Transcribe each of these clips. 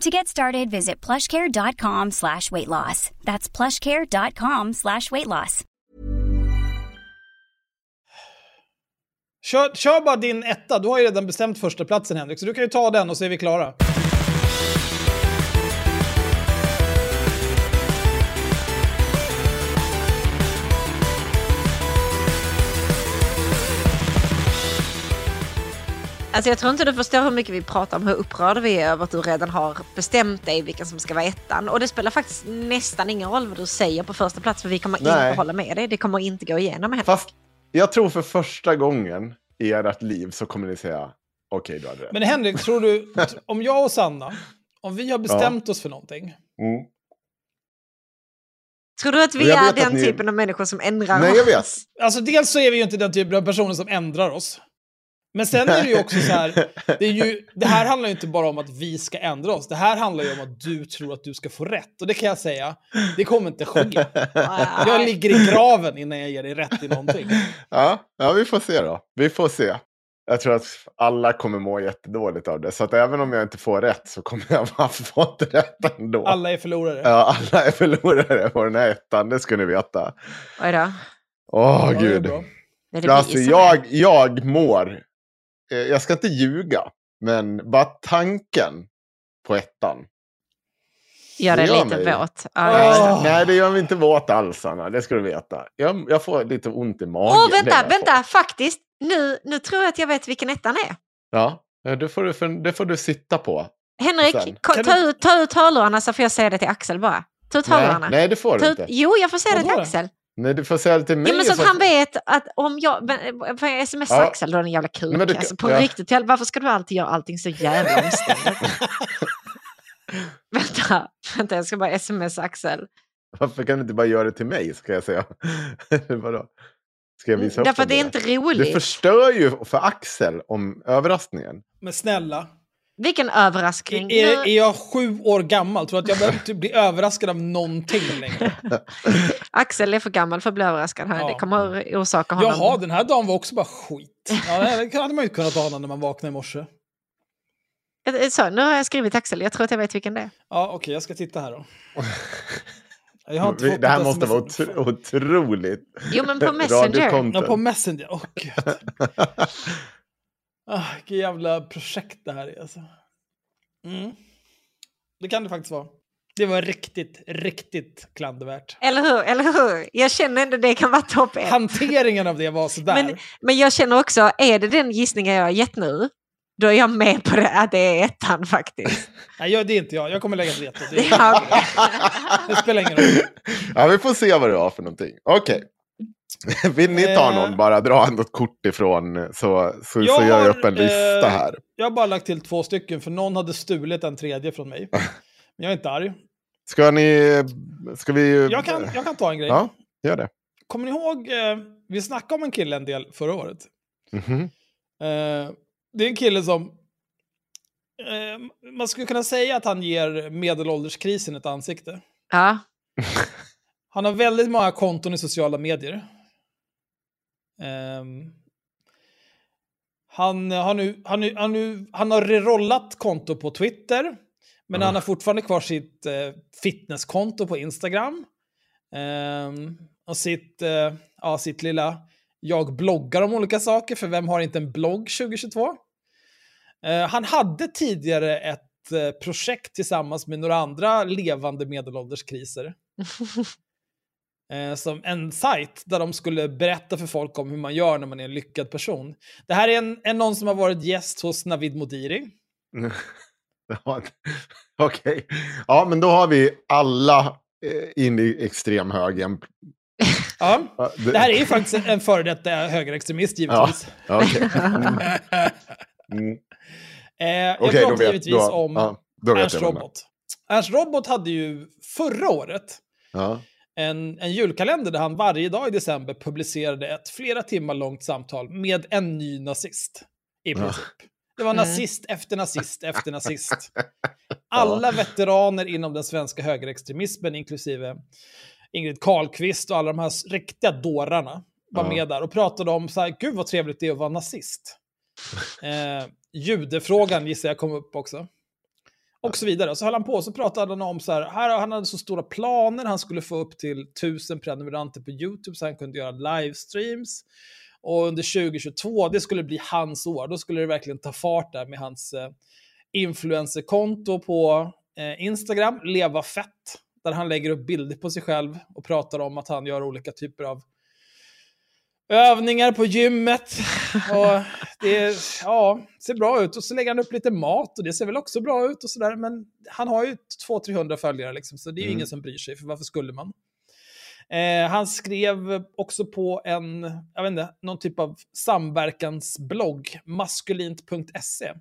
To get started, visit plushcare.com slash weight loss. That's plushcare.com slash weight loss. Kör, kör bara din etta, du har ju redan bestämt första platsen Henrik, så du kan ju ta den och så är vi klara. Alltså jag tror inte du förstår hur mycket vi pratar om hur upprörda vi är över att du redan har bestämt dig vilken som ska vara ettan. Och det spelar faktiskt nästan ingen roll vad du säger på första plats för vi kommer Nej. inte hålla med dig. Det kommer inte gå igenom Henrik. Fast jag tror för första gången i ert liv så kommer ni säga okej, du hade rätt. Men Henrik, tror du, om jag och Sanna, om vi har bestämt oss för någonting, Mm. Tror du att vi är att den ni- typen av människor som ändrar Nej, jag vet. oss? Alltså dels så är vi ju inte den typen av personer som ändrar oss. Men sen är det ju också så här, det, är ju, det här handlar ju inte bara om att vi ska ändra oss. Det här handlar ju om att du tror att du ska få rätt. Och det kan jag säga, det kommer inte ske. Jag ligger i graven innan jag ger dig rätt i någonting. Ja, ja, vi får se då. Vi får se. Jag tror att alla kommer må jättedåligt av det. Så att även om jag inte får rätt så kommer jag ha fått rätt ändå. Alla är förlorare. Ja, alla är förlorare på den här ettan, det ska ni veta. Oj då. Åh, Ja, är gud. Det det Alltså, jag, jag mår... eh, Jag ska inte ljuga, men bara tanken på ettan. Gör det gör lite mig. våt. Förstår. Åh. Nej, det gör mig inte våt alls, Anna. Det ska du veta. Jag, jag får lite ont i magen. Åh, är vänta, vad vänta, får. faktiskt. Nu, nu tror jag att jag vet vilken ettan är. Ja, ja, det får du, det får du sitta på. Henrik, Sen. ta, du- ut, ta ut hörlurarna så får jag säga det till Axel bara. Ta ut Nej, hörlurarna. nej, det får Ta du ut, inte. jo, jag får säga det till? Axel. Nej, du får säga det till mig. Ja, men så att så- han vet att om jag... men- Får jag smsa Ja. Axel då, den jävla kuk? Nej, men du alltså, på ja. riktigt, varför ska du alltid göra allting så jävla omständigt? vänta, vänta, jag ska bara smsa Axel. Varför kan du inte bara göra det till mig, ska jag säga. Vadå? Ska jag visa upp Därför att det är inte Du roligt. förstör ju för Axel om överraskningen. Men snälla, Vilken överraskning. är, Nu- är jag sju år gammal? Tror du att jag behöver inte bli överraskad av någonting längre? Axel är för gammal för att bli överraskad. här. Ja. Det kommer orsaka honom... Jaha, den här dagen var också bara skit. Ja, det hade man ju kunnat ana när man vaknade i morse. Eh, Så, nu har jag skrivit Axel, jag tror att jag vet vilken det är. Ja, okej, jag ska titta här då. Inte Det här måste vara otro- otroligt. Jo, men på Messenger. Ja, på Messenger. Åh, gud. Ah, vilket jävla projekt det här är alltså. Mm. Det kan det faktiskt vara. Det var riktigt, riktigt klandervärt. Eller hur? Eller hur? Jag känner ändå det kan vara topp ett. Hanteringen av det var sådär. Men, men jag känner också, är det den gissningen jag har gett nu, då är jag med på det, att det är ettan faktiskt. Nej, jag, det är inte jag. Jag kommer lägga ett veto. Det, det spelar ingen roll. Ja, vi får se vad du har för någonting. Okej. Vill ni ta Eh. någon, bara dra något kort ifrån så, så, så Jag gör jag har, upp en lista eh, här. Jag har bara lagt till två stycken för någon hade stulit en tredje från mig. Men jag är inte arg. Ska ni... Ska vi... Jag kan, jag kan ta en grej. Ja, gör det. Kommer ni ihåg, eh, vi snackade om en kille en del förra året. Mhm. Eh, det är en kille som... Man skulle kunna säga att han ger medelålderskrisen ett ansikte. ja. Han har väldigt många konton i sociala medier. Ehm, han, har nu, han, han, nu, han har rerollat konto på Twitter, men Ah. han har fortfarande kvar sitt eh, fitnesskonto på Instagram. Ehm, och sitt, eh, ja, sitt lilla jag bloggar om olika saker, för vem har inte en blogg 2022? Eh, han hade tidigare ett eh, projekt tillsammans med några andra levande medelålderskriser. Eh, som en sajt där de skulle berätta för folk om hur man gör när man är en lyckad person. Det här är en, en någon som har varit gäst hos Navid Modiri. Okej. Ja, men då har vi alla eh, in i extremhögern. Ja, det här är ju faktiskt en före detta högerextremist givetvis. Ja, okej. Mm. Eh, jag pratar vet, givetvis då, om ja, Ernst. Robot. Ernst Robot hade ju förra året Ja. En, en julkalender där han varje dag i december publicerade ett flera timmar långt samtal med en ny nazist. I princip. Det var Mm. nazist efter nazist efter nazist. Alla veteraner inom den svenska högerextremismen, inklusive Ingrid Carlqvist och alla de här riktiga dårarna, var med där och pratade om så här, gud vad trevligt det är att vara nazist. Eh, judefrågan gissar jag kom upp också. Och så vidare. Så höll han på och så pratade han om så här, här han hade så stora planer, han skulle få upp till tusen prenumeranter på YouTube så han kunde göra livestreams. Och under 2022, det skulle bli hans år, då skulle det verkligen ta fart där med hans eh, influencerkonto på eh, Instagram, Leva Fett, där han lägger upp bilder på sig själv och pratar om att han gör olika typer av övningar på gymmet. Och det ja, ser bra ut. Och så lägger han upp lite mat och det ser väl också bra ut och sådär. Men han har ju 200-300 följare liksom, så det är ju Mm. ingen som bryr sig, för varför skulle man? Eh, han skrev också på en, jag vet inte, någon typ av samverkansblogg, maskulint.se.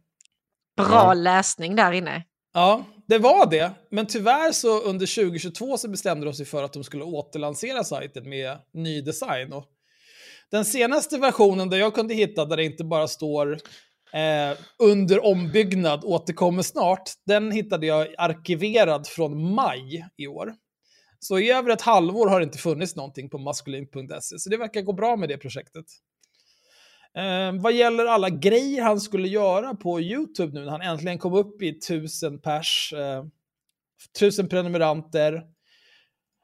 Bra läsning där inne. Ja, det var det. Men tyvärr så under 2022 så bestämde de sig för att de skulle återlansera sajten med ny design. Och den senaste versionen där jag kunde hitta, där det inte bara står eh, under ombyggnad återkommer snart, den hittade jag arkiverad från maj i år. Så i över ett halvår har det inte funnits någonting på maskulin.se, så det verkar gå bra med det projektet. Eh, vad gäller alla grejer han skulle göra på YouTube nu när han äntligen kom upp i tusen pers, eh, tusen prenumeranter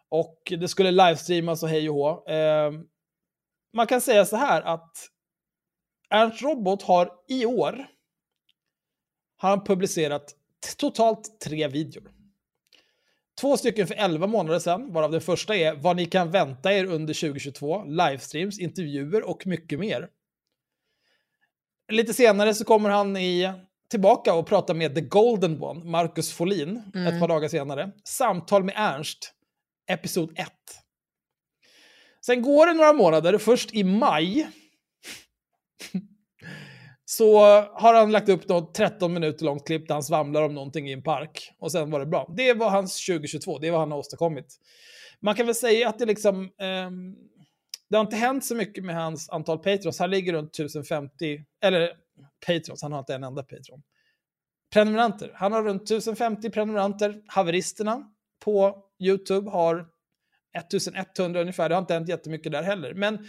och det skulle livestreamas och hej och hå. Eh, man kan säga så här att Ernst Robot har i år har han publicerat totalt tre videor. Två stycken för 11 månader sedan, varav den första är vad ni kan vänta er under 2022, livestreams, intervjuer och mycket mer. Lite senare så kommer han i, tillbaka och pratar med The Golden One, Marcus Folin, ett par dagar senare. Samtal med Ernst, episod 1. Sen går det några månader, först i maj, så har han lagt upp något 13 minuter långt klipp där han svamlar om någonting i en park. Och sen var det bra. Det var hans 2022, det är vad han har åstadkommit. Man kan väl säga att det liksom... Eh, det har inte hänt så mycket med hans antal patrons. Han ligger runt 1050, eller patrons, han har inte en enda patron. Prenumeranter. Han har runt 1050 prenumeranter. Haveristerna på YouTube har 1100 ungefär. Det har inte hänt jättemycket där heller. Men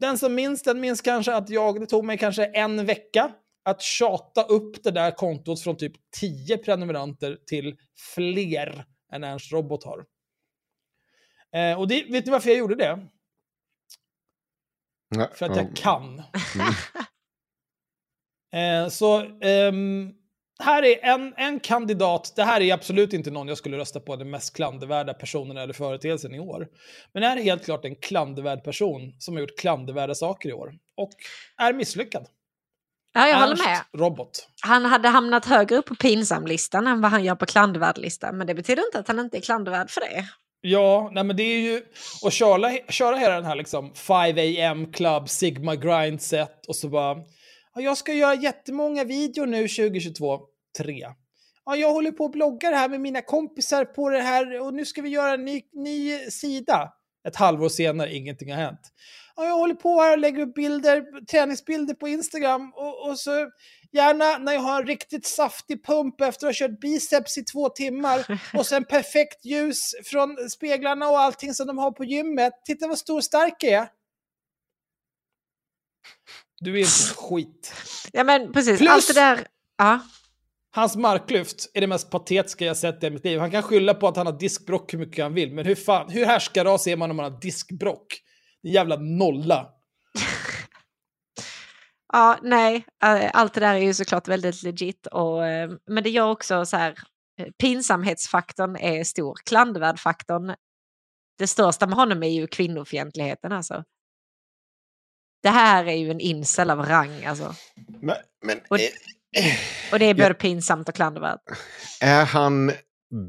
den som minns, den minns kanske att jag, det tog mig kanske en vecka att tjata upp det där kontot från typ 10 prenumeranter till fler än Ernst Robot har. Eh, och det, vet ni varför jag gjorde det? Ja, För att ja. jag kan. eh, så ehm, här är en, en kandidat. Det här är absolut inte någon jag skulle rösta på den mest klandervärda personen eller företeelsen i år. Men det här är helt klart en klandervärd person som har gjort klandervärda saker i år. Och är misslyckad. Ja, jag håller Ernst med. Robot. Han hade hamnat högre upp på pinsamlistan än vad han gör på klandervärd-listan. Men det betyder inte att han inte är klandervärd för det. Ja, nej men det är ju att köra, köra hela den här liksom 5 am club, sigma grind set och så bara jag ska göra jättemånga videor nu 2022. Tre. Ja, jag håller på och bloggar här med mina kompisar på det här och nu ska vi göra en ny, ny sida. Ett halvår senare, ingenting har hänt. Ja, jag håller på här och lägger upp bilder, träningsbilder på Instagram. Och, och så gärna när jag har en riktigt saftig pump efter att ha kört biceps i två timmar. Och sen perfekt ljus från speglarna och allting som de har på gymmet. Titta vad stor och stark jag är. Du är inte skit. Ja men precis, Plus- allt det där. Ja. Hans marklyft är det mest patetiska jag sett i mitt liv. Han kan skylla på att han har diskbrock hur mycket han vill, men hur, fan, hur härskarras är man om man har diskbrock? Det är jävla nolla. Ja, nej, eh, allt det där är ju såklart väldigt legit. Och, eh, men det gör också så här, eh, pinsamhetsfaktorn är stor. Klandervärdfaktorn, det största med honom är ju kvinnofientligheten alltså. Det här är ju en incel av rang alltså. Men, men Och- är, Och det är både Ja. pinsamt och klandervärt. är han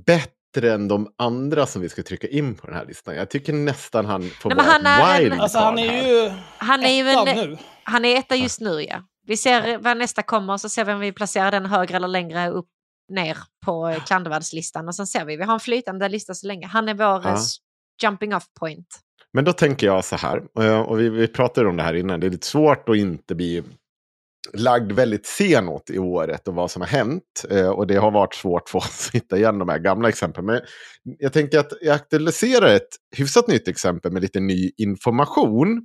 bättre än de andra som vi ska trycka in på den här listan? Jag tycker nästan han får Nej, vara han är ett en- Alltså han är ju Han är ju en, nu. han är etta just nu ja. Vi ser vad nästa kommer så ser vi om vi placerar den högre eller längre upp ner på eh, klandervärdslistan. Och sen ser vi, vi har en flytande lista så länge. Han är vår Ja. eh, jumping off point. Men då tänker jag så här, eh, och vi, vi pratade om det här innan, det är lite svårt att inte bli lagd väldigt senåt i året och vad som har hänt. Eh, och det har varit svårt för oss att hitta igen de här gamla exemplen. Men jag tänker att jag aktualiserar ett hyfsat nytt exempel med lite ny information.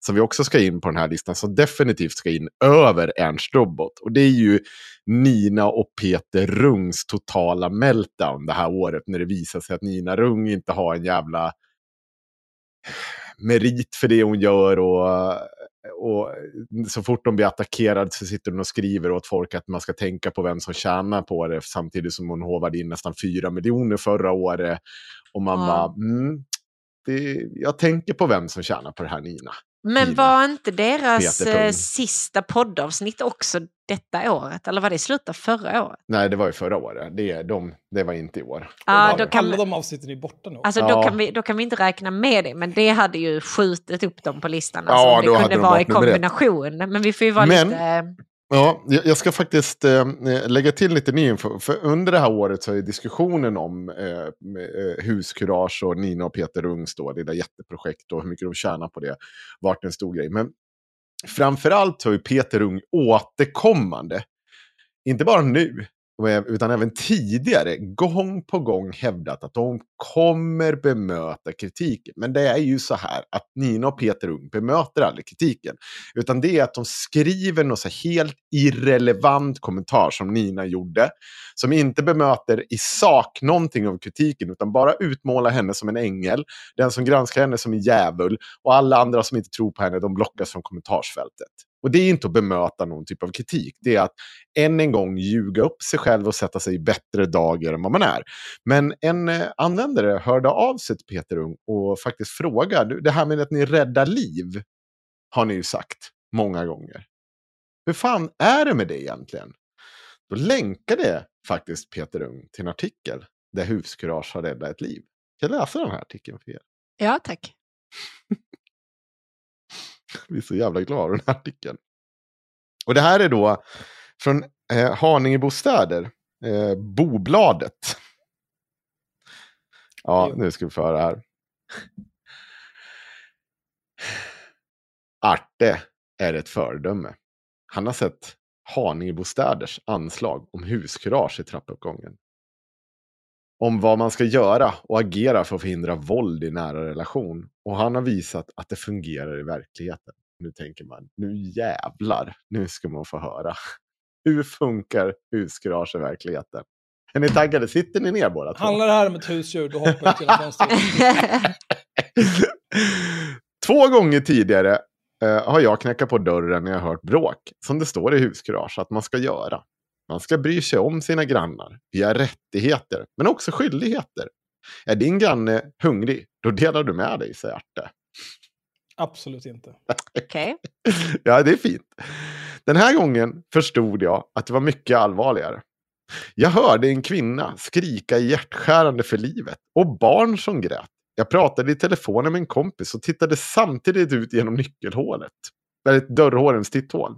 Som vi också ska in på den här listan, som definitivt ska in över Ernst Robot. Och det är ju Nina och Peter Rungs totala meltdown det här året. När det visar sig att Nina Rung inte har en jävla merit för det hon gör och, och så fort de blir attackerade så sitter hon och skriver åt folk att man ska tänka på vem som tjänar på det samtidigt som hon hovade in nästan 4 miljoner förra året. Och man Ja. bara, mm, det, jag tänker på vem som tjänar på det här Nina. Men var inte deras eh, sista poddavsnitt också detta året? Eller var det i slutet av förra året? Nej, det var ju förra året. Det, de, det var inte i år. Ja, var då kan, Alla de avsnitten är borta nu. alltså, då, Ja. kan vi, då kan vi inte räkna med det, men det hade ju skjutit upp dem på listan. Ja, Alltså, då det kunde de vara i kombination. Men vi får ju vara Men- lite... Ja, jag ska faktiskt eh, eh, lägga till lite ny info. För under det här året så är diskussionen om eh, eh, huskurage och Nina och Peter Rungs då, det där jätteprojekt och hur mycket de tjänar på det, varit en stor grej. Men framförallt så har ju Peter Rung återkommande, inte bara nu, utan även tidigare, gång på gång hävdat att de kommer bemöta kritiken. Men det är ju så här att Nina och Peter Ung bemöter aldrig kritiken. Utan det är att de skriver något så helt irrelevant kommentar som Nina gjorde. Som inte bemöter i sak någonting av kritiken utan bara utmålar henne som en ängel. Den som granskar henne som en djävul. Och alla andra som inte tror på henne de blockas från kommentarsfältet. Och det är inte att bemöta någon typ av kritik. Det är att än en gång ljuga upp sig själv och sätta sig i bättre dagar än vad man är. Men en eh, användare hörde av sig till Peter Ung och faktiskt frågade, det här med att ni räddar liv har ni ju sagt många gånger. Hur fan är det med det egentligen? Då länkade faktiskt Peter Ung till en artikel där huskurage har räddat ett liv. Kan jag läsa den här artikeln för er? Ja, tack. Vi är så jävla glada över den här artikeln. Och det här är då från eh, Haninge Bostäder, eh, Bobladet. Ja, nu ska vi få höra här. Arte är ett föredöme. Han har sett Haninge Bostäders anslag om huskurage i trappuppgången. Om vad man ska göra och agera för att förhindra våld i nära relation. Och han har visat att det fungerar i verkligheten. Nu tänker man, nu jävlar, nu ska man få höra. Hur funkar huskurage i verkligheten? Är ni taggade? Sitter ni ner båda två? Handlar det här om ett husdjur, då hoppar jag till. Två gånger tidigare eh, har jag knackat på dörren när jag hört bråk. Som det står i huskurage att man ska göra. Man ska bry sig om sina grannar. Vi har rättigheter, men också skyldigheter. Är din granne hungrig, då delar du med dig, säger Arte. Absolut inte. Okej. ja, det är fint. Den här gången förstod jag att det var mycket allvarligare. Jag hörde en kvinna skrika hjärtskärande för livet och barn som grät. Jag pratade i telefonen med en kompis och tittade samtidigt ut genom nyckelhålet. Eller dörrhålens titthål.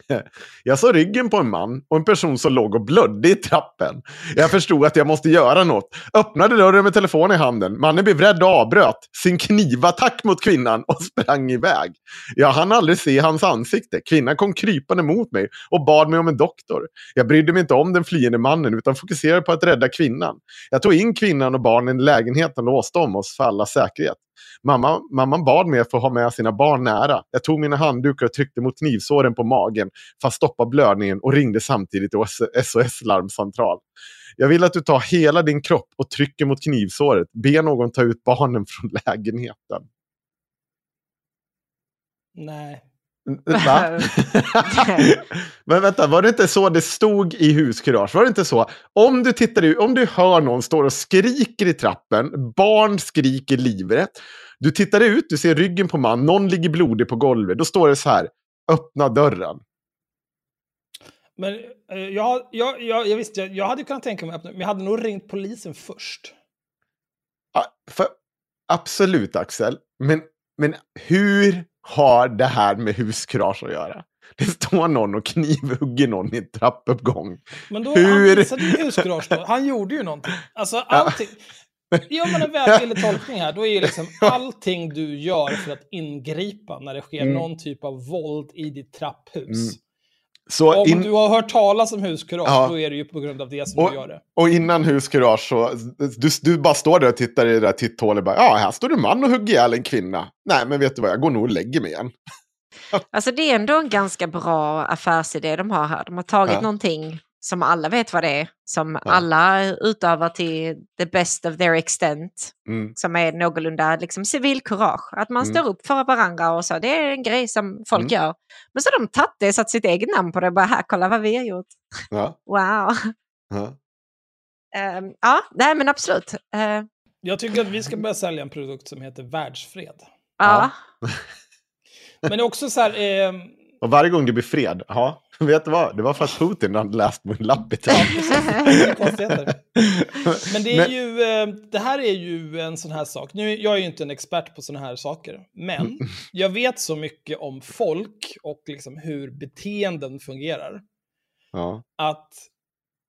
Jag såg ryggen på en man och en person som låg och blödde i trappen. Jag förstod att jag måste göra något. Öppnade dörren med telefonen i handen. Mannen blev rädd och avbröt sin knivattack mot kvinnan och sprang iväg. Jag hann aldrig se hans ansikte. Kvinnan kom krypande mot mig och bad mig om en doktor. Jag brydde mig inte om den flyende mannen utan fokuserade på att rädda kvinnan. Jag tog in kvinnan och barnen i lägenheten och låste om oss för alla säkerhet. Mamma, mamman bad mig att få ha med sina barn nära. Jag tog mina handdukar och tryckte mot knivsåren på magen för att stoppa blödningen och ringde samtidigt till SOS-larmcentral. Jag vill att du tar hela din kropp och trycker mot knivsåret. Be någon ta ut barnen från lägenheten. Nej. Va? Men vänta, var det inte så det stod i huskurage? Var det inte så? Om du tittar ut, om du hör någon stå och skriker i trappen, barn skriker livrätt. Du tittar ut, du ser ryggen på man, någon ligger blodig på golvet. Då står det så här, öppna dörren. Men eh, jag, jag, jag, jag visste, jag, jag hade kunnat tänka mig att öppna, men jag hade nog ringt polisen först. Ja, för, absolut Axel, men, men hur har det här med huskurage att göra? Det står någon och knivhugger någon i en trappuppgång. Men då, Hur? han visade ju huskurage då. Han gjorde ju någonting. Alltså allting. Gör man en välvillig tolkning här, då är ju liksom allting du gör för att ingripa när det sker Mm. någon typ av våld i ditt trapphus. Mm. Så Om in, du har hört talas om huskurage, Ja. då är det ju på grund av det som Och- du gör det. och innan huskurage så, du, du bara står där och tittar i det där titthålet och bara, ja, här står det en man och hugger ihjäl en kvinna. Nej, men vet du vad, jag går nog och lägger mig igen. Alltså det är ändå en ganska bra affärsidé de har här. De har tagit Ja. någonting som alla vet vad det är, som alla utövar till the best of their extent, Mm. som är någorlunda liksom, civilkurage. Att man Mm. står upp för varandra och så. Det är en grej som folk Mm. gör. Men så har de tagit det, satt sitt eget namn på det och bara här, kolla vad vi har gjort. Ja, Wow. ja. Ehm, ja, nej men absolut. Uh, Jag tycker att vi ska börja sälja en produkt som heter världsfred. ja. Men det är också så här... Eh, Och varje gång det blir fred, ja, vet du vad, det var för att Putin hade läst min lapp i. Men det, är Men- ju, eh, det här är ju en sån här sak. Nu, jag är ju inte en expert på såna här saker, men jag vet så mycket om folk och liksom hur beteenden fungerar. Ja, Att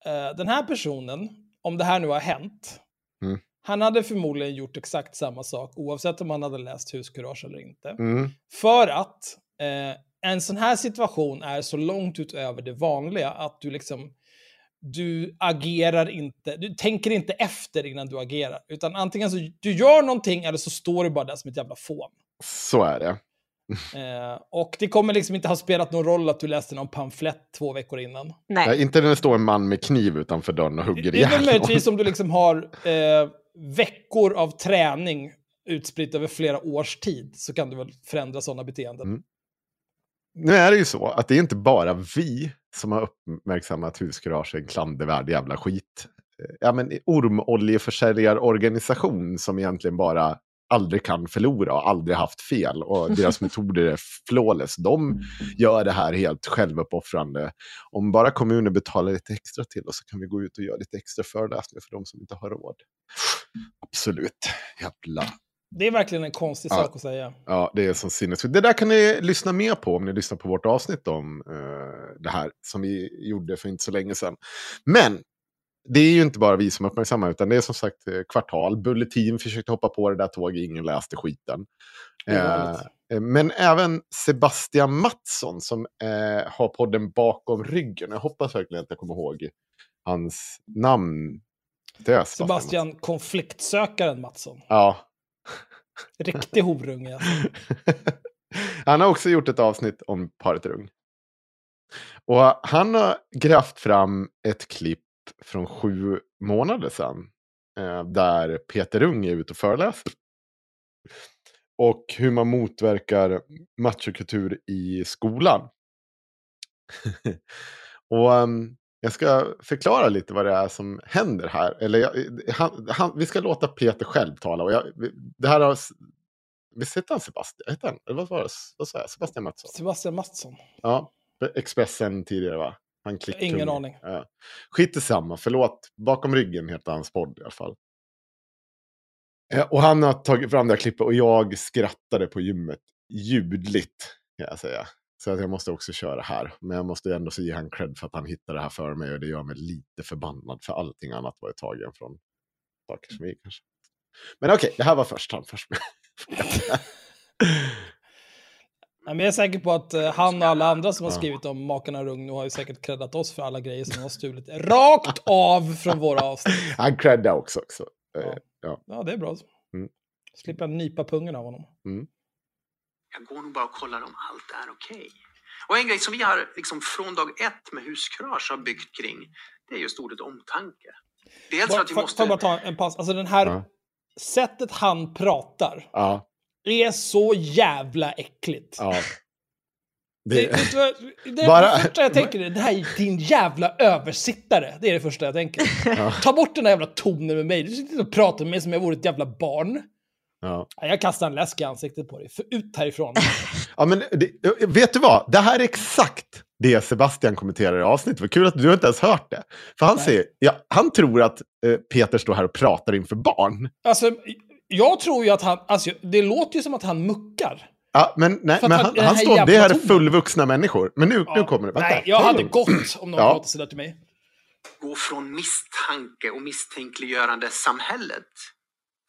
eh, den här personen, om det här nu har hänt, Mm. han hade förmodligen gjort exakt samma sak oavsett om han hade läst huskurage eller inte. mm, För att eh, en sån här situation är så långt utöver det vanliga att du liksom du agerar inte, du tänker inte efter innan du agerar. Utan antingen så du gör någonting eller så står du bara där som ett jävla fån. så är det. Eh, och det kommer liksom inte ha spelat någon roll att du läste någon pamflett två veckor innan. Ja, Nej. inte när det står en man med kniv utanför dörren och hugger Det är väl ihjäl möjligtvis om du liksom har eh, veckor av träning utspritt över flera års tid så kan du väl förändra sådana beteenden. Mm. Nu är det ju så att det är inte bara vi som har uppmärksammat huskurage en klandervärd jävla skit. Ja, men ormoljeförsäljarorganisation som egentligen bara aldrig kan förlora och aldrig haft fel. Och deras metoder är flawless. De gör det här helt självuppoffrande. Om bara kommunen betalar lite extra till oss så kan vi gå ut och göra lite extra föreläsningar för de som inte har råd. Absolut. Jävla Det är verkligen en konstig Ja. sak att säga. Ja, det är så sinnessjukt. Det där kan ni lyssna mer på om ni lyssnar på vårt avsnitt om eh, det här som vi gjorde för inte så länge sedan. Men det är ju inte bara vi som uppmärksammar utan det är som sagt eh, kvartal. Bulletin försökte hoppa på det där tåget, ingen läste skiten. Eh, men även Sebastian Mattsson som eh, har podden Bakom ryggen. Jag hoppas verkligen att jag kommer ihåg hans namn. Det är Sebastian. Sebastian konfliktsökaren Mattsson. Ja, Riktig horunge. alltså. han har också gjort ett avsnitt om paret Rung. Och han har grävt fram ett klipp från sju månader sedan. Eh, där Peter Rung är ute och föreläser. Och hur man motverkar machokultur i skolan. och ehm, jag ska förklara lite vad det är som händer här. Eller jag, han, han, vi ska låta Peter själv tala. Och jag, det här har Visst hette han Sebastian? Hette han? Eller vad var det? Vad sa jag? Sebastian Mattsson? Sebastian Mattsson. Ja, Expressen tidigare va? Han klick- Ingen kung. aning. Ja. Skit i samma, förlåt. Bakom ryggen heter hans podd i alla fall. Eh, Och han har tagit fram det här klippet och jag skrattade på gymmet ljudligt, kan jag säga. Så att jag måste också köra här. Men jag måste ändå ge han cred för att han hittade det här för mig och det gör mig lite förbannad för allting annat var ju tagen från saker som vi kanske. Men okej, det här var först han först. Jag är säker på att eh, han och alla andra som har skrivit om Makarna Rung nu har ju säkert creddat oss för alla grejer som har stulit rakt av från våra avsnitt. han credda också. också. Eh, Ja. Ja, det är bra. Mm. Slipper jag nypa pungen av honom. Jag går nog bara och kollar om allt är okej. Och en grej som vi har liksom från dag ett med huskurage har byggt kring, det är just ordet omtanke. Dels för Bara, att vi måste... får jag bara ta en paus? Alltså den här Ja. sättet han pratar Ja, är så jävla äckligt. ja. Det, Det, det, Bara- det första jag tänker är, det här är din jävla översittare. Det är det första jag tänker. Ja. Ta bort den här jävla tonen med mig. Du sitter och pratar med mig som jag vore ett jävla barn. Ja. Ja, Jag kastar en läsk i ansiktet på dig. För ut härifrån. Ja, men det, vet du vad? Det här är exakt det Sebastian kommenterar i avsnittet. Vad kul att du inte ens hört det. För han, Nej. säger, ja, han tror att eh, Peter står här och pratar inför barn. Alltså, jag tror ju att han... Alltså, det låter ju som att han muckar. Ja, men nej, men han- han, han här står, det här är fullvuxna människor. Men nu, nu kommer det. Vänta. Nej, jag hade gått om någon Ja. pratade sådär till mig. gå från misstanke och misstänkliggörande samhället.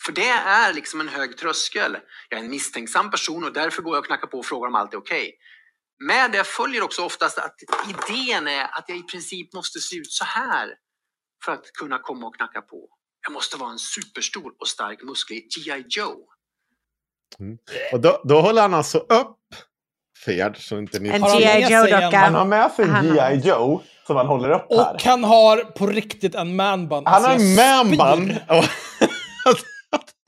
För det är liksom en hög tröskel. Jag är en misstänksam person och därför går jag och knackar på och frågar om allt är okej. Med det följer också oftast att idén är att jag i princip måste se ut så här för att kunna komma och knacka på. Jag måste vara en superstor och stark musklig G.I. Joe. Och då, då håller han alltså upp Ferd, så inte ni... En Har G.I. med sig en- Joe-docka. Han har med sig en har- G.I. Joe som han håller upp här. Och han har på riktigt en manband. Han har Alltså, en jag manband.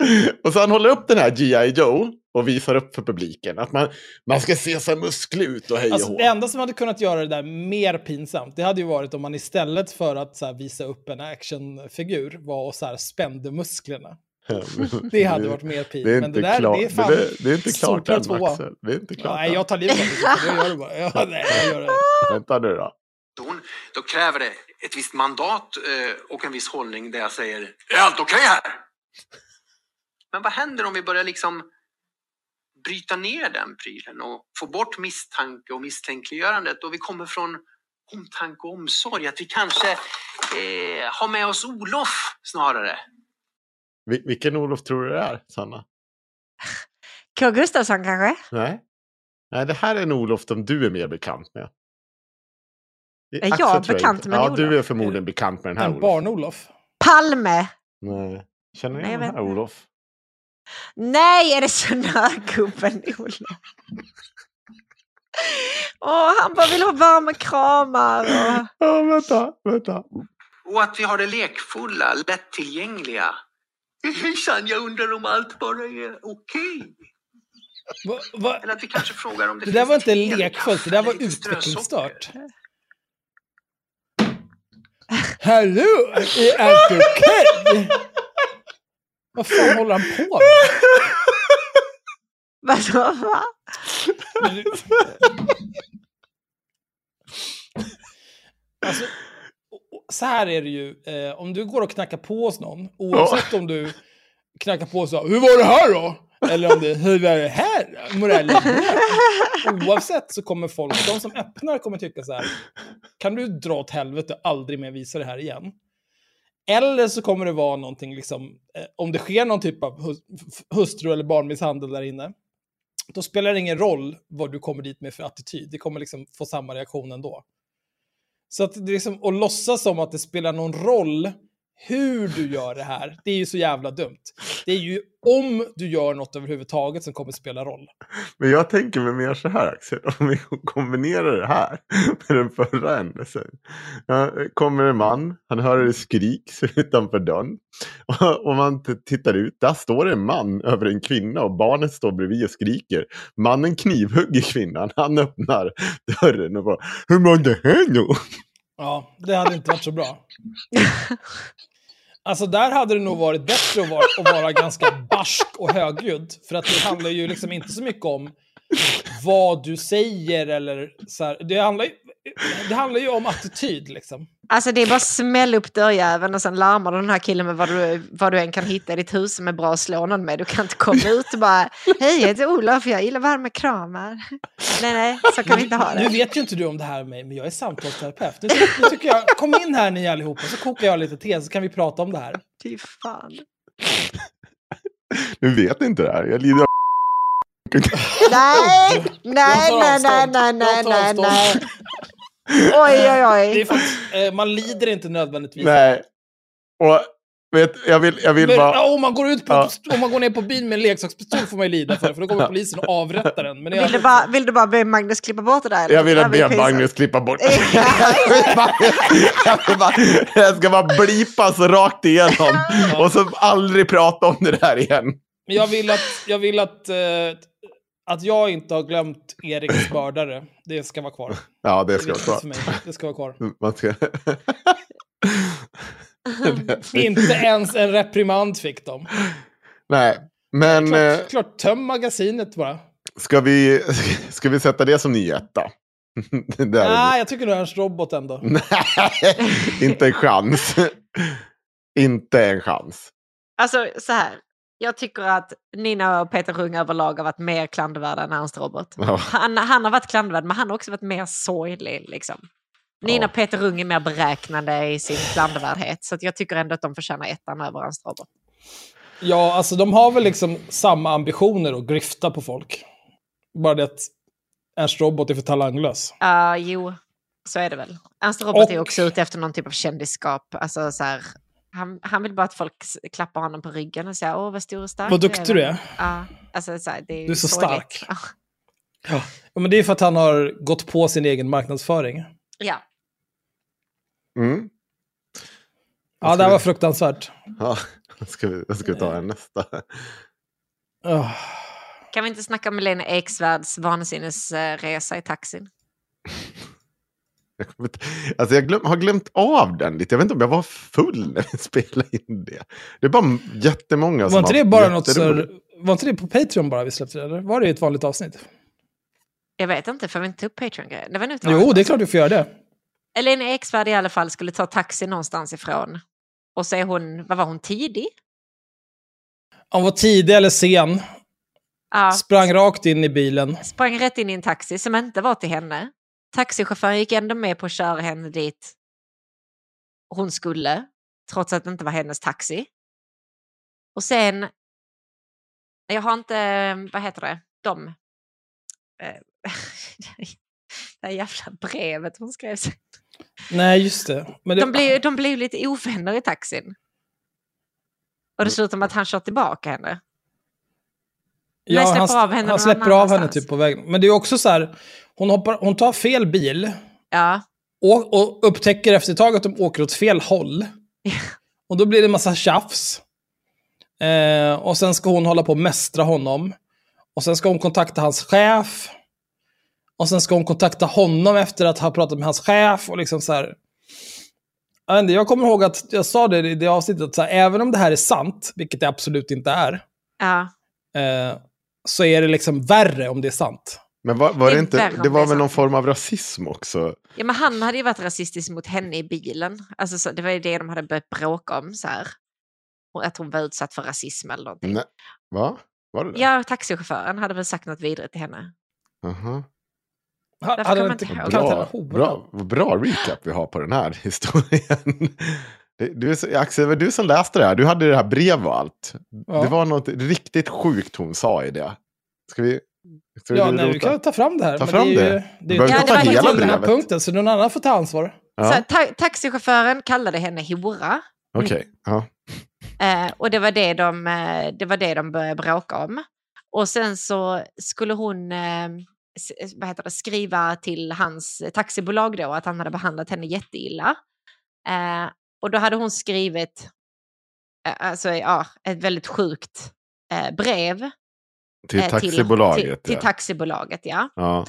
Och, och så han håller upp den här G.I. Joe och visar upp för publiken att man, man ska se så musklig ut och hej och Alltså, hå. det enda som hade kunnat göra det där mer pinsamt, det hade ju varit om man istället för att så här, visa upp en actionfigur var och så här, spände musklerna. Det hade varit mer pin. Det är Men inte det där, klart, det är fan det, är- det är inte klart än, tvåa. Axel. Det är inte klart Nej, jag tar livet av det. Jag gör det bara. Ja, nej, jag gör det. Vänta nu då. Då, kräver det ett visst mandat eh, och en viss hållning där jag säger Är allt okej här? Men vad händer om vi börjar liksom bryta ner den prylen och få bort misstanke och misstänkliggörandet och vi kommer från omtanke och omsorg. Att vi kanske eh, har med oss Olof snarare. Vil- Vilken Olof tror du det är, Sanna? K. Gustafsson kanske? Nej. Nej, det här är en Olof som du är mer bekant med. Är jag Axel tror bekant inte. med Ja, Olof? du är förmodligen bekant med den här En Olof. barn-Olof. Palme! Nej. Känner ni jag den här. Olof? Nej, är det snögubben Olof? Åh, han bara vill ha varma kramar. Och... Ja, vänta, vänta. Och att vi har det lekfulla, lättillgängliga. Hejsan, jag undrar om allt bara är okej. Va, va? Eller att vi kanske frågar om det Det där var inte lekfullt, det där var utvecklingsstört. Hallå, är allt okej? Vad fan håller han på med? Vadå, va? Alltså, så här är det ju, eh, om du går och knackar på hos någon, oavsett om du knackar på och så hur var det här då? Eller om det hur var det här? Morella? Oavsett så kommer folk, de som öppnar kommer tycka så här, kan du dra åt helvete och aldrig mer visa det här igen? Eller så kommer det vara någonting, liksom, eh, om det sker någon typ av hustru eller barnmisshandel där inne, då spelar det ingen roll vad du kommer dit med för attityd. Det kommer liksom få samma reaktion ändå. Så att det liksom, att låtsas som att det spelar någon roll hur du gör det här, det är ju så jävla dumt. Det är ju om du gör något överhuvudtaget som kommer spela roll. Men jag tänker mig mer så här Axel, om vi kombinerar det här med den förra händelsen. Kommer en man, han hör det skriks utanför dörren. Och om man tittar ut, där står en man över en kvinna och barnet står bredvid och skriker. Mannen knivhugger kvinnan, han öppnar dörren och bara Hur mår det här nu? Ja, det hade inte varit så bra. Alltså där hade det nog varit bättre att vara, att vara ganska barsk och högljudd. För att det handlar ju liksom inte så mycket om vad du säger eller så här. Det handlar, ju, det handlar ju om attityd liksom. Alltså det är bara smäll upp dörrjäveln och sen larmar du den här killen med vad du, vad du än kan hitta i ditt hus som är bra att slå någon med. Du kan inte komma ut och bara hej jag heter Olof, jag gillar varma kramar. Nej nej, så kan vi inte ha Nu det. vet ju inte du om det här med mig, men jag är samtalsterapeut. Nu, nu tycker jag, kom in här ni allihopa, så kokar jag lite te så kan vi prata om det här. Fy fan. Du vet inte det här. Jag lider av Nej, nej, nej, nej, nej, nej, nej, nej. Oj, oj, Det är oj. faktiskt, eh, man lider inte nödvändigtvis. Nej. Och vet, jag vill, jag vill Men, bara... ja, om, man går ut på, Ja. om man går ner på byn med en leksakspistol får man ju lida för, för då kommer polisen och avrättar den. Men det Vill du, bara, vill du bara be Magnus klippa bort det där? eller? Jag vill Det att be. Magnus klippa bort det. jag, ska bara blipas rakt igenom. Och så aldrig prata om det där igen. Men jag vill att, jag vill att, eh, att jag inte har glömt Eriks mördare. Det ska vara kvar. Ja, det Det är ska vara för klart. mig. Det ska vara kvar. Man ska... Inte ens en reprimand fick de. Nej, men eh, Klart, klart töm magasinet bara. ska, vi, ska vi sätta det som nyhet då? Det där är- Nej, jag tycker nog Ernst Robot ändå. Nej, inte en chans. inte en chans. Alltså så här. Jag tycker att Nina och Peter Rung överlag har varit mer klandervärda än Ernst Robert. Ja. Han, han har varit klandervärd, men han har också varit mer sorglig. Liksom. Nina Ja. och Peter Rung är mer beräknande i sin klandervärdhet. Så att jag tycker ändå att de förtjänar ettan över Ernst Robert. Ja, alltså de har väl liksom samma ambitioner att grifta på folk. Bara det att Ernst Robot är för talanglös. Ja, jo, så är det väl. Ernst Robert Och- är också ute efter någon typ av kändisskap. Alltså, så här, han, han vill bara att folk klappar honom på ryggen och säger åh vad stor och stark Vad duktig du är. Ja, alltså, så här, det är, Du är så sorgligt. stark. Ja. Ja. men det är för att han har gått på sin egen marknadsföring. Ja. Mm. Ja, det här var fruktansvärt. Ja, ska vi, ska vi ta en nästa. Oh. Kan vi inte snacka om Lena Eksvärds vansinnesresa i taxin? Jag, kommer inte- alltså jag glöm, har glömt av den lite. Jag vet inte om jag var full när vi spelade in det. Det är bara jättemånga som Var inte har det bara något så. Var inte det på Patreon bara vi släppte det? Eller var det ett vanligt avsnitt? Jag vet inte, får vi inte ta upp Patreon-grejen? Det var nog Jo, det är klart vi får göra det. Lena Eksvärd i alla fall skulle ta taxi någonstans ifrån. Och så är hon, vad var hon, tidig? Han var tidig eller sen, Ja, sprang rakt in i bilen. sprang rätt in i en taxi som inte var till henne. Taxichauffören gick ändå med på att köra henne dit hon skulle, trots att det inte var hennes taxi. Och sen, jag har inte, vad heter det, de, eh, det här jävla brevet hon skrev. sen. Nej, just det. Men det De blev, de blev lite ovänner i taxin. Och det slutar med att han kör tillbaka henne. Nej, släpper han, av henne han släpper av henne typ på vägen. Men det är också så här, hon, hoppar, hon tar fel bil Ja, och, och upptäcker efter ett tag att de åker åt fel håll. Och då blir det en massa tjafs. Eh, och sen ska hon hålla på och mästra honom. Och sen ska hon kontakta hans chef. Och sen ska hon kontakta honom efter att ha pratat med hans chef. Och liksom så här. Jag, inte, jag kommer ihåg att jag sa det i det avsnittet, att så här, även om det här är sant, vilket det absolut inte är, ja. eh, så är det liksom värre om det är sant. Men var, var Det det inte, det det var är väl någon form av rasism också? ja, men han hade ju varit rasistisk mot henne i bilen. Alltså, så, det var ju det de hade börjat bråka om. Så här. Och att hon var utsatt för rasism eller någonting. Nej. Va? Var det det? Ja, taxichauffören hade väl sagt något vidrigt till henne. Aha. Ha, hade inte inte Bra, bra, bra recap vi har på den här historien. Du, är Axel, det var du som läste det här. Du hade det här brev och allt. Ja. Det var något riktigt sjukt hon sa i det. Ska vi... Ska Ja, vi nej, vi kan ta fram det här. Ta fram det. Är ju, det. det Du behöver Ja, ta var hela den här brevet. punkten, så någon annan får ta ansvar. Ja, Så, ta taxichauffören kallade henne hora. Okej. Ja. Eh, och det var det, de, eh, det var det de började bråka om. Och sen så skulle hon eh, vad heter det, skriva till hans taxibolag då att han hade behandlat henne jätteilla. Eh, och då hade hon skrivit alltså, ja, ett väldigt sjukt eh, brev. Till eh, taxibolaget. Till, till ja. taxibolaget, ja. ja.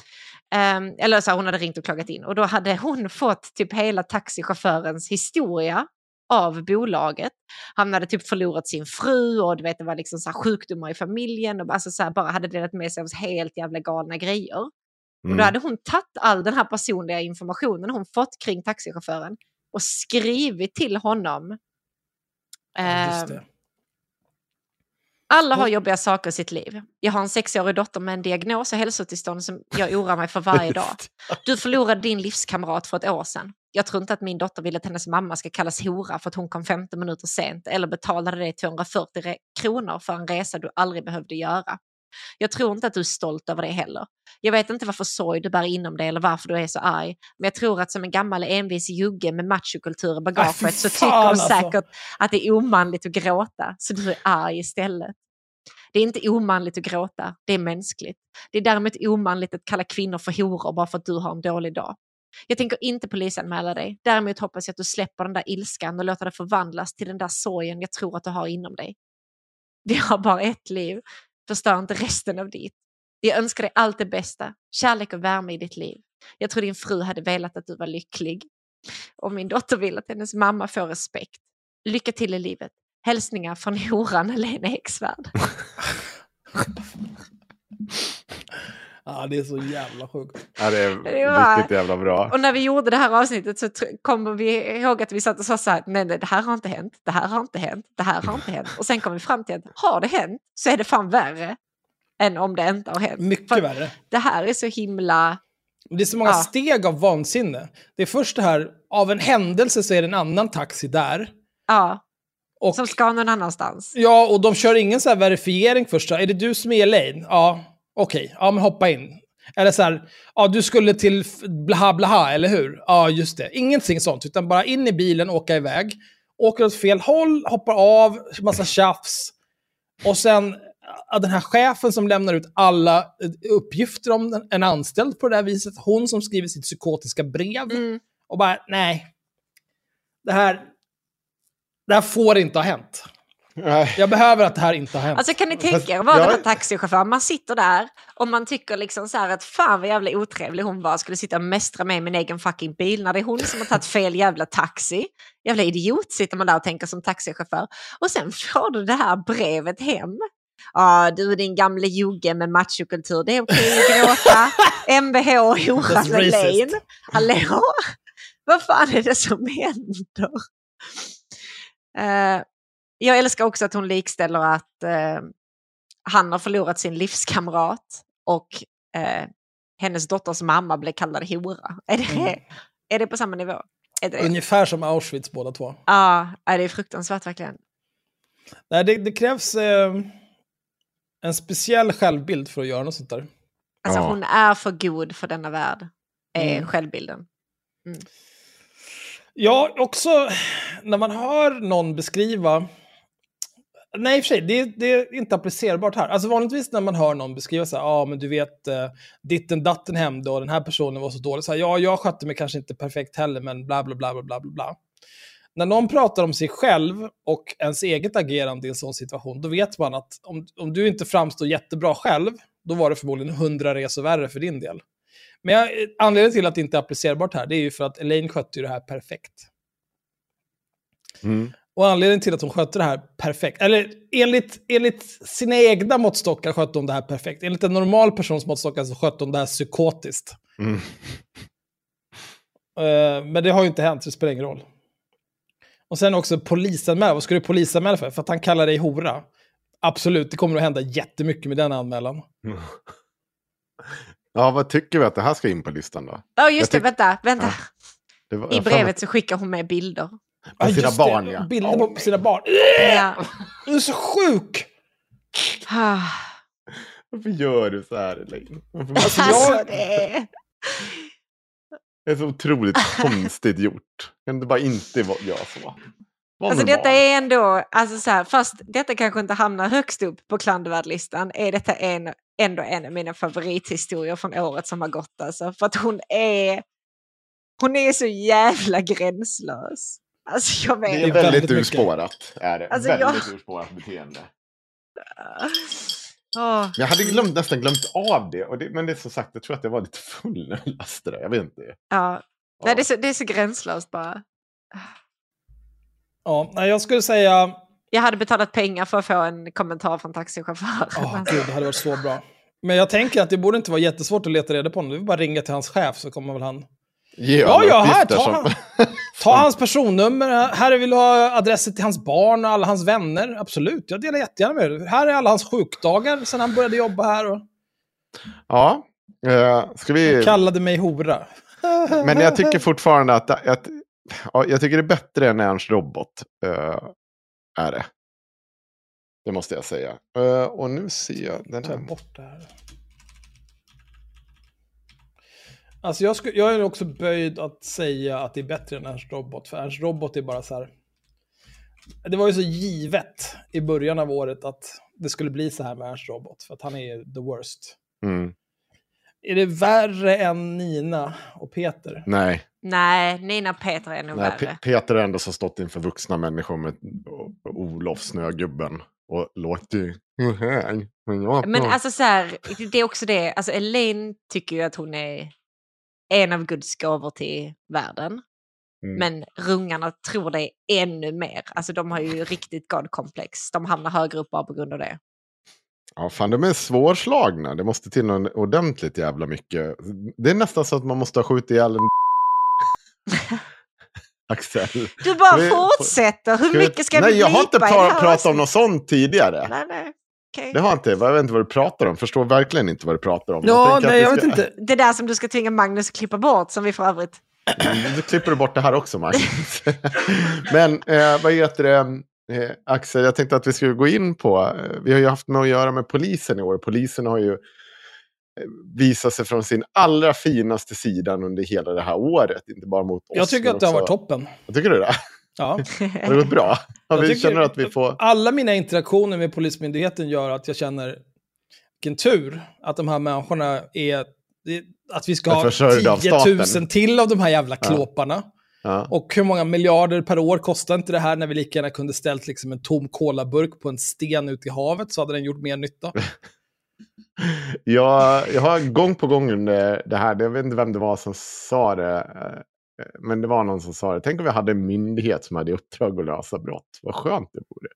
Ehm, eller så hon hade ringt och klagat in. Och då hade hon fått typ hela taxichaufförens historia av bolaget. Han hade typ förlorat sin fru och du vet, det var liksom så här sjukdomar i familjen och alltså så här, bara hade delat med sig av helt jävla galna grejer. Och då Mm. hade hon tagit all den här personliga informationen hon fått kring taxichauffören och skrivit till honom. Ja, Eh, alla har jobbiga saker i sitt liv. Jag har en sexårig dotter med en diagnos och hälsotillstånd som jag oroar mig för varje dag. Du förlorade din livskamrat för ett år sedan. Jag tror inte att min dotter vill att hennes mamma ska kallas hora för att hon kom 15 minuter sent eller betalade dig 240 re- kronor för en resa du aldrig behövde göra. Jag tror inte att du är stolt över det heller. Jag vet inte varför sorg du bär inom dig eller varför du är så arg. Men jag tror att som en gammal envis jugge med machokultur i bagaget så tycker du alltså. säkert att det är omanligt att gråta. Så du är arg istället. Det är inte omanligt att gråta, det är mänskligt. Det är däremot omanligt att kalla kvinnor för horor bara för att du har en dålig dag. Jag tänker inte polisanmäla dig. Däremot hoppas jag att du släpper den där ilskan och låter det förvandlas till den där sorgen jag tror att du har inom dig. Vi har bara ett liv. Förstör inte resten av ditt. Jag önskar dig allt det bästa. Kärlek och värme i ditt liv. Jag tror din fru hade velat att du var lycklig. Och min dotter vill att hennes mamma får respekt. Lycka till i livet. Hälsningar från horan Lena Eksvärd. Ja, det är så jävla sjukt. Ja, det är Det riktigt jävla bra. Och när vi gjorde det här avsnittet så kommer vi ihåg att vi satt och sa så här, nej, nej, det här har inte hänt, det här har inte hänt, det här har inte hänt. Och sen kom vi fram till att har det hänt så är det fan värre än om det inte har hänt. Mycket För värre. Det här är så himla... Det är så många Ja. steg av vansinne. Det är först det här, av en händelse så är det en annan taxi där. Ja, Och, som ska någon annanstans. ja, och de kör ingen så här verifiering först. Är det du som är Elaine? Ja, okej. Ja, men hoppa in. Eller så här, ja du skulle till blaha blaha, eller hur? Ja, just det. Ingenting sånt, utan bara in i bilen, åka iväg. Åker åt fel håll, hoppar av, massa tjafs. Och sen den här chefen som lämnar ut alla eh, uppgifter om en- anställd på det här viset. Hon som skriver sitt psykotiska brev. Mm. Och bara, nej. Det här, det här får inte ha hänt. Nej. Jag behöver att det här inte har hänt. Alltså kan ni tänka er att vara jag- den här taxichauffören, man sitter där och man tycker liksom så här att fan vad jävla otrevlig hon var, skulle sitta och mästra mig i min egen fucking bil när det är hon som har tagit fel jävla taxi. Jävla idiot sitter man där och tänker som taxichaufför. Och sen får du det här brevet hem. Ja, du är din gamle jugge med machokultur, det är okej att gråta. Mvh That's horan. Elaine. Hallå? Vad fan är det som händer? Eh, jag älskar också att hon likställer att eh, han har förlorat sin livskamrat och eh, hennes dotters mamma blev kallad hora. Är det, Mm. är det på samma nivå? Är det, Ungefär som Auschwitz båda två. ja, är det är fruktansvärt verkligen. Nej, det, det krävs eh, en speciell självbild för att göra något sånt där. Alltså Ja. hon är för god för denna värld, är Mm. självbilden. Ja, också när man hör någon beskriva... Nej, i och för sig, det, det är inte applicerbart här. Alltså vanligtvis när man hör någon beskriva så här, ja ah, men du vet, eh, ditten datten hände och den här personen var så dålig. Så här, ja, jag skötte mig kanske inte perfekt heller, men bla bla bla bla bla bla. När någon pratar om sig själv och ens eget agerande i en sån situation, då vet man att om, om du inte framstår jättebra själv, då var det förmodligen hundra resor värre för din del. Men jag, anledningen till att det inte är applicerbart här, det är ju för att Elaine skötte ju det här perfekt. Mm. Och anledningen till att hon skötte det här perfekt, eller enligt, enligt sina egna måttstockar skötte hon det här perfekt. Enligt en normal persons måttstockar så skötte hon det här psykotiskt. Mm. Eh, men det har ju inte hänt, så det spelar ingen roll. Och sen också polisanmälan. Vad ska du polisanmäla för? För att han kallar dig hora? Absolut, det kommer att hända jättemycket med den anmälan. Ja, vad tycker vi att det här ska in på listan då? Ja, just Jag det, vänta, vänta. Ja. Det var, I brevet så skickar hon med bilder. På sina just barn, det. ja. Bilder på sina barn. Ja. Du är så sjuk! Ah. Varför gör du så här Elaine? Varför- Alltså, jag- det är... Det är så otroligt konstigt gjort. Kan det bara inte vara jag så? Var Alltså detta är ändå, alltså så här, fast detta kanske inte hamnar högst upp på klandervärdlistan, är detta en, ändå en av mina favorithistorier från året som har gått. Alltså, för att hon är, hon är så jävla gränslös. Alltså jag Det vet är Det är väldigt, urspårat. Är det. Alltså, väldigt jag- urspårat beteende. Men jag hade glömt, nästan glömt av det. Och det. Men det är som sagt, jag tror att jag var lite full när jag läste det. Jag vet inte. ja. Nej, det, är så, det är så gränslöst bara. Ja, nej, jag skulle säga... Jag hade betalat pengar för att få en kommentar från taxichauffören. Åh, gud, det hade varit så bra. Men jag tänker att det borde inte vara jättesvårt att leta reda på honom. Det är bara ringa till hans chef så kommer väl han... Ge Ja, ja, här, ta, som- han, ta hans personnummer. Här vill du ha adresser till hans barn och alla hans vänner. Absolut, jag delar jättegärna med det. Här är alla hans sjukdagar sedan han började jobba här. Och Ja, eh, ska vi... kallade mig hora. Men jag tycker fortfarande att, att ja, jag tycker det är bättre än Ernst Robot. eh, är det. Det måste jag säga. Eh, och nu ser jag den här. bort det här. Alltså jag, sku, jag är också böjd att säga att det är bättre än Ernst Robot. För Ernst Robot är bara så här... Det var ju så givet i början av året att det skulle bli så här med Ernst Robot. För att han är the worst. Mm. Är det värre än Nina och Peter? Nej, Nej, Nina Peter är nog nej värre. Pe- Peter är ändå så stått inför vuxna människor med och- och Olof Snögubben. Och låter ju... "Hej, men jag Men pratar." alltså så här, det är också det, alltså Elaine tycker ju att hon är en av Guds gåvor till världen. Mm. Men rungarna tror det ännu mer. Alltså de har ju riktigt God-komplex. De hamnar högre upp bara på grund av det. Ja, fan de är svårslagna. Det måste till någon ordentligt jävla mycket. Det är nästan så att man måste ha skjutit ihjäl en... Axel. Du bara Vi- fortsätter. Hur mycket ska Nej, vi jag har inte blipa pra- pratat om något sånt tidigare. Nej, nej. Okej. Det har jag inte. Jag vet inte vad du pratar om. Förstår verkligen inte vad du pratar om. Ja, att nej, jag vet ska- inte. Det där som du ska tvinga Magnus att klippa bort, som vi för övrigt... Mm, Du klipper du bort det här också, Magnus. Men eh, vad heter det? Eh, Axel, jag tänkte att vi skulle gå in på... Eh, vi har ju haft med att göra med polisen i år. Polisen har ju eh, visat sig från sin allra finaste sidan under hela det här året. Inte bara mot oss. Jag tycker att det har varit toppen. Jag tycker du det? Ja. Har det gått bra? Jag vi känner att vi får... Alla mina interaktioner med Polismyndigheten gör att jag känner vilken tur att de här människorna är... Att vi ska ha försörjda av 10 000 staten. till av de här jävla klåparna. Ja. Och hur många miljarder per år kostar inte det här när vi lika gärna kunde ställt liksom en tom kolaburk på en sten ute i havet så hade den gjort mer nytta. Jag, jag har gång på gång under det här, jag vet inte vem det var som sa det, eh, men det var någon som sa det. Tänk om vi hade en myndighet som hade i uppdrag att lösa brott. Vad skönt det vore.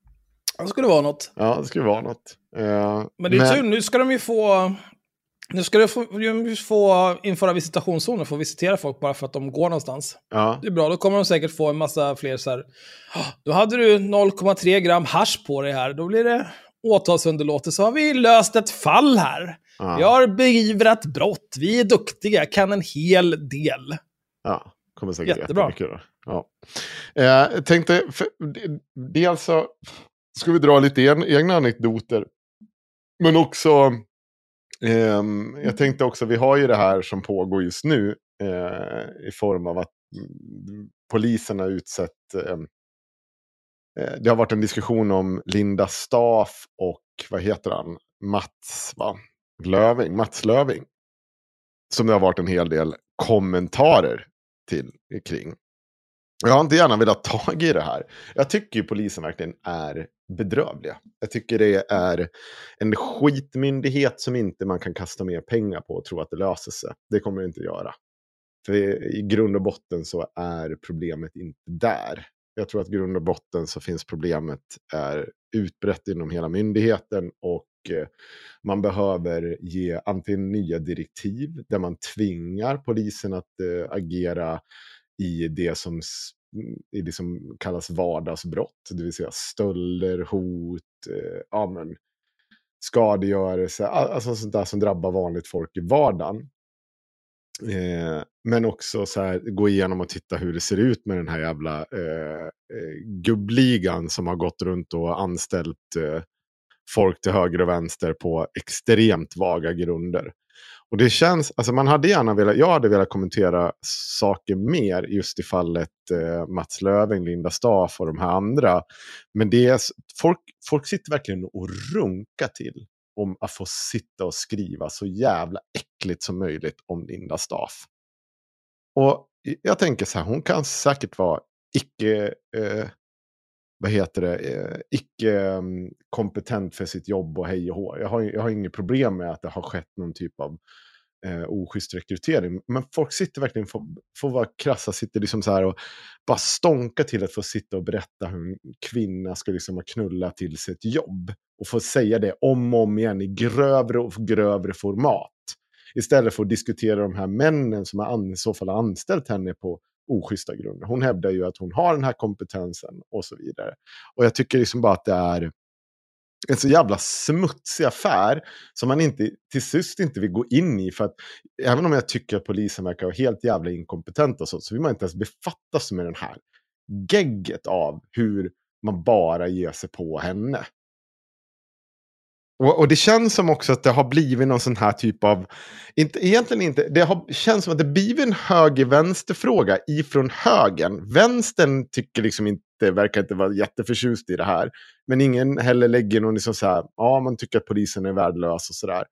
Det skulle vara något. Ja, det skulle vara något. Eh, Men det är tur, nu ska de ju få... Nu ska de få, få införa visitationszoner för att visitera folk bara för att de går någonstans. Ja, Det är bra, då kommer de säkert få en massa fler så här. "Ah, Då hade du 0,3 gram hasch på dig här. Då blir det åtalsunderlåtelse. Så har vi löst ett fall här. ja, Vi har beivrat brott. Vi är duktiga, kan en hel del. ja. Kommer säkert Jättebra. jättemycket då. Ja. Eh, tänkte, för, dels så ska vi dra lite en, egna anekdoter. Men också, ehm, jag tänkte också, vi har ju det här som pågår just nu. Eh, I form av att mm, polisen har utsett ehm, eh, det har varit en diskussion om Linda Staff och vad heter han? Mats va? Löving, Mats Löving. Som det har varit en hel del kommentarer till kring. Jag har inte gärna velat ta tag i det här. Jag tycker ju polisen verkligen är bedrövliga. Jag tycker det är en skitmyndighet som inte man kan kasta mer pengar på och tro att det löser sig. Det kommer det inte att göra. För i grund och botten så är problemet inte där. Jag tror att i grund och botten så finns problemet är utbrett inom hela myndigheten och Eh, man behöver ge antingen nya direktiv där man tvingar polisen att eh, agera i det som, i det som kallas vardagsbrott, det vill säga stölder, hot, eh, ja, men, skadegörelse, alltså sånt där som drabbar vanligt folk i vardagen. Eh, men också så här, gå igenom och titta hur det ser ut med den här jävla eh, eh gubbligan som har gått runt och anställt eh, folk till höger och vänster på extremt vaga grunder. Och det känns, alltså man hade gärna velat, jag hade velat kommentera saker mer just i fallet eh, Mats Löving, Linda Staaf och de här andra. Men det är, folk, folk sitter verkligen och runkar till om att få sitta och skriva så jävla äckligt som möjligt om Linda Staaf. Och jag tänker så här, hon kan säkert vara icke, eh, vad heter det, eh, icke-kompetent mm, för sitt jobb och hej och hå. Jag har, jag har inget problem med att det har skett någon typ av eh, oschysst rekrytering. Men folk sitter verkligen, får, får vara krassa, sitter liksom så här och bara stånka till att få sitta och berätta hur en kvinna ska liksom ha knullat till sig ett jobb. Och få säga det om och om igen i grövre och grövre format. Istället för att diskutera de här männen som har i så fall har anställt henne på oschyssta grunder. Hon hävdar ju att hon har den här kompetensen och så vidare. Och jag tycker liksom bara att det är en så jävla smutsig affär som man inte, till sist inte vill gå in i. För att även om jag tycker att polisen verkar vara helt jävla inkompetent och så, så vill man inte ens befatta sig med den här gegget av hur man bara ger sig på henne. Och, och, det känns som också att det har blivit någon sån här typ av, inte, egentligen inte, det har, känns som att det blivit en höger-vänster-fråga ifrån högern. Vänstern tycker liksom inte, verkar inte vara jätteförtjust i det här. Men ingen heller lägger någon liksom så här, ja man tycker att polisen är värdelös och sådär.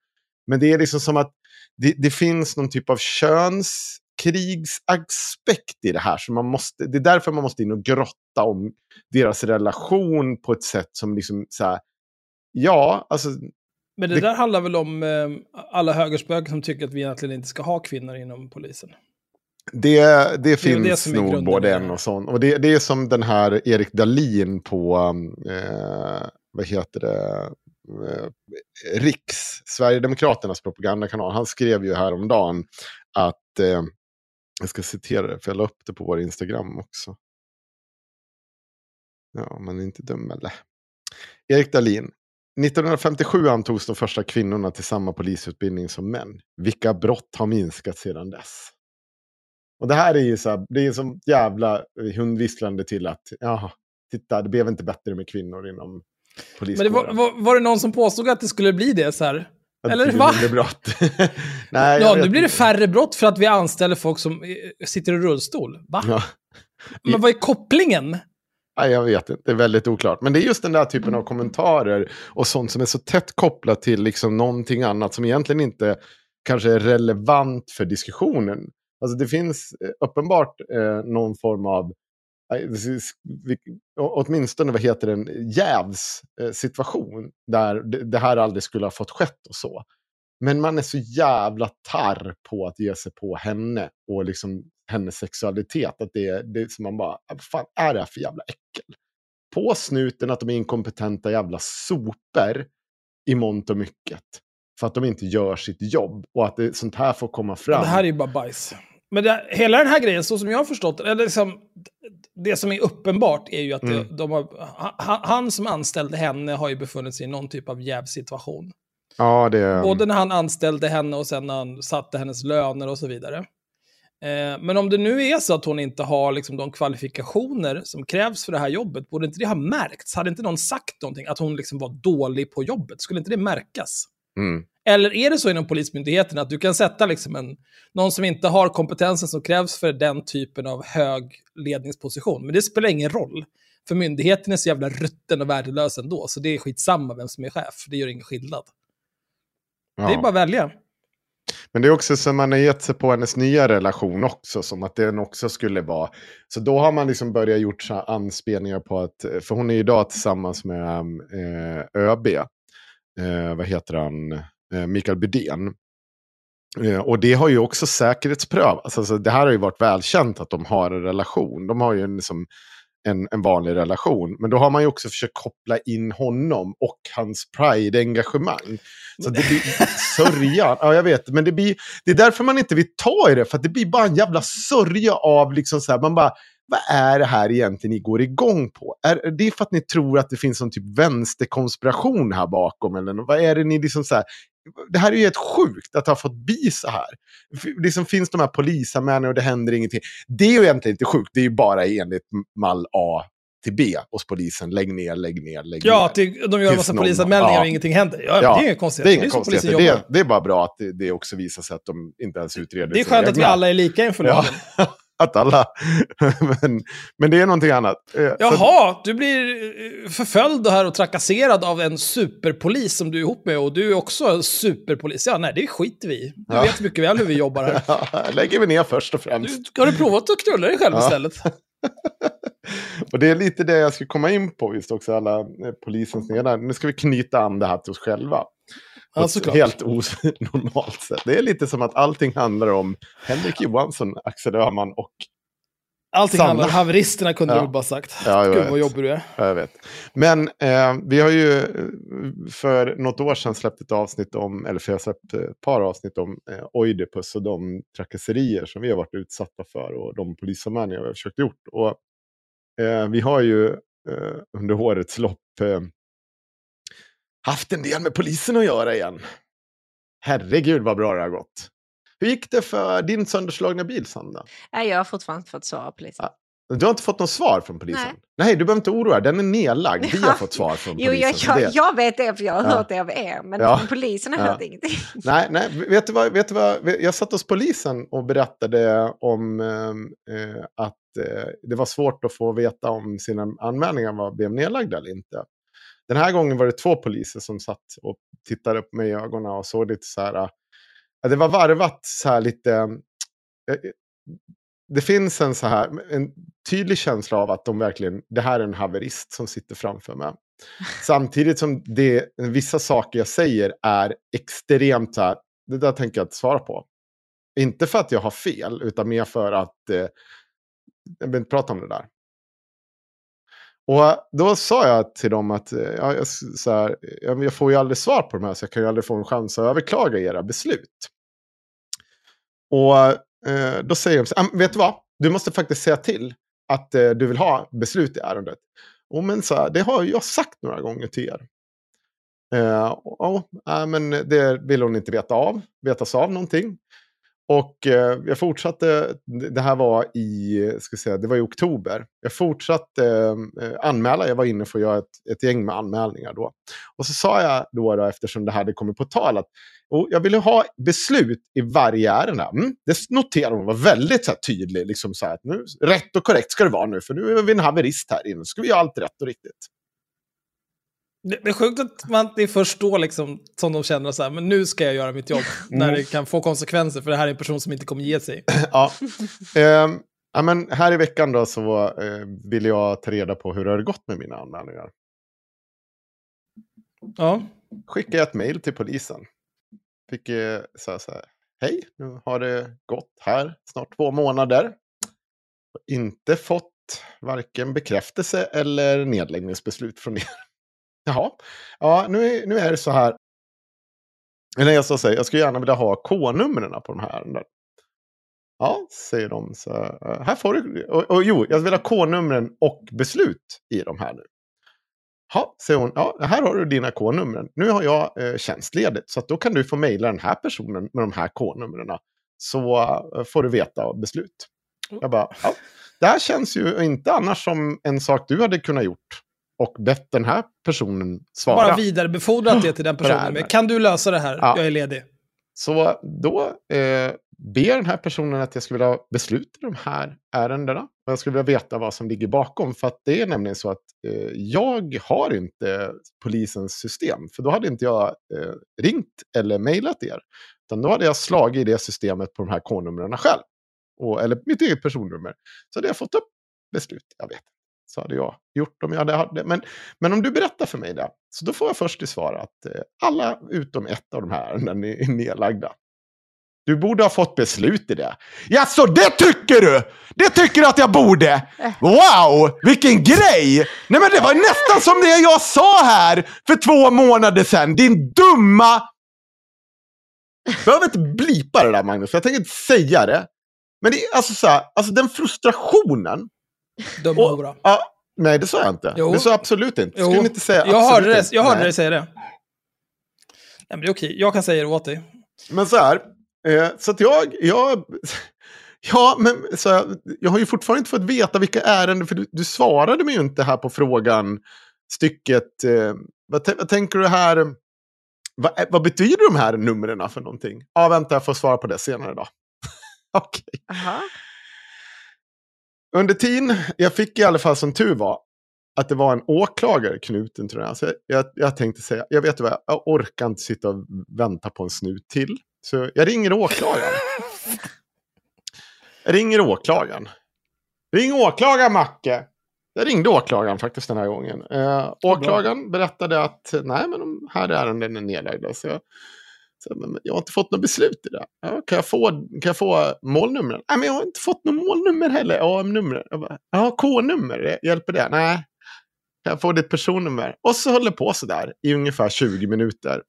Men det är liksom som att det, det finns någon typ av könskrigsaspekt i det här. Så man måste, det är därför man måste in och grotta om deras relation på ett sätt som liksom så här, Ja, alltså... Men det, det, där handlar väl om eh, alla högerspöken som tycker att vi egentligen inte ska ha kvinnor inom polisen? Det, det finns det nog både en och sån. Och det, det är som den här Erik Dalin på, eh, vad heter det, eh, Riks, Sverigedemokraternas propagandakanal. Han skrev ju häromdagen att, eh, jag ska citera det, för jag la upp det på vår Instagram också. Ja, man är inte dum eller? Erik Dalin. 1957 antogs de första kvinnorna till samma polisutbildning som män. Vilka brott har minskat sedan dess? Och det här är ju så här, det är som jävla hundvisslande till att, jaha, titta, det blev inte bättre med kvinnor inom poliskåren. Men det var, var, var, det någon som påstod att det skulle bli det så här? Att Eller va? brott. Nej, ja, nu blir det färre brott för att vi anställer folk som eh, sitter i rullstol. Va? Ja. Men vad är kopplingen? Nej, jag vet inte, det är väldigt oklart. Men det är just den där typen av kommentarer och sånt som är så tätt kopplat till liksom någonting annat som egentligen inte kanske är relevant för diskussionen. Alltså det finns eh, uppenbart eh, någon form av, eh, åtminstone vad heter eh, det, en jävssituation där det här aldrig skulle ha fått skett och så. Men man är så jävla tarr på att ge sig på henne och liksom hennes sexualitet. Att det, det är som man bara, vad fan är det här för jävla äckel? På snuten att de är inkompetenta jävla soper i mångt och mycket. För att de inte gör sitt jobb och att det, sånt här får komma fram. Det här är ju bara bajs. Men det, hela den här grejen, så som jag har förstått eller liksom, det som är uppenbart är ju att mm. det, de har, han, han, som anställde henne har ju befunnit sig i någon typ av jävsituation. Ja, det... Både när han anställde henne och sen när han satte hennes löner och så vidare. Eh, men om det nu är så att hon inte har liksom, de kvalifikationer som krävs för det här jobbet, borde inte det ha märkts? Hade inte någon sagt någonting, att hon liksom var dålig på jobbet? Skulle inte det märkas? Mm. Eller är det så inom Polismyndigheten att du kan sätta liksom en, någon som inte har kompetensen som krävs för den typen av hög ledningsposition, men det spelar ingen roll. För myndigheten är så jävla rutten och värdelös ändå, så det är skitsamma vem som är chef. Det gör ingen skillnad. Ja. Det är bara att välja. Men det är också som man har gett sig på hennes nya relation också, som att den också skulle vara. Så då har man liksom börjat gjort så anspelningar på att, eh, för hon är idag tillsammans med eh, ÖB, eh, vad heter han, eh, Mikael Bydén. Eh, och det har ju också säkerhetsprövats. Alltså, det här har ju varit välkänt att de har en relation. De har ju en, liksom, en, en vanlig relation. Men då har man ju också försökt koppla in honom och hans pride-engagemang. Så det blir sörja. Ja, jag vet. Men det, blir, det är därför man inte vill ta i det. För det blir bara en jävla sörja av liksom så här. Man bara, vad är det här egentligen ni går igång på? Är det för att ni tror att det finns någon typ vänsterkonspiration här bakom? Eller vad är det ni liksom så här, det här är ju helt sjukt att har fått bli så här. Det liksom finns de här polisanmälningarna och det händer ingenting. Det är ju egentligen inte sjukt, det är ju bara enligt mall A till B hos polisen. Lägg ner, lägg ner, lägg ja, ner. Ja, de gör en massa polisanmälningar ja. och ingenting händer. Ja, ja, det är inget konstigt. Det är, konstigt. Det, det, det, är bara bra att det, det, också visar sig att de inte ens utreder. Det är skönt att vi alla är lika inför lagen. Ja. att alla... men, men det är någonting annat. Eh, Jaha, du blir eh, förföljd här och trakasserad av en superpolis som du är ihop med och du är också superpolis. Ja, nej, det skiter vi i. Du ja. vet mycket väl hur vi jobbar här. Ja, lägger vi ner först och främst. Du, har du provat att knulla dig själv ja. istället? och det är lite det jag ska komma in på, just också alla eh, polisens ledare. Nu ska vi knyta an det här till oss själva. Ja, såklart. helt onormalt sätt. Det är lite som att allting handlar om Henrik Johansson, Axel Öhman och... Allting Sanna. handlar om haveristerna kunde Ja. du bara sagt. Ja, Gud vet. vad jobbig du är. Ja, jag vet. Men eh, vi har ju för något år sedan släppt ett avsnitt om, eller för jag har släppt ett par avsnitt om eh, Oidipus och de trakasserier som vi har varit utsatta för och de polisanmälningar vi har försökt gjort. Och eh, vi har ju eh, under årets lopp eh, haft en del med polisen att göra igen. Herregud vad bra det har gått. Hur gick det för din sönderslagna bil, Sandra? Nej, jag har fortfarande inte fått svar av polisen. Ja. Du har inte fått något svar från polisen? Nej. Nej, du behöver inte oroa dig. Den är nedlagd. Vi har fått svar från Jo, polisen. jag, jag, jag vet det för jag har Ja. hört det av er, men Ja. polisen har Ja. hört ingenting. Nej, nej vet, du vad, vet du vad? Jag satt hos polisen och berättade om eh, att eh, det var svårt att få veta om sina anmälningar var, blev nedlagda eller inte. Den här gången var det två poliser som satt och tittade på mig i ögonen och såg lite så här. ja, det var varvat så här lite. Eh, det finns en så här en tydlig känsla av att de verkligen, det här är en haverist som sitter framför mig. Samtidigt som det, vissa saker jag säger är extremt så här, det där tänker jag inte svara på. Inte för att jag har fel, utan mer för att eh, jag vill inte prata om det där. Och då sa jag till dem att eh, ja, jag, så här, jag, får ju aldrig svar på de här, så jag kan ju aldrig få en chans att överklaga era beslut. Och eh, då säger de så ah, här, vet du vad? Du måste faktiskt säga till att eh, du vill ha beslut i ärendet. Och men så här, det har jag sagt några gånger till er. Eh, och, och, äh, men det vill hon inte veta av, vetas av någonting. Och eh, jag fortsatte, det här var i, ska säga, det var i oktober. Jag fortsatte eh, anmäla, jag var inne för att göra ett, ett gäng med anmälningar då. Och så sa jag då, då eftersom det hade kommit på tal, att och jag ville ha beslut i varje ärende. Mm, det noterade hon, var väldigt så här, tydlig. Liksom så här, att nu, rätt och korrekt ska det vara nu, för nu är vi en haverist här inne. Nu ska vi göra allt rätt och riktigt. Det är sjukt att man, är först då liksom, som de känner så här, men nu ska jag göra mitt jobb. Mm. När det kan få konsekvenser, för det här är en person som inte kommer ge sig. ja. Ehm, ja, men här i veckan då så eh, vill jag ta reda på hur det har gått med mina anmälningar. Ja. Skickade jag ett mejl till polisen. Fick eh, så här, så här, hej, nu har det gått här snart två månader. Inte fått varken bekräftelse eller nedläggningsbeslut från er. Jaha, ja, nu nu är det så här. Eller jag ska säga, jag skulle gärna vilja ha K-numren på de här ärendena. Ja, säger de. Så, eh, här får du. Och, och jo, jag vill ha K-numren och beslut i de här nu. Ja, säger hon. Ja, här har du dina K-numren. Nu har jag eh, tjänstledigt. Så då kan du få mejla den här personen med de här K-numren. Så eh, får du veta beslut. Jag bara, ja. Det här känns ju inte annars som en sak du hade kunnat gjort. Och bett den här personen svara. Bara vidarebefordrat det till den personen. med. Kan du lösa det här? Ja. Jag är ledig. Så då eh, ber den här personen att jag skulle vilja ha beslut i de här ärendena. Och jag skulle vilja veta vad som ligger bakom. För att det är nämligen så att eh, jag har inte polisens system. För då hade inte jag eh, ringt eller mejlat er. Utan då hade jag slagit i det systemet på de här K-numren själv. Och, eller mitt eget personnummer. Så hade jag fått upp beslut. Jag vet. Så hade jag gjort om jag hade haft det. Men, men om du berättar för mig det. Så då får jag först till svar att eh, alla utom ett av de här ärenden är, är nedlagda. Du borde ha fått beslut i det. Ja, så det tycker du? Det tycker du att jag borde? Wow, vilken grej! Nej men det var nästan som det jag sa här för två månader sedan. Din dumma... Jag behöver inte blipa det där Magnus, för jag tänker inte säga det. Men det är alltså så här, alltså den frustrationen. Dum Och- hora. Ja, nej, det sa jag inte. Jo. Det sa jag absolut inte. Jo, Skulle inte säga jag hörde, det, jag hörde dig säga det. Nej, men det är okej. Jag kan säga det åt dig. Men så här, eh, så att jag, jag, ja, men så här, jag har ju fortfarande inte fått veta vilka ärenden, för du, du svarade mig ju inte här på frågan, stycket, eh, vad, vad tänker du här, vad, eh, vad betyder de här numren för någonting? Ja, vänta, jag får svara på det senare då. Okej. Jaha. Under tiden, jag fick i alla fall som tur var, att det var en åklagare knuten till det här. Så jag, jag, jag tänkte säga, jag vet vad, jag orkar inte sitta och vänta på en snut till. Så jag ringer åklagaren. Jag ringer åklagaren. Ring åklagaren Macke. Jag ringde åklagaren faktiskt den här gången. Eh, åklagaren berättade att nej, men de här ärenden är nedlagda. Så jag, så, men jag har inte fått något beslut i det. Ja, kan, jag få, kan jag få målnumren? Nej, men jag har inte fått något målnummer heller. AM-nummer. Ja, K-nummer, hjälper det? Nej. Kan jag få ditt personnummer? Och så håller på sådär i ungefär 20 minuter.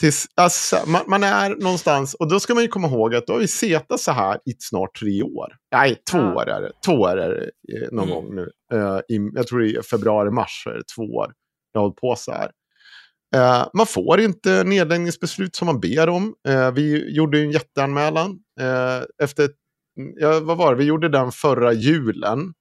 Tills, alltså, man, man, är någonstans, och då ska man ju komma ihåg att då har vi setat så här i snart tre år. Nej, två ja. år är det. Två år är det eh, någon mm. gång nu. Uh, i, jag tror i februari-mars så är det två år. Jag har hållit på så här. Uh, man får inte nedläggningsbeslut som man ber om. Uh, vi gjorde en jätteanmälan. efter, ja, vad var det, vi gjorde den förra julen.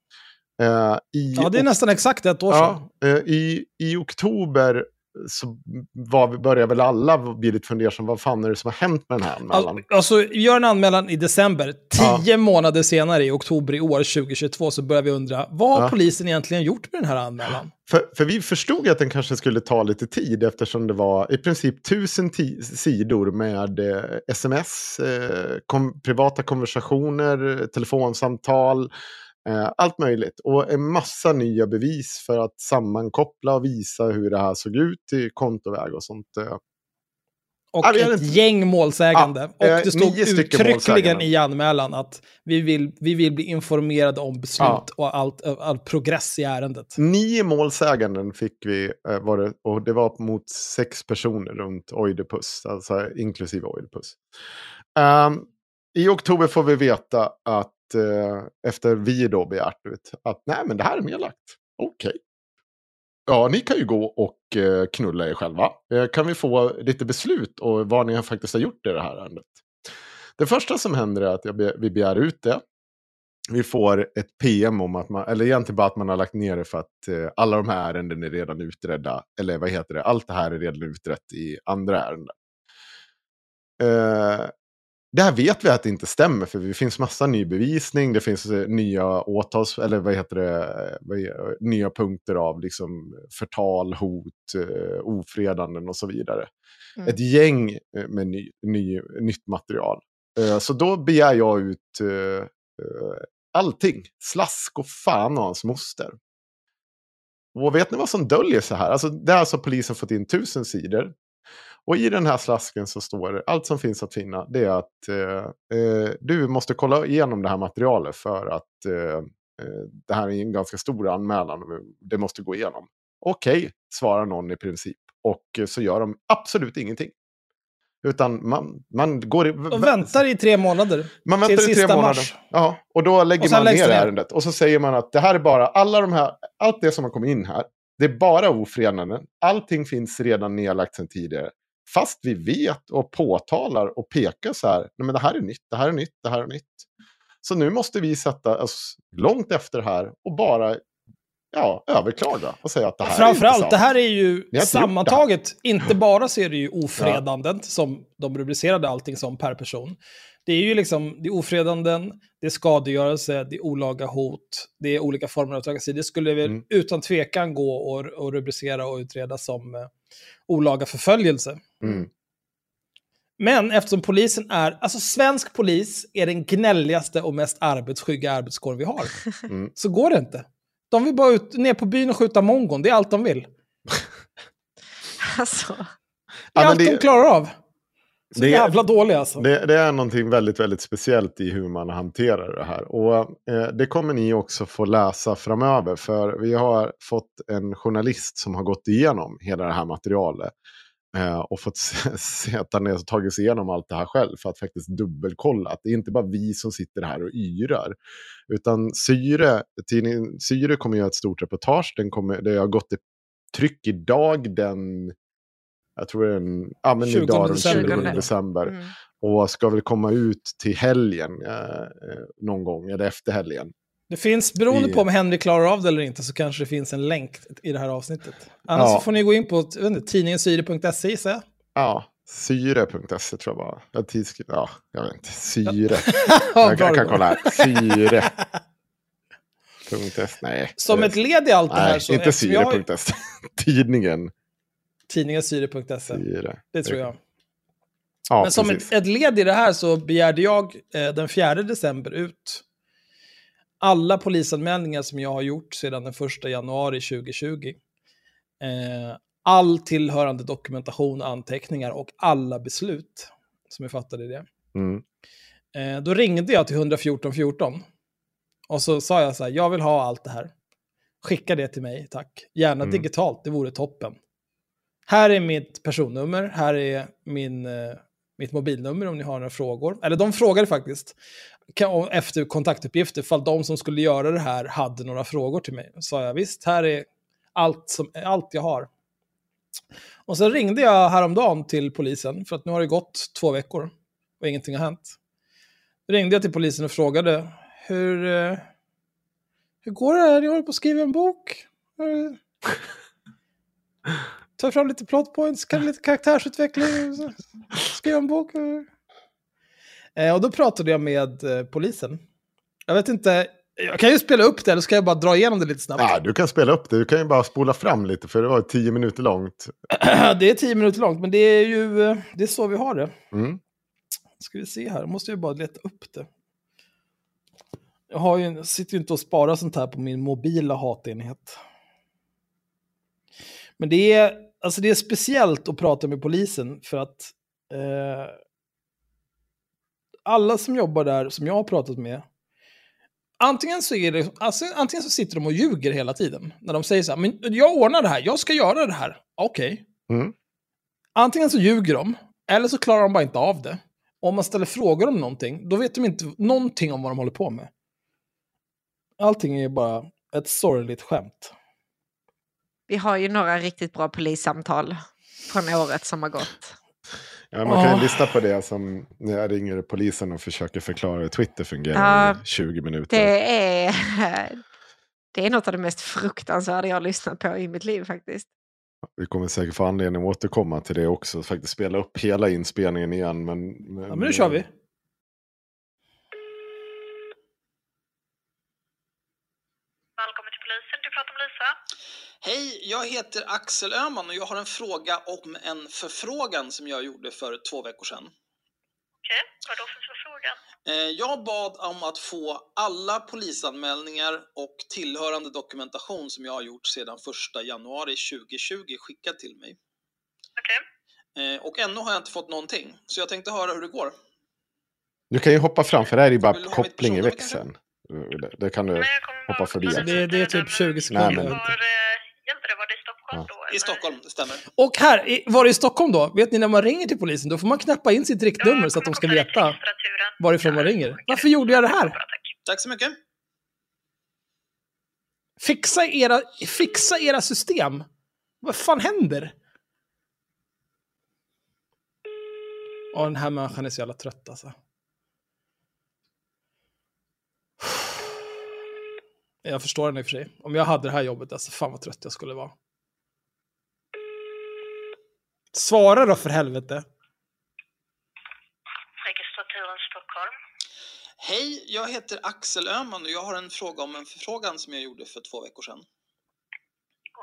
i, ja, det är nästan exakt ett år sedan. Ja, i, I oktober så var, börjar väl alla bli lite fundersamma. Vad fan är det som har hänt med den här anmälan? Alltså, vi gör en anmälan i december. Tio ja. månader senare, i oktober i år, 2022, så börjar vi undra, vad har ja. polisen egentligen gjort med den här anmälan? För, för vi förstod att den kanske skulle ta lite tid eftersom det var i princip tusen sidor med eh, sms, eh, kom, privata konversationer, telefonsamtal, allt möjligt. Och en massa nya bevis för att sammankoppla och visa hur det här såg ut i kontoväg och sånt. Eh. Och ett inte... gäng målsägande. Ja, och det stod uttryckligen i anmälan att vi vill, vi vill bli informerade om beslut ja. och allt, all progress i ärendet. Nio målsäganden fick vi, var det, och det var mot sex personer runt Oidipus, alltså inklusive Oidipus. Um, I oktober får vi veta att eh, Eh, efter vi då begärt ut, att nej men det här är nedlagt. Okej. Okay. Ja, ni kan ju gå och eh, knulla er själva. Eh, kan vi få lite beslut och vad ni faktiskt har gjort i det här ärendet? Det första som händer är att be vi begär ut det. Vi får ett PM om att man, eller egentligen bara att man har lagt ner det för att eh, alla de här ärenden är redan utredda. Eller vad heter det, allt det här är redan utrett i andra ärenden. Eh, det här vet vi att det inte stämmer för det finns massa ny bevisning, det finns eh, nya åtals, eller vad heter det, nya punkter av liksom förtal, hot, eh, ofredanden och så vidare. Mm. Ett gäng eh, med ny, ny, nytt material. Så då begär jag ut allting, slask och fan och hans moster. Och vet ni vad som döljer sig här? Alltså, det har alltså polisen fått in tusen sidor. Och i den här slasken så står det, allt som finns att finna, det är att eh, eh, du måste kolla igenom det här materialet för att eh, eh det här är en ganska stor anmälan det måste gå igenom. Okej, okay, svarar någon i princip. Och så gör de absolut ingenting. Utan man, man går... I, och väntar i tre månader. Man väntar till i tre månader. Mars. Ja, och då lägger och man ner ärendet. Och så säger man att det här är bara, alla de här, allt det som har kommit in här, det är bara ofredanden. Allting finns redan nedlagt sedan tidigare. Fast vi vet och påtalar och pekar så här, nej men det här är nytt, det här är nytt, det här är nytt. Så nu måste vi sätta oss långt efter här och bara ja, överklaga och säga att det här Framförallt, är inte det här är ju sammantaget, inte bara så är det ju ofredanden, ja. som de rubricerade allting som per person. Det är ju liksom, det är ofredanden, det är skadegörelse, det är olaga hot, det är olika former av trakasserier. Det skulle väl mm. utan tvekan gå att rubricera och utreda som eh, olaga förföljelse. Mm. Men eftersom polisen är, alltså svensk polis är den gnälligaste och mest arbetsskygga arbetskåren vi har. Mm. Så går det inte. De vill bara ut, ner på byn och skjuta mongon, det är allt de vill. alltså. Det är ja, allt det... de klarar av. Så det, jävla dåliga alltså. Det, det, är någonting väldigt, väldigt speciellt i hur man hanterar det här. Och eh, det kommer ni också få läsa framöver. För vi har fått en journalist som har gått igenom hela det här materialet. Eh, och fått sätta ner och tagit sig igenom allt det här själv för att faktiskt dubbelkolla. Att det är inte bara vi som sitter här och yrar. Utan Syre, tidningen Syre kommer göra ett stort reportage. Den kommer, det har gått ett tryck idag den jag tror det är en, ja, men 20 idag den 20 december. Mm. Och ska väl komma ut till helgen eh, eh, någon gång, eller efter helgen. Det finns, beroende I... på om Henry klarar av det eller inte, så kanske det finns en länk i det här avsnittet. Annars ja. får ni gå in på tidningensyre.se gissar jag. Ja, syre.se tror jag bara. Jag, tidskrift, ja, jag vet inte. Syre. jag, jag kan kolla här. Syre. Nej. Som ett led i allt det här så... inte syre.se. Tidningen. Tidningen Syre.se. Det tror jag. Ja, Men som ett, ett, led i det här så begärde jag eh, den 4 december ut alla polisanmälningar som jag har gjort sedan den 1 januari 2020. Eh, all tillhörande dokumentation, anteckningar och alla beslut som är fattade i det. Mm. Eh, då ringde jag till 114 14 och så sa jag så här, jag vill ha allt det här. Skicka det till mig, tack. Gärna Mm. digitalt, det vore toppen. Här är mitt personnummer, här är min, eh, mitt mobilnummer om ni har några frågor. Eller de frågade faktiskt kan- efter kontaktuppgifter, fall de som skulle göra det här hade några frågor till mig. Sa jag, visst, här är allt, som, allt jag har. Och sen ringde jag häromdagen till polisen, för att nu har det gått två veckor och ingenting har hänt. Då ringde jag till polisen och frågade, hur, eh, hur går det här? Jag håller på att skriva en bok. Ta fram lite plot points, kan lite karaktärsutveckling, skriva en bok. Eh, och då pratade jag med eh, polisen. Jag vet inte, jag kan ju spela upp det, eller ska jag bara dra igenom det lite snabbt? Ja, du kan spela upp det. Du kan ju bara spola fram lite, för det var tio minuter långt. det är tio minuter långt, men det är ju eh, det är så vi har det. Mm. Ska vi se här, jag måste ju bara leta upp det. Jag, har ju, jag sitter ju inte och sparar sånt här på min mobila hatenhet. Men det är, alltså det är speciellt att prata med polisen för att eh, alla som jobbar där, som jag har pratat med, antingen så, är det, alltså, antingen så sitter de och ljuger hela tiden. När de säger så här, men jag ordnar det här, jag ska göra det här. Okej. Mm. Antingen så ljuger de, eller så klarar de bara inte av det. Och om man ställer frågor om någonting, då vet de inte någonting om vad de håller på med. Allting är bara ett sorgligt skämt. Vi har ju några riktigt bra polissamtal från året som har gått. Ja, man kan ju Åh. lyssna på det som när jag ringer polisen och försöker förklara hur Twitter fungerar Ja, i 20 minuter. Det är, det är något av det mest fruktansvärda jag har lyssnat på i mitt liv faktiskt. Vi kommer säkert få anledning att återkomma till det också. Faktiskt spela upp hela inspelningen igen. Men, men, Ja, men nu kör vi. Välkommen till polisen, du pratar med Lisa. Hej, jag heter Axel Öhman och jag har en fråga om en förfrågan som jag gjorde för två veckor sedan. Okej, vad då för förfrågan? Eh, Jag bad om att få alla polisanmälningar och tillhörande dokumentation som jag har gjort sedan 1 januari 2020 skickad till mig. Okej, Eh, Och ännu har jag inte fått någonting, så jag tänkte höra hur det går. Du kan ju hoppa fram, för det här är ju bara koppling i växeln. Det, det kan du hoppa förbi. Det- det är typ 20 sekunder. Nej, men- Var, gällde det, var det i Stockholm Ja. då? I eller? Stockholm, det stämmer. Och här, i- var det i Stockholm då? Vet ni när man ringer till polisen, då får man knappa in sitt Ja, riktnummer jag så att de ska veta varifrån man Ja, ringer. skickar Varför gjorde jag det här? Bra, tack. Tack så mycket. Fixa era, fixa era system. Vad fan händer? Ja, den här människan är så jävla trött alltså. Jag förstår den i och för sig. Om jag hade det här jobbet, alltså fan vad trött jag skulle vara. Svara då för helvete. Registraturen Stockholm. Hej, jag heter Axel Öhman och jag har en fråga om en förfrågan som jag gjorde för två veckor sedan.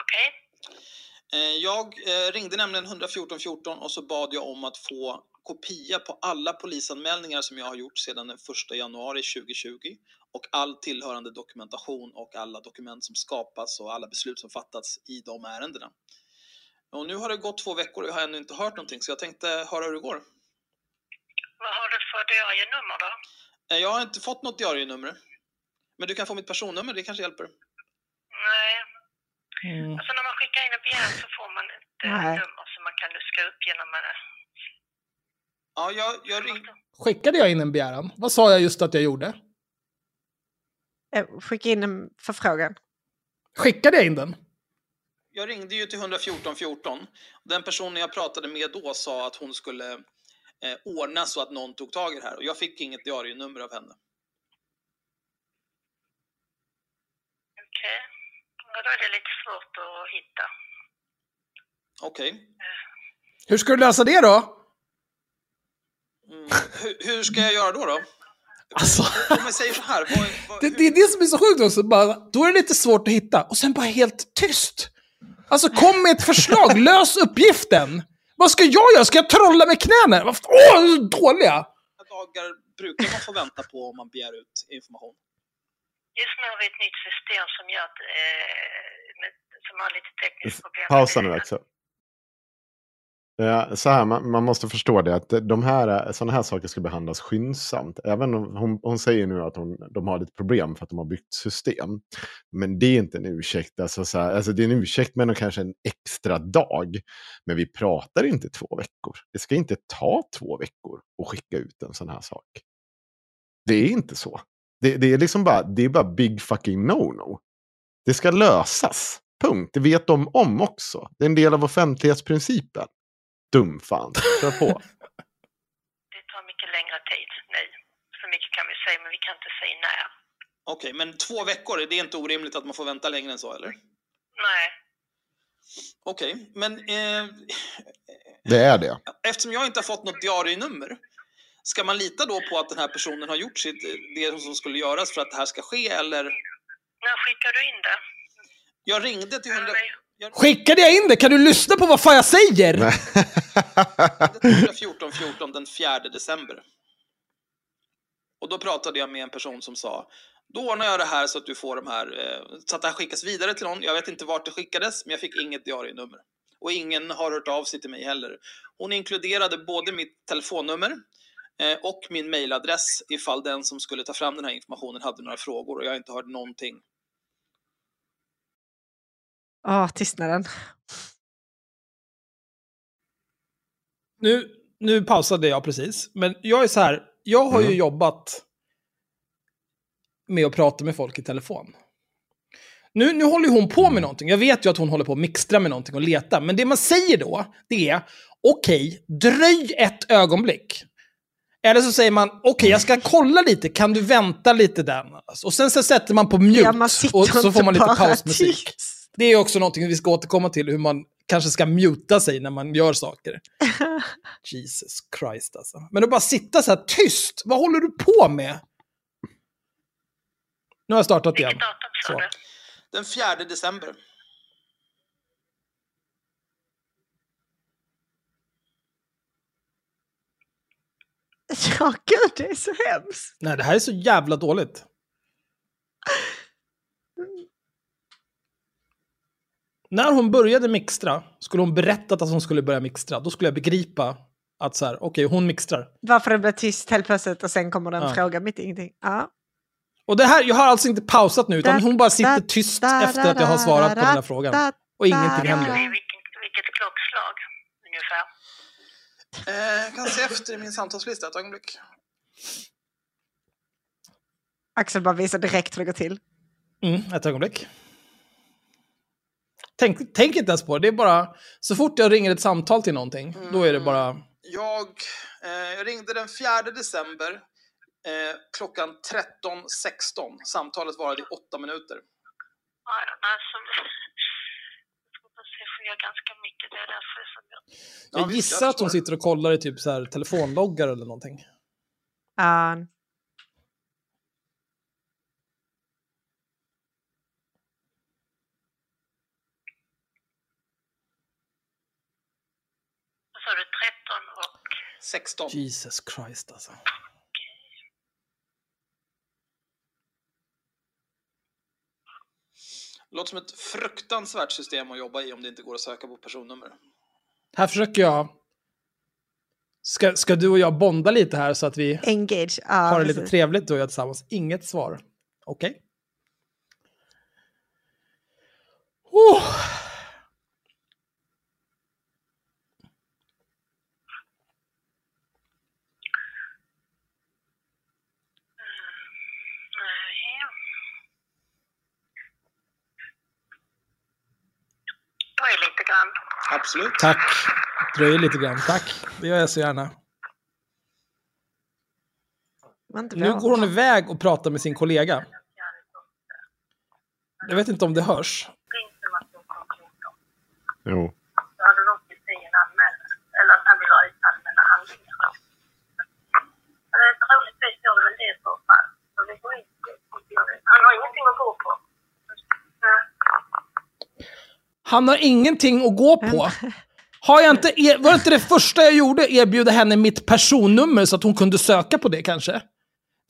Okej, Eh, Jag eh, ringde nämligen 114 14 och så bad jag om att få kopia på alla polisanmälningar som jag har gjort sedan den 1 januari 2020 och all tillhörande dokumentation och alla dokument som skapas och alla beslut som fattats i de ärendena. Och nu har det gått två veckor och jag har ännu inte hört någonting så jag tänkte höra hur det går. vad har du för diarienummer då? Eh, Jag har inte fått något diarienummer. Men du kan få mitt personnummer, det kanske hjälper. Nej, alltså när man skickar in en begäran så får man ett Nej. nummer som man kan luska upp genom en... Ja, jag, jag ring... Skickade jag in en begäran? Vad sa jag just att jag gjorde? Eh, Skicka in en förfrågan. Skickade jag in den? Jag ringde ju till 114 14. Den personen jag pratade med då sa att hon skulle eh, ordna så att någon tog tag i det här. Och jag fick inget diarienummer av henne. Okej, ja, då är det lite svårt att hitta. Okej. Hur ska du lösa det då? Mm. Hur, hur ska jag göra då? då? Alltså... Säger så här. Vad, vad, det, det är det som är så sjukt också. Bara, då är det lite svårt att hitta. Och sen bara helt tyst. Alltså kom med ett förslag. Lös uppgiften. Vad ska jag göra? Ska jag trolla med knäna? Åh, oh, dåliga! dagar brukar man få vänta på om man begär ut information? Just nu har vi ett nytt system som gör att, eh, med, som har lite tekniska problem. Pausa nu också. Så här, man, man måste förstå det att de här, sådana här saker ska behandlas skyndsamt. Även om hon, hon säger nu att hon, de har lite problem för att de har byggt system. Men det är inte en ursäkt. Alltså, så här, alltså det är en ursäkt med kanske en extra dag. Men vi pratar inte två veckor. Det ska inte ta två veckor att skicka ut en sån här sak. Det är inte så. Det, det är liksom bara, det är bara big fucking no-no. Det ska lösas. Punkt. Det vet de om också. Det är en del av offentlighetsprincipen. Dumfan. Kör på. Det tar mycket längre tid nu. Så mycket kan vi säga, men vi kan inte säga när. Okej, men två veckor, det är inte orimligt att man får vänta längre än så, eller? Nej. Okej, men eh, Det är det. eftersom jag inte har fått något diarienummer, ska man lita då på att den här personen har gjort sitt, det som skulle göras för att det här ska ske, eller? När skickar du in det? Jag ringde till 100... Jag Skickade jag in det? Kan du lyssna på vad fan jag säger? Nej. till 114 14 den 4 december. Och då pratade jag med en person som sa, då ordnar jag det här så att du får de här, eh, så att det här skickas vidare till någon. Jag vet inte vart det skickades, men jag fick inget diarienummer. Och ingen har hört av sig till mig heller. Hon inkluderade både mitt telefonnummer eh, och min mailadress ifall den som skulle ta fram den här informationen hade några frågor och jag inte hört någonting. Åh, tystnaden. Nu, nu pausade jag precis, men jag är så här, jag har ju Mm. jobbat med att prata med folk i telefon. Nu, nu håller ju hon på med någonting. Jag vet ju att hon håller på att mixtra med någonting och leta. Men det man säger då, det är okej, dröj ett ögonblick. Eller så säger man, okej, jag ska kolla lite, kan du vänta lite där? Och sen så sätter man på mute Ja, man och så får man lite pausmusik. tyst. Det är också någonting vi ska återkomma till, hur man kanske ska muta sig när man gör saker. Jesus Christ alltså. Men att bara sitta så här tyst, vad håller du på med? Nu har jag startat igen. Så. Den 4 december. Ja, gud, det är så hemskt. Nej, det här är så jävla dåligt. När hon började mixtra, skulle hon berättat att hon skulle börja mixtra, då skulle jag begripa att så här, okej, hon mixtrar. Varför det blir tyst helt plötsligt och sen kommer det en Ja. fråga mitt i ingenting. Ja. Och det här, jag har alltså inte pausat nu, utan Da- hon bara sitter da- tyst da- efter att jag har svarat da- på den här frågan. da- Och ingenting da- händer. Vilket, vilket klockslag ungefär? Eh, jag kan se efter i min samtalslista ett ögonblick. Axel bara visar direkt hur det går till. Mm, ett ögonblick. Tänk, tänk inte ens på det, det är bara, så fort jag ringer ett samtal till någonting, då är det bara, Jag eh, ringde den 4 december eh, klockan 13.16. Samtalet varade i åtta minuter. Ja, alltså, jag ganska mycket. Det är därför som jag... Jag gissar jag att hon sitter och kollar i typ så här telefonloggar eller någonting. Ja. Vad sa du? 13 och... 16. Jesus Christ alltså. Låter som ett fruktansvärt system att jobba i om det inte går att söka på personnummer. Här försöker jag... Ska, ska du och jag bonda lite här så att vi Engage. Ja, har det lite precis. trevligt du och jag tillsammans? Inget svar. Okej. Oh. Nej. Dröj lite grann. Absolut. Tack. Dröjer lite grann. Tack. Det gör jag så gärna. Nu går hon iväg och pratar med sin kollega. Jag vet inte om det hörs. Jo. Han har ingenting att gå på. Han har ingenting att gå på. Har jag inte, er- var det inte det första jag gjorde? Erbjuda henne mitt personnummer så att hon kunde söka på det kanske?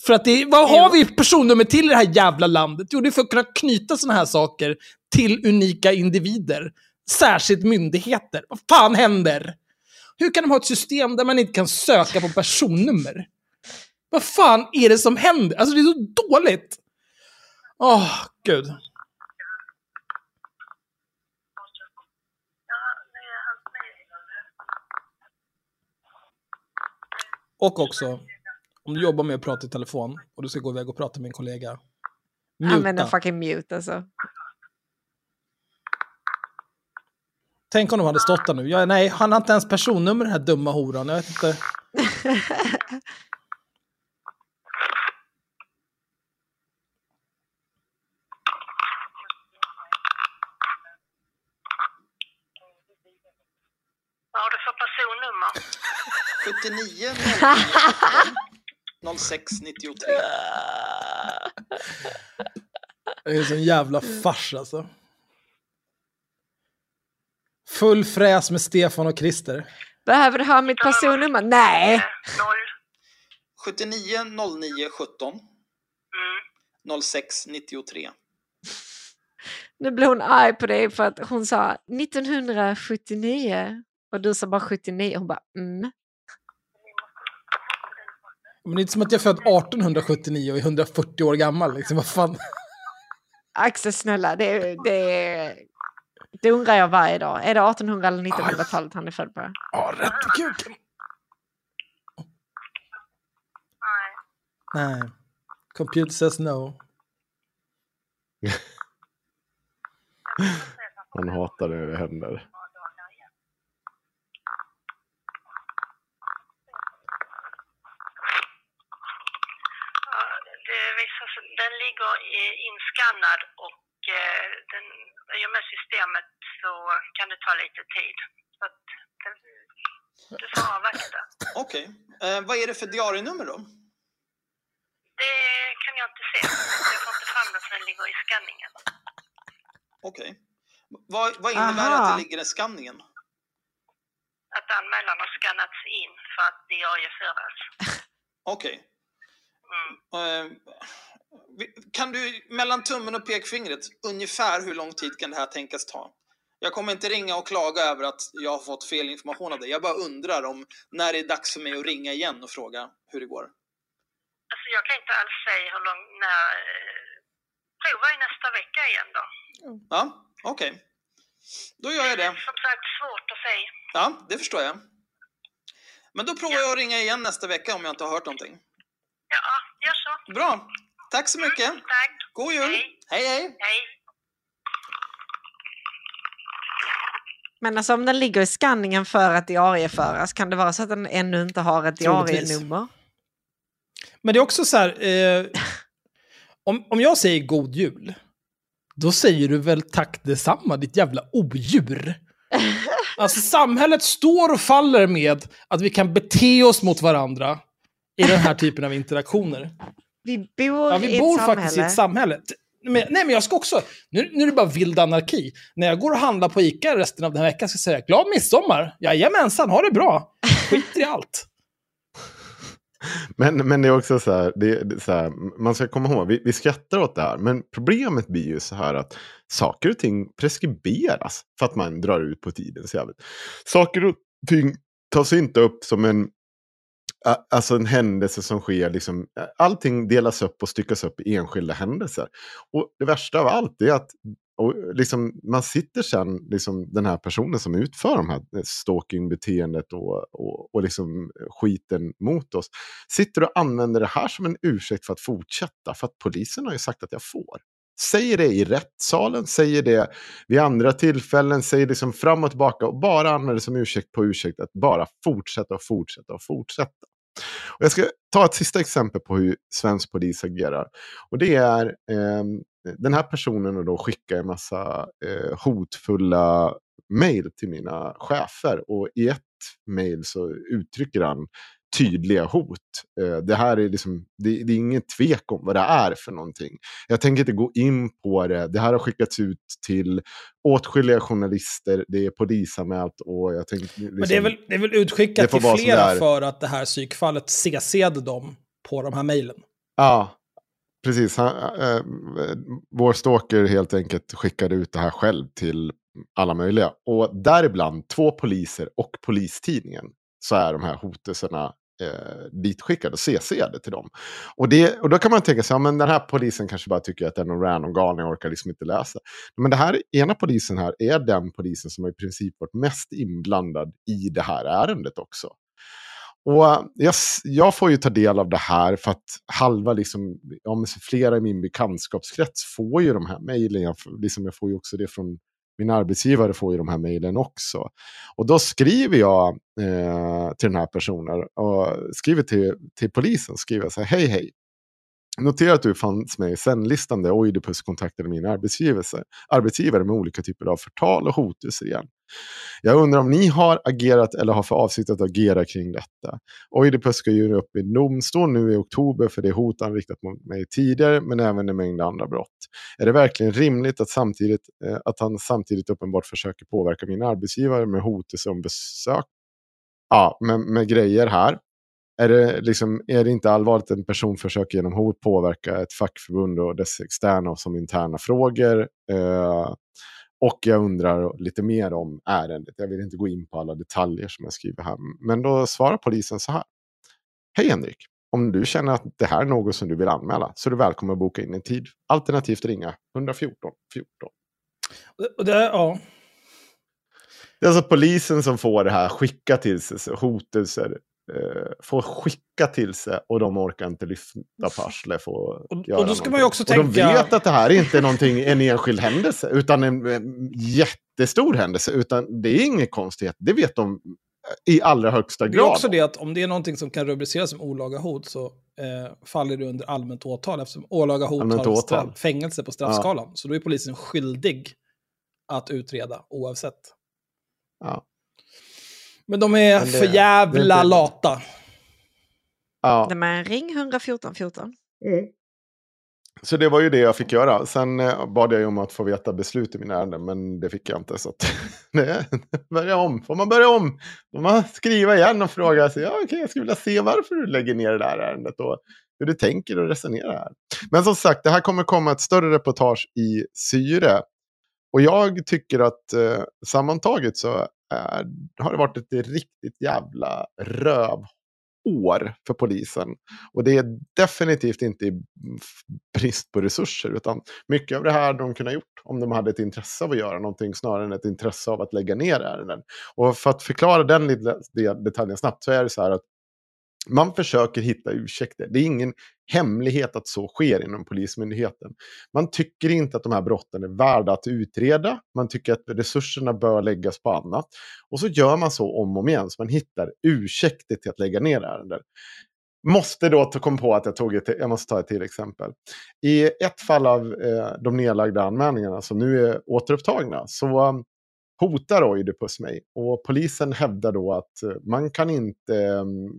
För att det, vad har vi personnummer till i det här jävla landet? Jo, det är för att kunna knyta sådana här saker till unika individer. Särskilt myndigheter. Vad fan händer? Hur kan de ha ett system där man inte kan söka på personnummer? Vad fan är det som händer? Alltså det är så dåligt. Åh, gud. Och också, om du jobbar med att prata i telefon och du ska gå iväg och prata med en kollega. Muta. fucking mute alltså. Tänk om de hade stått där nu. Ja, nej, han har inte ens personnummer den här dumma horan. Jag vet inte. har du för personnummer? 79 06 93. Det är en sån jävla fars alltså. Full fräs med Stefan och Christer. Behöver du ha mitt personnummer? Nej! Eh, Noll. 79 09 17 Mm. 06 93. Nu blir hon arg på dig för att hon sa 1979 och du sa bara 79. Hon bara mm. Men det är inte som att jag är född 1879 och är 140 år gammal. Liksom. Vad fan? Axel snälla, det, det, det undrar jag varje dag. Är det 1800 eller 1900-talet han är född på? Ja, rätt i kuken. Nej. Nej. Computer says no. Han hatar när det händer. Ja, det visar sig, i- inskannad och eh, den, i och med systemet så kan det ta lite tid. Så att den, du får avvakta. Okej. Eh, vad är det för diarienummer då? Det kan jag inte se. Jag får inte fram det för den ligger i skanningen. Okej. Vad, vad innebär Aha. att det ligger i skanningen? Att anmälan har skannats in för att diarieföras. Okej. Mm. Eh, kan du mellan tummen och pekfingret, ungefär hur lång tid kan det här tänkas ta? Jag kommer inte ringa och klaga över att jag har fått fel information av dig. Jag bara undrar om när det är dags för mig att ringa igen och fråga hur det går. Alltså jag kan inte alls säga hur lång, när... eh, Prova i nästa vecka igen då. Ja, okej. Då gör jag det. Som sagt, svårt att säga. Ja, det förstår jag. Men då provar jag att ringa igen nästa vecka om jag inte har hört någonting. Ja, gör så. Bra. Tack så mycket. Tack. God jul. Hej. Hej, hej. Hej. Men alltså om den ligger i skanningen för att diarieföras, kan det vara så att den ännu inte har ett Troligtvis. diarienummer? Men det är också så här, eh, om, om jag säger god jul, då säger du väl tack detsamma, ditt jävla odjur. Alltså samhället står och faller med att vi kan bete oss mot varandra i den här typen av interaktioner. Vi bor, Ja, i vi ett bor samhälle. faktiskt i ett samhälle. Men, nej, men jag ska också... Nu, nu är det bara vild anarki. När jag går och handlar på Ica resten av den här veckan ska jag säga glad midsommar. Jajamensan, ha det bra. Skiter i allt. Men, men det är också så här, det, det så här, man ska komma ihåg, vi, vi skrattar åt det här, men problemet blir ju så här att saker och ting preskriberas för att man drar ut på tiden så jävligt. Saker och ting tas inte upp som en, alltså en händelse som sker, liksom, allting delas upp och styckas upp i enskilda händelser. Och det värsta av allt är att och liksom, man sitter sen, liksom, den här personen som utför de här eh, stalkingbeteendet och, och, och liksom skiten mot oss, sitter och använder det här som en ursäkt för att fortsätta. För att polisen har ju sagt att jag får. Säger det i rättssalen, säger det vid andra tillfällen, säger liksom fram och tillbaka och bara använder det som ursäkt på ursäkt att bara fortsätta och fortsätta och fortsätta. Och jag ska ta ett sista exempel på hur svensk polis agerar. Och det är eh, den här personen då skickar en massa eh, hotfulla mejl till mina chefer. Och i ett mejl så uttrycker han tydliga hot. Eh, det här är liksom, det, det är ingen tvek om vad det är för någonting. Jag tänker inte gå in på det. Det här har skickats ut till åtskilliga journalister. Det är polisanmält och jag tänker... Liksom, Men det är väl, det är väl utskickat till flera för att det här psykfallet CC'ade dem på de här mejlen. Ja, precis. Han, äh, vår stalker helt enkelt skickade ut det här själv till alla möjliga. Och däribland två poliser och Polistidningen så är de här hotelserna eh, ditskickade och CCade till dem. Och, det, och då kan man tänka sig, ja, men den här polisen kanske bara tycker att det är någon random galning och orkar liksom inte läsa. Men det här ena polisen här är den polisen som i princip varit mest inblandad i det här ärendet också. Och jag, jag, får ju ta del av det här för att halva, liksom, ja, flera i min bekantskapskrets får ju de här mejlen. Jag, liksom, jag får ju också det från min arbetsgivare får ju de här mejlen också. Och då skriver jag eh, till den här personen och skriver till, till polisen. Skriver så här, hej hej. Notera att du fanns med i sändlistan där Oidipus kontaktade min arbetsgivare, med olika typer av förtal och hotelser igen. Jag undrar om ni har agerat eller har för avsikt att agera kring detta. Oidipus ska ju upp i domstol nu i oktober för det hot han riktat mot mig tidigare, men även en mängd andra brott. Är det verkligen rimligt att, samtidigt, eh, att han samtidigt uppenbart försöker påverka min arbetsgivare med hotelser om besök? Ja, med, med grejer här. Är det, liksom, är det inte allvarligt att en person försöker genom hot påverka ett fackförbund och dess externa och som interna frågor? Eh, och jag undrar lite mer om ärendet. Jag vill inte gå in på alla detaljer som jag skriver här. Men då svarar polisen så här. Hej Henrik! Om du känner att det här är något som du vill anmäla så är du välkommen att boka in en tid. Alternativt ringa 114 14. Och det, ja. det är alltså polisen som får det här skicka till sig hotelser får skicka till sig och de orkar inte lyfta på arslet. Och, och, och då ska man ju också tänka... Och de vet att det här är inte någonting, en enskild händelse, utan en, en jättestor händelse. Utan det är ingen konstighet, det vet de i allra högsta grad. Det är också det att om det är någonting som kan rubriceras som olaga hot så eh, faller det under allmänt åtal eftersom olaga hot allmänt har straff, fängelse på straffskalan. Ja. Så då är polisen skyldig att utreda oavsett. Ja. Men de är Men det, för jävla inte... lata. Ja. Men ring 114 14. Mm. Så det var ju det jag fick göra. Sen eh, bad jag ju om att få veta beslut i mina ärenden, men det fick jag inte. Så att, nej, börja om. Får man börja om? Får man skriva igen och fråga sig, ja, okay, jag skulle vilja se varför du lägger ner det där ärendet och hur du tänker och resonerar här. Men som sagt, det här kommer komma ett större reportage i syre. Och jag tycker att eh, sammantaget så Eh, har det varit ett riktigt jävla rövår för polisen. Och det är definitivt inte i mm, brist på resurser, utan mycket av det här de kunde ha gjort om de hade ett intresse av att göra någonting snarare än ett intresse av att lägga ner ärenden. Och för att förklara den lilla detaljen snabbt så är det så här att man försöker hitta ursäkter. Det är ingen hemlighet att så sker inom Polismyndigheten. Man tycker inte att de här brotten är värda att utreda. Man tycker att resurserna bör läggas på annat. Och så gör man så om och om igen, så man hittar ursäkter till att lägga ner ärenden. Måste då ta kom på att jag tog ett, jag måste ta ett till exempel. I ett fall av eh, de nedlagda anmälningarna som nu är återupptagna så hotar Oidipus mig. Och polisen hävdar då att eh, man kan inte mm,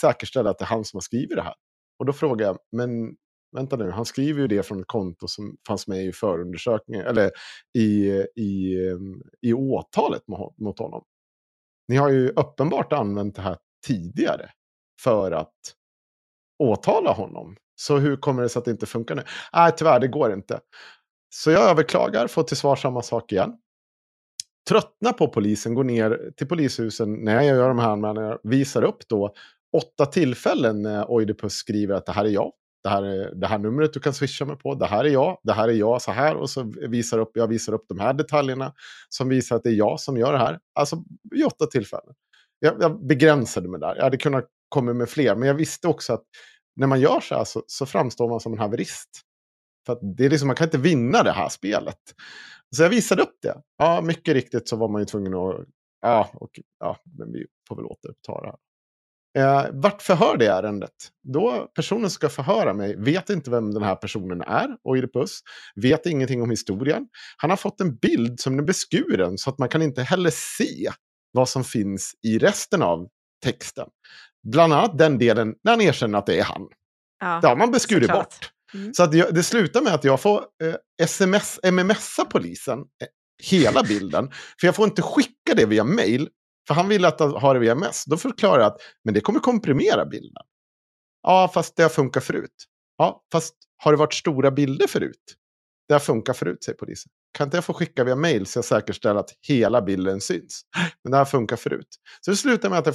säkerställa att det är han som har skrivit det här. Och då frågar jag, men vänta nu, han skriver ju det från ett konto som fanns med i förundersökningen, eller i, i, mm, i åtalet mot honom. Ni har ju uppenbart använt det här tidigare för att åtala honom. Så hur kommer det sig att det inte funkar nu? Nej, tyvärr, det går inte. Så jag överklagar, får till svar samma sak igen tröttnar på polisen, går ner till polishusen när jag gör de här anmälningarna, visar upp då åtta tillfällen när Oidipus skriver att det här är jag. Det här är det här numret du kan swisha mig på. Det här är jag. Det här är jag så här. Och så visar upp, jag visar upp de här detaljerna som visar att det är jag som gör det här. Alltså i åtta tillfällen. Jag, jag begränsade mig där. Jag hade kunnat komma med fler. Men jag visste också att när man gör så här så, så framstår man som en haverist. För det är liksom, man kan inte vinna det här spelet. Så jag visade upp det. Ja, mycket riktigt så var man ju tvungen att... Ja, och, ja men vi får väl återuppta det här. Eh, vart förhör det ärendet? Då personen ska förhöra mig vet inte vem den här personen är, Oidipus. Vet ingenting om historien. Han har fått en bild som är beskuren så att man kan inte heller se vad som finns i resten av texten. Bland annat den delen när han erkänner att det är han. Ja, det har man beskurit bort. Mm. Så att jag, det slutar med att jag får eh, sms, mmsa polisen eh, hela bilden. för jag får inte skicka det via mail. För han vill att ha det via mess. Då förklarar jag att men det kommer komprimera bilden. Ja, fast det har funkat förut. Ja, fast har det varit stora bilder förut? Det har funkat förut, säger polisen. Kan inte jag få skicka via mail så jag säkerställer att hela bilden syns? Men det har funkat förut. Så det slutar med att jag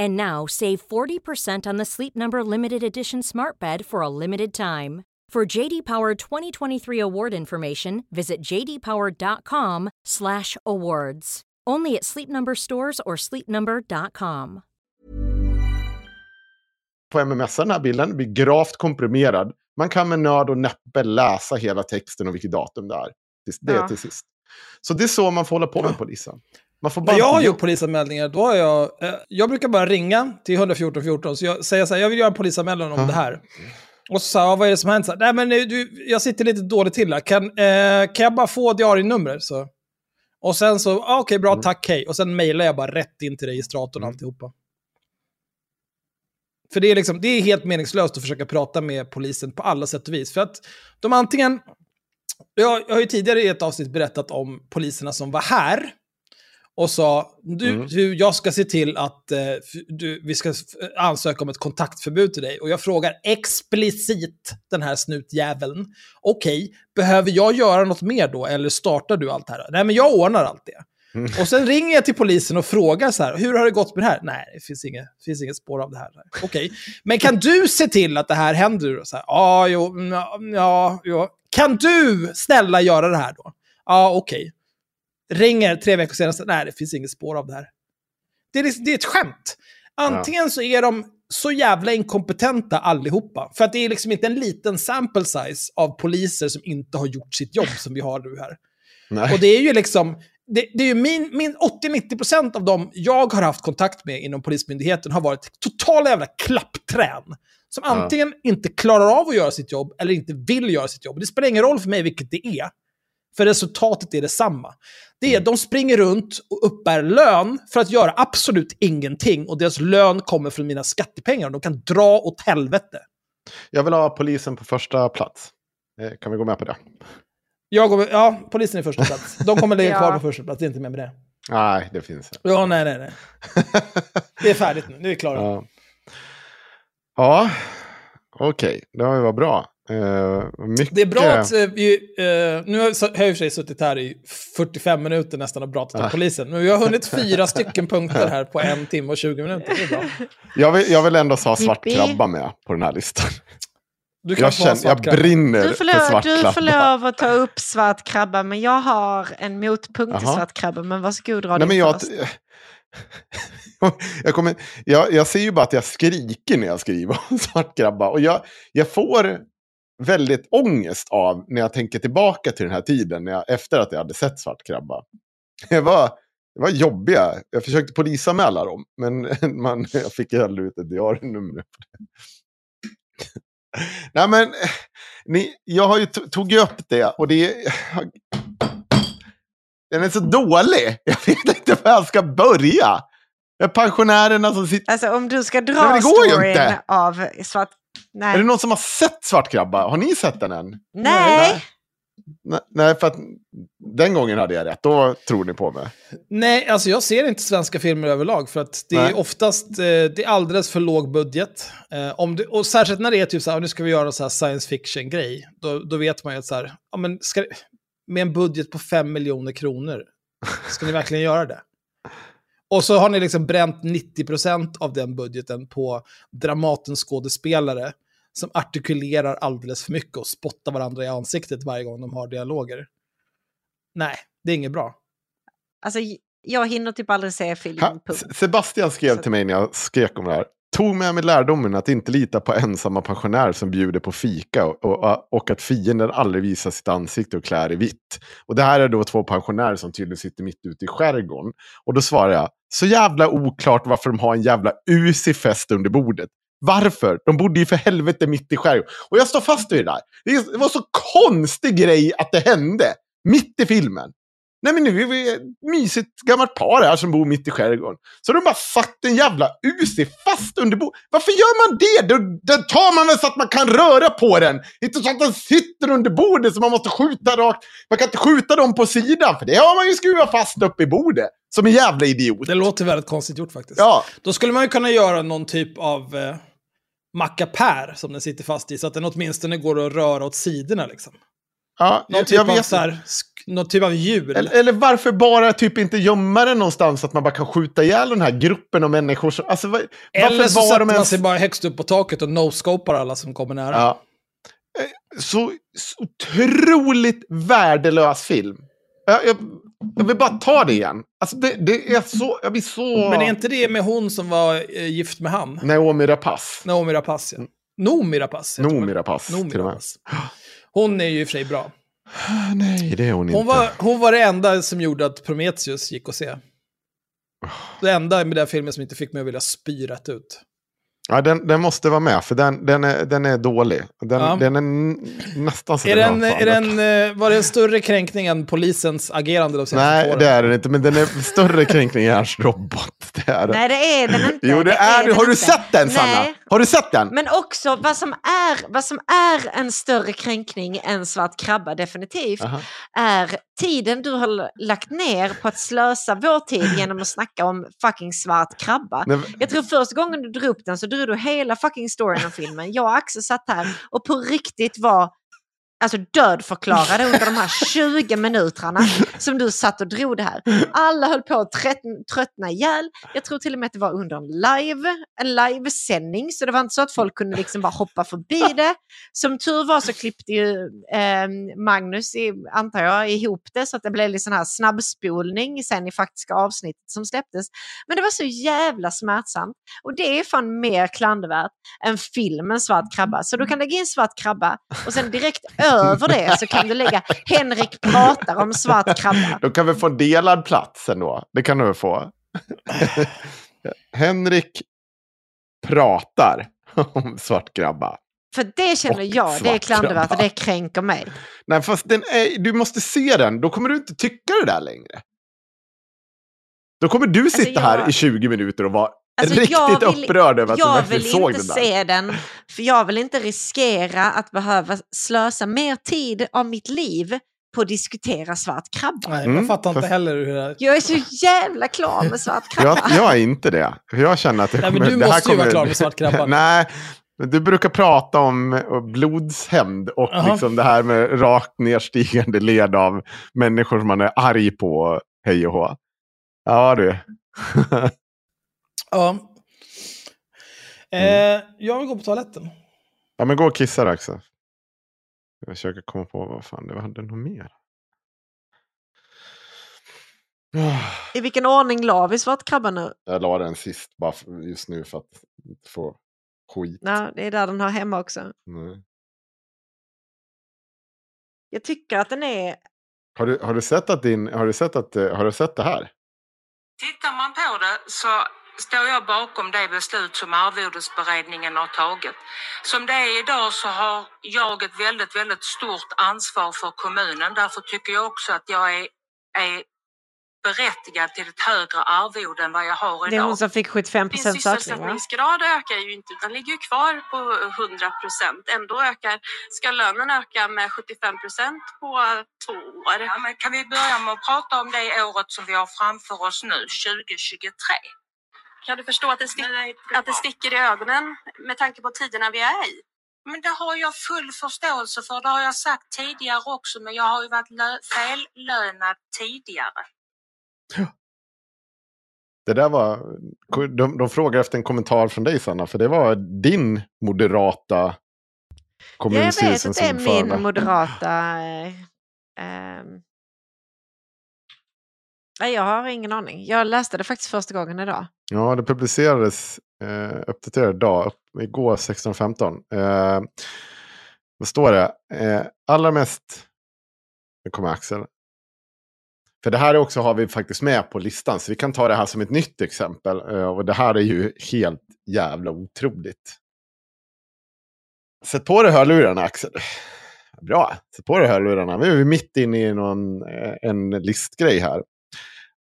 And now save 40% on the Sleep Number limited edition Smart Bed for a limited time. For JD Power 2023 award information, visit jdpower.com/awards. Only at Sleep Number stores or sleepnumber.com. på MMS den här bilden blir gravt komprimerad. Man kan med nöd och näppe läsa hela texten och vilket datum det är. Det är Ja. till sist. Så det är så man får hålla på med polisen. Man får bara jag har gjort polisanmälningar, då har jag... Eh, jag brukar bara ringa till 114 14, så jag säger så här, jag vill göra en polisanmälan om det här. Och så sa jag, vad är det som hänt? Så Nej, men eh, du, jag sitter lite dåligt till här. Kan, eh, kan jag bara få diarienumret? Så. Och sen så, ah, okej, bra, tack, hej. Och sen mejlar jag bara rätt in till registratorn och alltihopa. För det är, liksom, det är helt meningslöst att försöka prata med polisen på alla sätt och vis. För att de antingen... Jag, jag har ju tidigare i ett avsnitt berättat om poliserna som var här och sa du, Mm. du jag ska se till att eh, du, vi ska ansöka om ett kontaktförbud till dig. Och jag frågar explicit den här snutjäveln. Okej, behöver jag göra något mer då eller startar du allt det här? Nej, men jag ordnar allt det. Och sen ringer jag till polisen och frågar så här, hur har det gått med det här? Nej, det finns inget, finns inget spår av det här. Okej, men kan du se till att det här händer? Ja, jo, mm, ja, ja, jo. Kan du snälla göra det här då? Ja, okej. Ringer tre veckor senare, nej, det finns inget spår av det här. Det är, liksom- det är ett skämt. Antingen så är de så jävla inkompetenta allihopa, för att det är liksom inte en liten sample size av poliser som inte har gjort sitt jobb som vi har nu här. Nej. Och det är ju liksom, det, det är ju min, min 80-90% av dem jag har haft kontakt med inom Polismyndigheten har varit totala jävla klappträn. Som Ja. antingen inte klarar av att göra sitt jobb eller inte vill göra sitt jobb. Det spelar ingen roll för mig vilket det är. För resultatet är detsamma. Det är de springer runt och uppbär lön för att göra absolut ingenting. Och deras lön kommer från mina skattepengar. Och de kan dra åt helvete. Jag vill ha polisen på första plats. Eh, Kan vi gå med på det? Jag går, ja, polisen är första plats. De kommer ligga Ja. kvar på första plats, det är inte med med det. Nej, det finns inte. Ja, nej, nej, nej. Det är färdigt nu, nu är vi klara. Ja, ja okej. Det var bra. Eh, mycket... Det är bra att eh, vi, eh, nu har jag i och för sig suttit här i 45 minuter nästan och pratat om Ah. polisen. Men vi har hunnit fyra stycken punkter här på en timme och 20 minuter. Det är bra. jag, vill, jag vill ändå ha svart krabba med på den här listan. Du kan Jag, känner, jag krabba. brinner Du får, för svart lov, du krabba. får lov att ta upp svart krabba, men jag har en motpunkt till svart krabba. Men varsågod, dra Nej, men din jag, först. jag, kommer, jag, jag ser ju bara att jag skriker när jag skriver om svart krabba. Och jag, jag får väldigt ångest av när jag tänker tillbaka till den här tiden när jag, efter att jag hade sett svart krabba. Det var, det var jobbiga. Jag försökte polisanmäla dem, men man, jag fick aldrig ut ett diarienummer. Nej, men ni, jag har ju tog upp det och det den är så dålig. Jag vet inte var jag ska börja. Är pensionärerna som sitter... Alltså om du ska Nej, dra ju storyn inte. av svart... Nej. Är det någon som har sett Svartkrabba? Har ni sett den än? Nej. Nej, nej, för att den gången hade jag rätt. Då tror ni på mig. Nej, alltså jag ser inte svenska filmer överlag för att det Nej. är oftast eh, det är alldeles för låg budget. Eh, om det, och särskilt när det är typ så här, nu ska vi göra så här science fiction-grej, då, då vet man ju att så här, ja, men ska, med en budget på 5 miljoner kronor, ska ni verkligen göra det? Och så har ni liksom bränt 90% av den budgeten på Dramatens skådespelare som artikulerar alldeles för mycket och spottar varandra i ansiktet varje gång de har dialoger. Nej, det är inget bra. Alltså, jag hinner typ aldrig se film. Ha, Sebastian skrev Så- till mig när jag skrek om det här. Tog med mig lärdomen att inte lita på ensamma pensionärer som bjuder på fika och, och, och att fienden aldrig visar sitt ansikte och klär i vitt. Och det här är då två pensionärer som tydligen sitter mitt ute i skärgården. Och då svarar jag, så jävla oklart varför de har en jävla usig-fest under bordet. Varför? De bodde ju för helvete mitt i skärgården. Och jag står fast vid det där. Det det var så konstig grej att det hände. Mitt i filmen. Nej men nu är vi ett mysigt gammalt par här som bor mitt i skärgården. Så de bara satt en jävla Uzi fast under bordet. Varför gör man det? Då- Den tar man väl så att man kan röra på den. Inte så att den sitter under bordet så man måste skjuta rakt. Man kan inte skjuta dem på sidan för det har man ju skruvat fast upp i bordet. Som en jävla idiot. Det låter väldigt konstigt gjort faktiskt. Ja, Då skulle man ju kunna göra någon typ av eh, mackapär som den sitter fast i, så att den åtminstone går att röra åt sidorna. Liksom. ja Någon jag, typ, jag av, vet så här, någon typ av hjul. Eller, eller varför bara typ inte gömma den någonstans så att man bara kan skjuta ihjäl den här gruppen av människor. Som, alltså, var, Eller varför så var sätter de man ens... sig bara högst upp på taket och no-scopar alla som kommer nära. Ja. Eh, Så, så otroligt värdelös film. Jag, jag, jag vill bara ta det igen. Alltså det, det är så... Jag blir så... Men är inte det med hon som var eh, gift med han? Naomi Rapace. Naomi Rapace, ja. Noomi Rapace. Noomi? Rapace, Noomi till och med. Rapace. Hon är ju i och för sig bra. Nej, det är hon, Hon inte. var, hon var det enda som gjorde att Prometheus gick att se. Det enda med den filmen som inte fick mig att vilja spy rätt ut. Ja, den, den måste vara med, för den, den, är, den är dålig. Den, Ja. den är nästan så Är den är den, eh, var det en större kränkning än polisens agerande de senaste Nej, åren? det är den inte, men den är större kränkning än Ernst Robot. Det är den. Nej, det är den inte. jo, det är den Har du inte. sett den, Sanna? Nej. Har du sett den? Men också vad som, är, vad som är en större kränkning än Svart krabba definitivt Aha. är tiden du har lagt ner på att slösa vår tid genom att snacka om fucking Svart krabba. Nej, Jag tror första gången du drog upp den så drog du hela fucking storyn om filmen. Jag och Axel satt här och på riktigt var alltså dödförklarade under de här 20 minuterna som du satt och drog det här. Alla höll på att tröttna ihjäl. Jag tror till och med att det var under en live, en livesändning, så det var inte så att folk kunde liksom bara hoppa förbi det. Som tur var så klippte ju eh, Magnus, i, antar jag, ihop det så att det blev lite här snabbspolning sen i faktiska avsnittet som släpptes. Men det var så jävla smärtsamt. Och det är fan mer klandervärt än filmen Svart krabba. Så du kan lägga in Svart krabba och sen direkt över det så kan du lägga Henrik pratar om Svart krabba. Då kan vi få en delad plats ändå. Det kan du väl få. Henrik pratar om svartgrabba. För det känner Och jag, det är Svart klandervärt och krabba. det kränker mig. Nej, fast den är, du måste se den. Då kommer du inte tycka det där längre. Då kommer du sitta jag- här i 20 minuter och vara Alltså, riktigt jag vill- upprörd över att du Jag verkligen vill såg inte den där. se den, för jag vill inte riskera att behöva slösa mer tid av mitt liv på att diskutera Svart krabba. Nej, Mm, jag fattar inte heller hur det är. Jag är så jävla klar med Svart krabba. Jag, jag är inte det. Jag känner att det Nej, men kommer, du det här måste ju vara kommer- klar med Svartkrabban. Nej, men du brukar prata om blodshämnd och Jaha. liksom det här med rakt nedstigande led av människor som man är arg på. Hej och hå. Ja du. Ja. Mm. Eh, jag vill gå på toaletten. ja men gå och kissa då också. Jag försöker komma på vad fan det var. Hade något mer? I vilken ordning la vi Svart krabba nu? Jag la den sist bara just nu för att inte få skit. Ja, det är där den hör hemma också. Nej. Jag tycker att den är... Har, du, har du sett att din, har du sett att, eh, har du sett det här? Tittar man på det så står jag bakom det beslut som arvodesberedningen har tagit. Som det är idag så har jag ett väldigt, väldigt stort ansvar för kommunen. Därför tycker jag också att jag är, är berättigad till ett högre arvode än vad jag har Det är idag. hon som fick 75 Din procents ökning va? sysselsättningsgrad ökar ju inte utan ligger ju kvar på 100 procent. Ändå ökar, ska lönen öka med 75 procent på två år. Ja, men kan vi börja med att prata om det året som vi har framför oss nu, 2023? Kan du förstå att det, stick, Nej, att det sticker i ögonen med tanke på tiderna vi är i? Men det har jag full förståelse för. Det har jag sagt tidigare också, men jag har ju varit lö- fellönad tidigare. Det där var, de, de frågar efter en kommentar från dig Sanna, för det var din moderata Ja, jag vet att det är min moderata... Eh, ehm, Nej, jag har ingen aning. Jag läste det faktiskt första gången idag. Ja, det publicerades eh, uppdaterad dag, upp, igår 16.15. Eh, vad står det? Eh, allra mest... Nu kommer Axel. För det här också har vi faktiskt med på listan, så vi kan ta det här som ett nytt exempel. Eh, och det här är ju helt jävla otroligt. Sätt på dig hörlurarna Axel. Bra, sätt på dig hörlurarna. Nu är vi mitt inne i någon, eh, en listgrej här.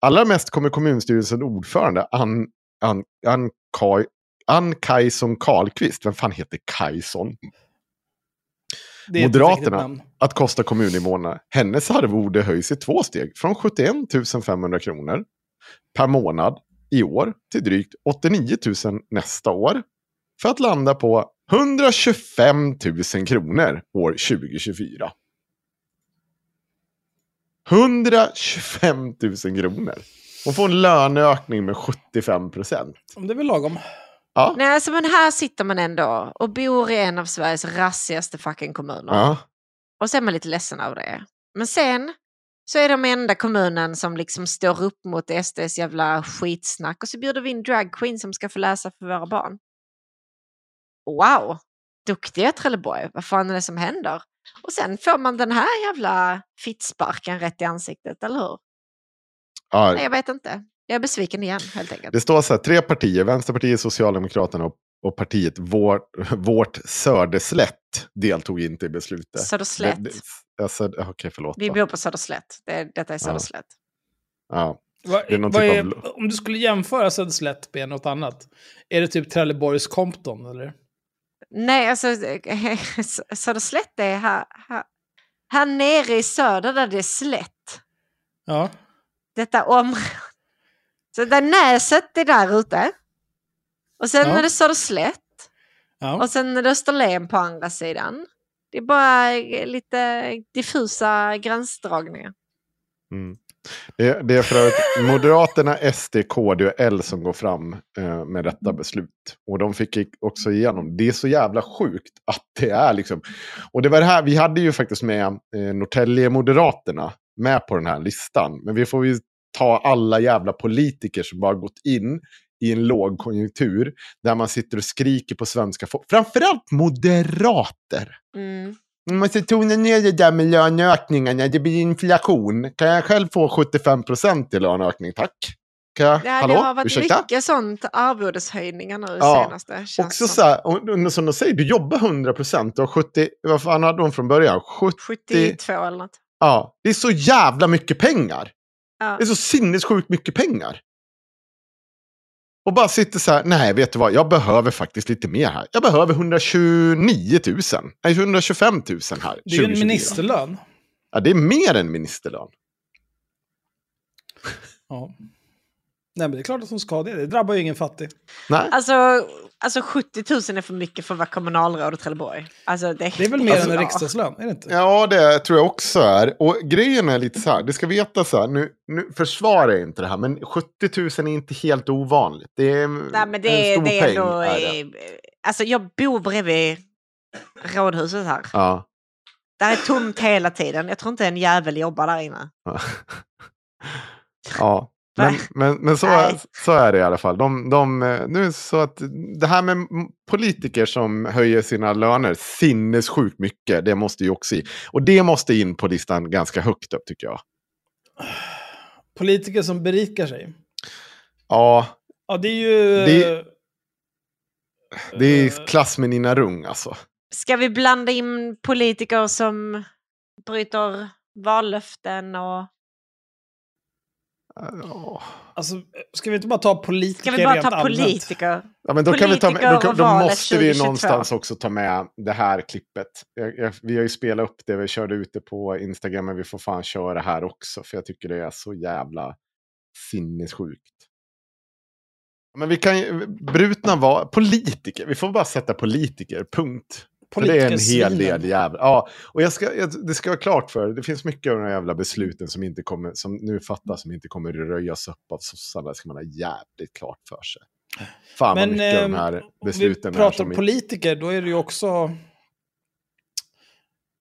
Allra mest kommer kommunstyrelsen ordförande Ann, Ann, Ann, Kaj, Ann Kajson Karlqvist. Vem fan heter Kajson? Moderaterna att kosta kommuninvånarna. Hennes arvode höjs i två steg. Från 71 500 kronor per månad i år till drygt 89 000 nästa år. För att landa på 125 000 kronor år 2024. 125 000 kronor. Hon får en löneökning med 75 procent. Om det är väl lagom. Ja. Nej, alltså, men här sitter man ändå och bor i en av Sveriges rassigaste fucking kommuner. Ja. Och så är man lite ledsen över det. Men sen så är de enda kommunen som liksom står upp mot SDs jävla skitsnack och så bjuder vi in drag queen som ska få läsa för våra barn. Wow! Duktiga Trelleborg, vad fan är det som händer? Och sen får man den här jävla fittsparken rätt i ansiktet, eller hur? Ja, Nej, jag vet inte. Jag är besviken igen, helt enkelt. Det står så här, tre partier, Vänsterpartiet, Socialdemokraterna och, och partiet Vårt, vårt Söderslätt deltog inte i beslutet. Söderslätt. Det- det- Alltså, Okej, förlåt. Vi bor på Söderslätt. Det, detta är Söderslätt. Ja. Va, någon vad typ är, av- Om du skulle jämföra Söderslätt med något annat, är det typ Trelleborgs Compton eller? Nej, alltså Söderslätt är här, här, här nere i söder där det är slätt. Ja. Detta område. Så där Näset är där ute. Och sen Ja. är det Söderslätt. ja. Och sen är det Österlen på andra sidan. Det är bara lite diffusa gränsdragningar. Mm. Det, det är för att Moderaterna, SD, KD och L som går fram eh, med detta beslut. Och de fick också igenom. Det är så jävla sjukt att det är liksom. Och det var det här, vi hade ju faktiskt med eh, Norrtälje-Moderaterna med på den här listan. Men vi får ju ta alla jävla politiker som bara gått in i en lågkonjunktur. Där man sitter och skriker på svenska folk. Framförallt moderater. Mm. Man måste tona ner det där med löneökningarna. Det blir inflation. Kan jag själv få 75 procent i löneökning, tack? Kan jag, Ja, hallå? det har varit Ursäkta? mycket sånt arvodeshöjningar nu Ja, senaste. Också som. så här, och- och som de säger, du jobbar 100 procent och 70, vad fan hade de från början? 70, 72 eller något. ja, det är så jävla mycket pengar. Ja. Det är så sinnessjukt mycket pengar. Och bara sitter så här, nej vet du vad, jag behöver faktiskt lite mer här. Jag behöver 129 000, nej 125 000 här. Det är ju en 2024. ministerlön. Ja, det är mer än ministerlön. Ja. Nej, men det är klart att hon ska det. Det drabbar ju ingen fattig. Nej. Alltså, alltså 70 000 är för mycket för att vara kommunalråd i Trelleborg. Alltså, det, Det är väl mer Alltså, än en ja. riksdagslön? Är det inte? Ja, det tror jag också är. Och grejen är lite så här, det ska veta så här, nu, nu försvarar jag inte det här, men 70 000 är inte helt ovanligt. Det är Nej, men en det, stor det är peng. ändå... är det. Alltså, jag bor bredvid rådhuset här. Ja. Där är tomt hela tiden. Jag tror inte en jävel jobbar där inne. Ja. Men, men, men så, så är det i alla fall. De, de, eh, nu så att det här med politiker som höjer sina löner sinnessjukt mycket, det måste ju också i. Och det måste in på listan ganska högt upp tycker jag. Politiker som berikar sig. Ja, Ja, det är ju... Det- det Eh. är klass med Nina Rung alltså. Ska vi blanda in politiker som bryter vallöften och... Ja. Alltså, ska vi inte bara ta politiker Ska vi bara ta allmänt? politiker? Ja, men då, kan vi ta med, Politiker då, då måste vi 2022. någonstans också ta med det här klippet. Jag, jag, vi har ju spelat upp det, vi körde ut det på Instagram, men vi får fan köra det här också. För jag tycker det är så jävla sinnessjukt. Men vi kan ju, brutna var politiker, vi får bara sätta politiker, punkt. För det är en hel del jävla... Ja, och jag ska, jag, det ska vara klart för det finns mycket av de här jävla besluten som, inte kommer, som nu fattas som inte kommer röjas upp av sossarna. Det ska man ha jävligt klart för sig. Fan vad Men mycket av eh, de här om vi besluten är pratar som... politiker, då är det ju också...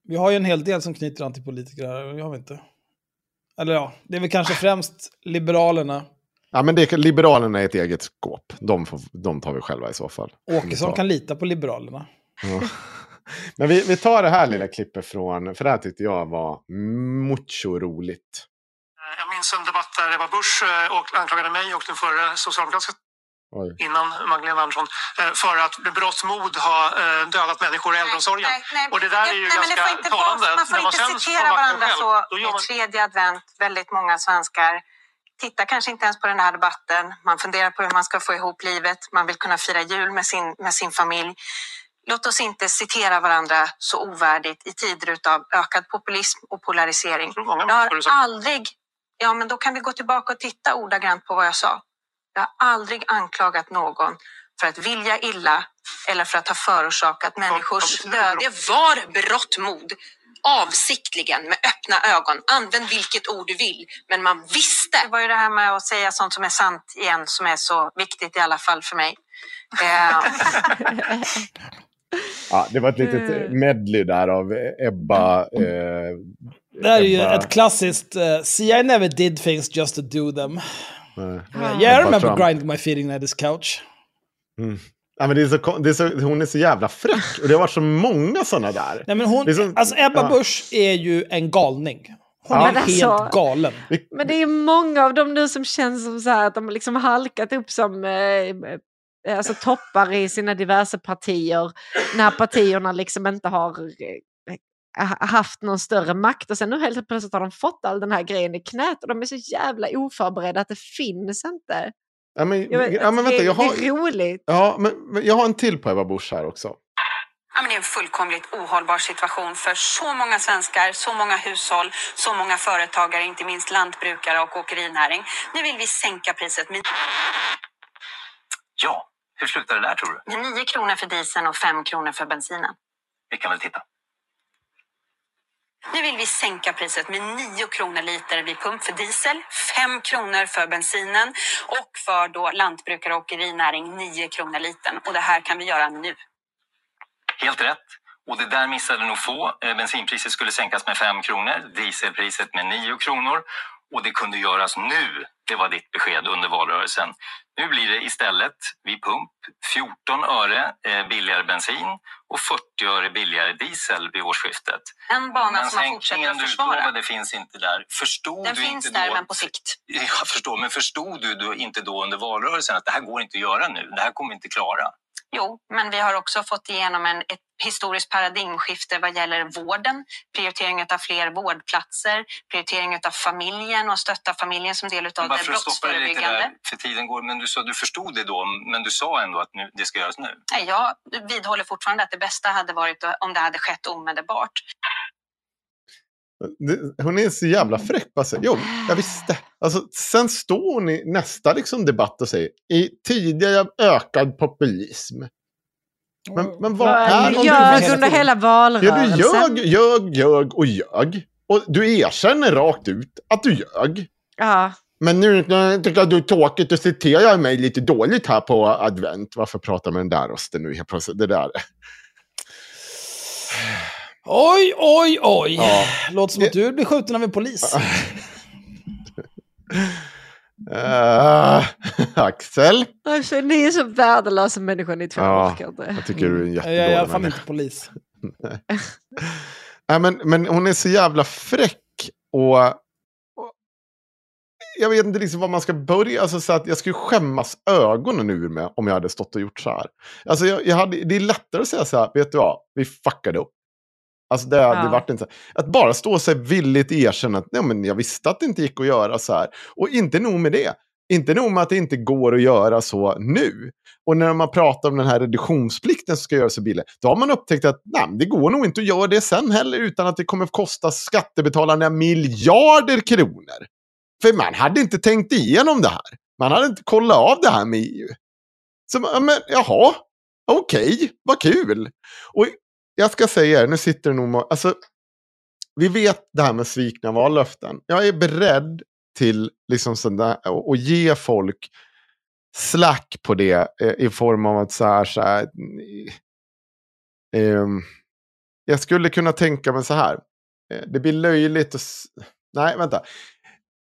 Vi har ju en hel del som knyter an till politiker här, har vi inte? Eller ja, det är väl kanske främst Liberalerna. Ja, men det, Liberalerna är ett eget skåp. De, får, de tar vi själva i så fall. Åkesson kan lita på Liberalerna. Ja. Men vi, vi tar det här lilla klippet från, för det här tyckte jag var mucho roligt. Jag minns en debatt där Ebba Busch eh, anklagade mig och den förra socialdemokratiska Oj. innan Magdalena Andersson eh, för att med berått mod ha eh, dödat människor i äldreomsorgen. Nej, nej, och det där är ju nej, ganska får inte talande. vara- Man får När inte citera varandra själv, så. man- Tredje advent, väldigt många svenskar tittar kanske inte ens på den här debatten. Man funderar på hur man ska få ihop livet. Man vill kunna fira jul med sin, med sin familj. Låt oss inte citera varandra så ovärdigt i tider av ökad populism och polarisering. Jag har aldrig, ja men då kan vi gå tillbaka och titta ordagrant på vad jag sa. Jag har aldrig anklagat någon för att vilja illa eller för att ha förorsakat människors död. Det var berått mod. Avsiktligen, med öppna ögon. Använd vilket ord du vill. Men man visste. Det var ju det här med att säga sånt som är sant igen som är så viktigt i alla fall för mig. Eh, Ja, det var ett litet Mm. medley där av Ebba. Eh, Det här är ju Ebba- ett klassiskt uh, “See I never did things just to do them”. eh, Uh, Ebba yeah, I remember Trump. grinding my feet in this couch. Mm. Ja, men det är så, det är så, hon är så jävla fräck. Och det har varit så många sådana där. Nej, men hon, så- alltså Ebba ja. Busch är ju en galning. Hon Ja. är Men helt alltså- galen. Men det är många av dem nu som känns som så här att de har liksom halkat upp som eh, alltså toppar i sina diverse partier. När partierna liksom inte har eh, ha- haft någon större makt. Och sen nu helt plötsligt har de fått all den här grejen i knät och de är så jävla oförberedda att det finns inte. Ja, men, Jag ja, men vänta, det, jag har, det är roligt. ja, men, men jag har en till på Ebba Busch här också. Ja, men det är en fullkomligt ohållbar situation för så många svenskar, så många hushåll, så många företagare, inte minst lantbrukare och åkerinäring. Nu vill vi sänka priset med, Ja, hur slutar det där tror du? med 9 kronor för dieseln och 5 kronor för bensinen. Vi kan väl titta. nu vill vi sänka priset med 9 kronor liter vid pump för diesel, 5 kronor för bensinen och för då lantbrukare och åkerinäring 9 kronor litern. Och det här kan vi göra nu. Helt rätt. Och det där missade nog få. Eh, Bensinpriset skulle sänkas med 5 kronor, dieselpriset med 9 kronor. Och det kunde göras nu. Det var ditt besked under valrörelsen. Nu blir det istället vid pump 14 öre eh, billigare bensin och 40 öre billigare diesel vid årsskiftet. En bana Men som man fortsätter sänkningen att försvara. utlovade finns inte där. Förstod Den du finns inte där, då... men på sikt. Jag förstår, men förstod du då inte då under valrörelsen att det här går inte att göra nu? Det här kommer vi inte klara. Jo, men vi har också fått igenom en, ett historiskt paradigmskifte vad gäller vården. Prioritering av fler vårdplatser, prioritering av familjen och stötta familjen som del av det brottsförebyggande. där, för tiden går, men du sa du förstod det då, men du sa ändå att nu, det ska göras nu. Nej, jag vidhåller fortfarande att det bästa hade varit om det hade skett omedelbart. Hon är så jävla fräck. Bara säger, jo, jag visste. Alltså, sen står hon i nästa liksom, debatt och säger i tidigare ökad populism. Men, men vad är Du om ljög under hela Ja, du valrörelsen. ljög, ljög, ljög och ljög. Och du erkänner rakt ut att du ljög. Ja. Men nu tycker jag du är tråkigt och citerar mig lite dåligt här på advent. Varför pratar med den där rösten nu helt plötsligt? Det där. Oj, oj, oj. Ja. Låter som att du blir skjuten av en polis. Eh, Axel? Alltså, ni är så värdelösa människor ni två. Ja, jag orkar inte. jag tycker du är en Jag är i jättedålig alla fall människa. inte polis. Nej, men, men hon är så jävla fräck och, och jag vet inte liksom var man ska börja. Alltså, så att jag skulle skämmas ögonen ur mig om jag hade stått och gjort så här. Alltså, jag, jag hade, det är lättare att säga så här, vet du vad, vi fuckade upp. Alltså det Ja. varit inte Att bara stå och säga villigt erkänna att nej, men jag visste att det inte gick att göra så här. Och inte nog med det. Inte nog med att det inte går att göra så nu. Och när man pratar om den här reduktionsplikten som ska göras så billig, då har man upptäckt att nej, det går nog inte att göra det sen heller utan att det kommer att kosta skattebetalarna miljarder kronor. För man hade inte tänkt igenom det här. Man hade inte kollat av det här med EU. Så, men, jaha, okej, vad kul. Och jag ska säga er, nu sitter det nog... Alltså, vi vet det här med svikna vallöften. Jag är beredd till liksom sådär, att ge folk slack på det eh, i form av att så här, så här eh, jag skulle kunna tänka mig så här. Eh, det blir löjligt att... Nej, vänta.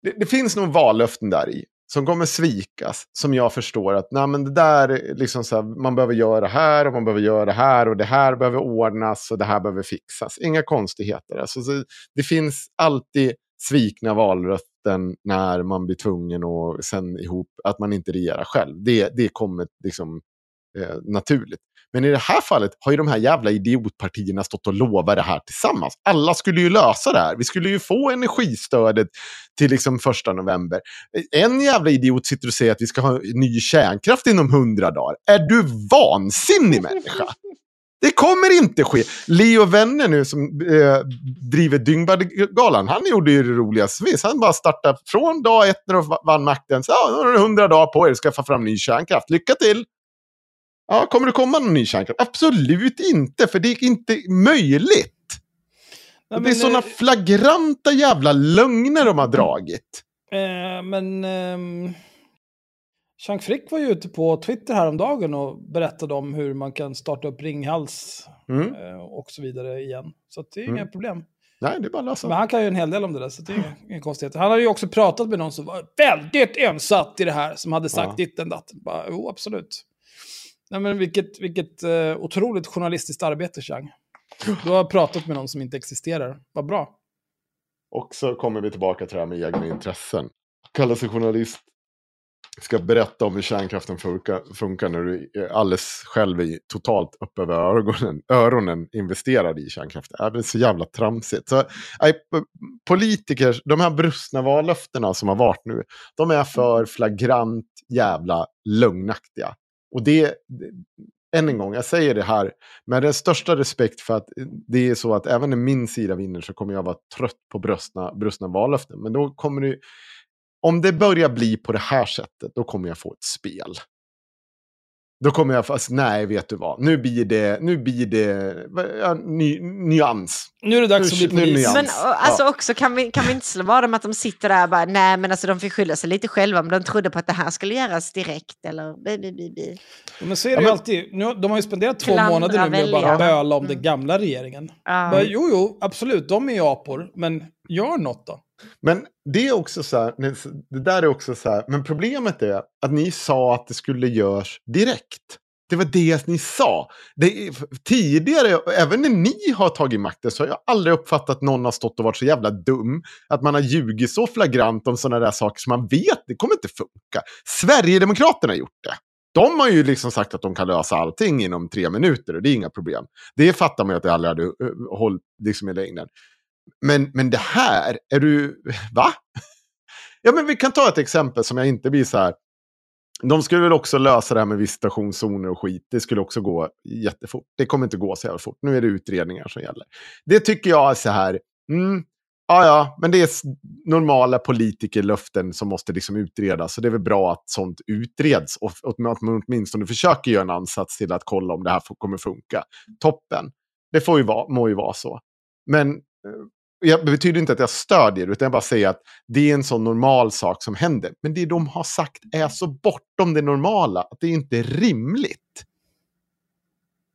det, det finns nog vallöften där i som kommer svikas, som jag förstår att nej, men det där, liksom så här, man behöver göra det här och man behöver göra det här och det här behöver ordnas och det här behöver fixas. Inga konstigheter. Alltså, så det finns alltid svikna vallöften när man blir tvungen och sen ihop att man inte regerar själv. Det, det kommer liksom eh, naturligt. Men i det här fallet har ju de här jävla idiotpartierna stått och lovat det här tillsammans. Alla skulle ju lösa det här. Vi skulle ju få energistödet till liksom första november. En jävla idiot sitter och säger att vi ska ha ny kärnkraft inom hundra dagar. Är du vansinnig människa? Det kommer inte ske. Leo Wenner nu som eh, driver Dyngbaggegalan, han gjorde ju det roligaste. Han bara startade från dag ett när de vann makten. Så, ja, nu har du hundra dagar på er att skaffa fram ny kärnkraft. Lycka till! Ja, kommer det komma någon ny kärnkraft? Absolut inte, för det är inte möjligt. Nej, det är sådana eh, flagranta jävla lögner de har dragit. Eh, men eh, Jean Frick var ju ute på Twitter häromdagen och berättade om hur man kan starta upp Ringhals Mm. eh, och så vidare igen. Så det är Mm. inga problem. Nej, det är bara att lösa. Men han kan ju en hel del om det där, så det är inga, inga konstigheter. Han har ju också pratat med någon som var väldigt ensatt i det här, som hade sagt Ja. ditten datten. Bara, Jo, absolut. Nej, men vilket, vilket eh, otroligt journalistiskt arbete, Chang. Du har pratat med någon som inte existerar. Vad bra. Och så kommer vi tillbaka till det här med egna intressen. Kalla sig journalist. Ska berätta om hur kärnkraften funkar, funkar när du är alldeles själv är totalt upp över öronen, öronen investerad i kärnkraft. Äh, det är så jävla tramsigt. Så, äh, politiker, de här brustna vallöftena som har varit nu, de är för flagrant jävla lögnaktiga. Och det, än en gång, jag säger det här med den största respekt för att eh, det är så att även när min sida vinner så kommer jag vara trött på bröstna, brustna vallöften. Men då kommer det, om det börjar bli på det här sättet, då kommer jag få ett spel. Då kommer jag fast, nej vet du vad, nu blir det, nu blir det ja, ny, nyans. Nu är det dags att bli Nu är det polis. nyans. Men alltså också kan vi, kan vi inte slå vad om att de sitter där och bara nej men alltså de fick skylla sig lite själva om de trodde på att det här skulle göras direkt eller bi, bi, bi, bi. Ja, Men så är det ju alltid. Nu, de har ju spenderat två Klandra månader nu med att bara böla om den gamla regeringen. Ja. Bara, jo, jo, absolut, de är ju apor, men gör något då. Men det är också så här, det där är också så här, men problemet är att ni sa att det skulle göras direkt. Det var det ni sa. Det tidigare, även när ni har tagit makten, så har jag aldrig uppfattat att någon har stått och varit så jävla dum. Att man har ljugit så flagrant om sådana där saker som man vet, det kommer inte funka. Sverigedemokraterna har gjort det. De har ju liksom sagt att de kan lösa allting inom tre minuter och det är inga problem. Det fattar man ju att det aldrig hade eh, hållit liksom i längden. Men, men det här, är du... Va? Ja, men vi kan ta ett exempel som jag inte blir så här... De skulle väl också lösa det här med visitationszoner och skit. Det skulle också gå jättefort. Det kommer inte gå så jävla fort. Nu är det utredningar som gäller. Det tycker jag är så här... Mm, ja, ja, men det är normala politikerlöften som måste liksom utredas. Så det är väl bra att sånt utreds. Och att man åtminstone försöker göra en ansats till att kolla om det här kommer funka. Toppen. Det får ju vara, må ju vara så. Men jag, det betyder inte att jag stödjer det, utan jag bara säger att det är en sån normal sak som händer. Men det de har sagt är så bortom det normala att det är inte rimligt.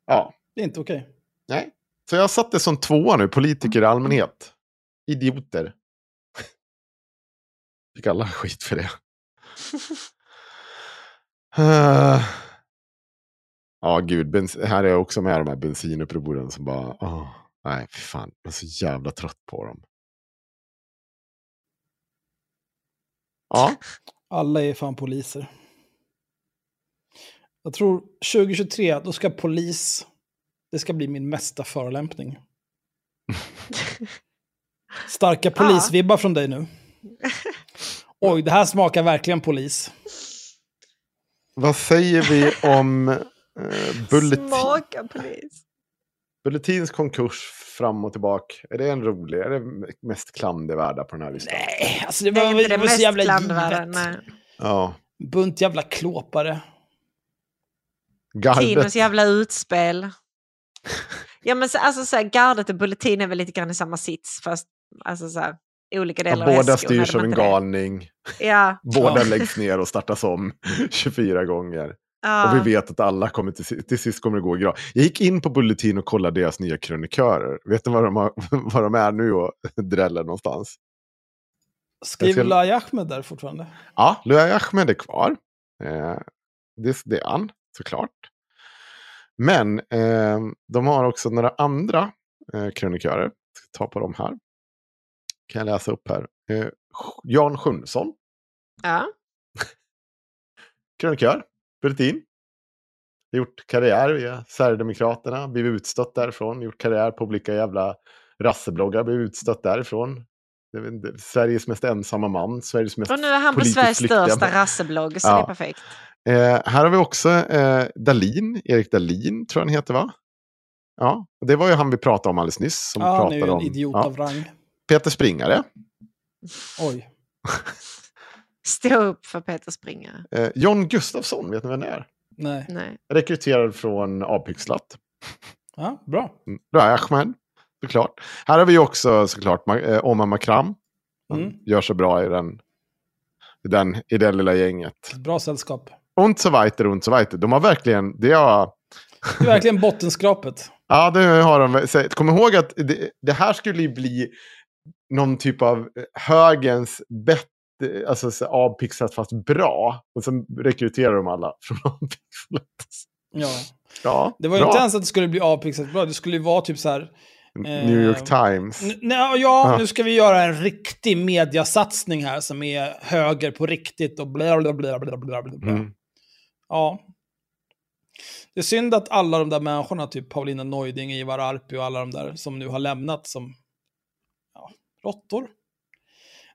Ja, Det är inte okej. nej. Så jag satte som tvåa nu, politiker i allmänhet. Idioter. Fick alla skit för det. Eh, Ja, gud. Bens här är jag också med de här bensinupproren som bara... åh, nej, fy fan. Jag är så jävla trött på dem. Ja. Alla är fan poliser. Jag tror 2023, då ska polis, det ska bli min mesta förolämpning. Starka polisvibbar från dig nu. Oj, det här smakar verkligen polis. Vad säger vi om eh, bulletin, Smaka polis. Bulletins konkurs fram och tillbaka? Är det en rolig? Är det mest klandervärda på den här listan? Nej, alltså det Det var, är inte det det var så mest jävla givet. nej. Ja. Bunt jävla klåpare. Gardet. Tinos jävla utspel. Ja men så, alltså så här, gardet och bulletin är väl lite grann i samma sits fast alltså så här, olika Ja, delar av båda styrs av en galning. Ja. Båda Ja. läggs ner och startas om 24 gånger. Och vi vet att alla kommer till, till sist kommer det gå bra. Jag gick in på Bulletin och kollade deras nya krönikörer. Vet ni var de, har, var de är nu och dräller någonstans? Skriver ska- Luai Ahmed där fortfarande? Ja, Luai Ahmed är kvar. Eh, det, det är han, såklart. Men eh, de har också några andra eh, krönikörer. Jag ska ta på dem här. Kan jag läsa upp här. Eh, Jan Sjunnesson, Ja. krönikör, Bulletin. Gjort karriär via Sverigedemokraterna, blivit utstött därifrån. Gjort karriär på olika jävla rassebloggar, blivit utstött därifrån. Jag inte, Sveriges mest ensamma man, Sveriges mest Och nu är han på Sveriges flyktiga största rasseblogg, så Ja. det är perfekt. Eh, här har vi också eh, Dalin, Erik Dalin tror jag han heter va? Ja, det var ju han vi pratade om alldeles nyss. Som Ja, han är ju pratade en om, idiot ja. av rang. Peter Springare, Oj. Stå upp för Peter Springare. eh, John Gustafsson, vet ni vem det är? Nej. Nej. Rekryterad från Avpixlat. Ja, bra. Rai Ahmed, såklart. Här har vi också såklart eh, Omar Makram. Han Mm. gör så bra i den, i den, i det lilla gänget. Ett bra sällskap. Und so weiter, und so weiter. De har verkligen, det har... Det är verkligen bottenskrapet. Ja, det har de. Så, Kom ihåg att det, det här skulle ju bli någon typ av högens bättre, alltså så avpixlat fast bra. Och sen rekryterar de alla från avpixlat. Ja. Ja, Det var ju bra. inte ens att det skulle bli avpixlat bra. Det skulle ju vara typ så här... New York eh, Times. Ja, Ja. nu ska vi göra en riktig mediasatsning här som är höger på riktigt och bla bla bla bla bla. bla. Mm. Ja. Det är synd att alla de där människorna, typ Paulina Neuding, Ivar Arpi och alla de där som nu har lämnat som ja, råttor.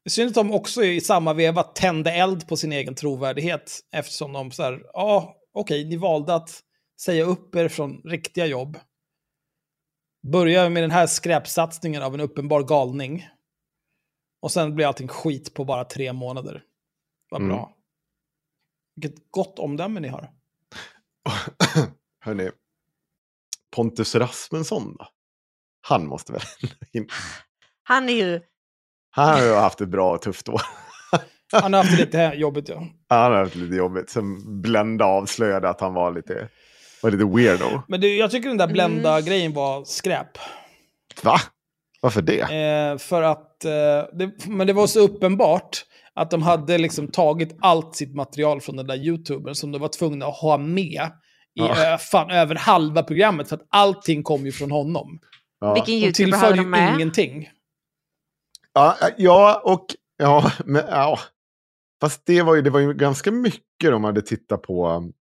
Det synd att de också i samma veva tände eld på sin egen trovärdighet eftersom de så här, ja, okej, ni valde att säga upp er från riktiga jobb. Börja med den här skräpsatsningen av en uppenbar galning. Och sen blir allting skit på bara tre månader. Vad Mm. bra. Vilket gott omdöme ni har. Hörni, Pontus Rasmusson då? Han måste väl in. Han är ju... Han har ju haft ett bra och tufft år. Han har haft det lite jobbigt, ja. Han har haft lite jobbigt. Sen Blenda avslöjade att han var lite, var lite weirdo. Men det, jag tycker den där Blenda-grejen var skräp. Va? Varför det? Eh, för att, eh, det, men det var så uppenbart att de hade liksom tagit allt sitt material från den där youtubern som de var tvungna att ha med i Ja. ö, fan, över halva programmet. För att allting kom ju från honom. Ja. Vilken youtuber hade ju de med? ingenting. Ja, eh, ja, och ja, men ja. Fast det var ju, det var ju ganska mycket de hade tittat på. Mm,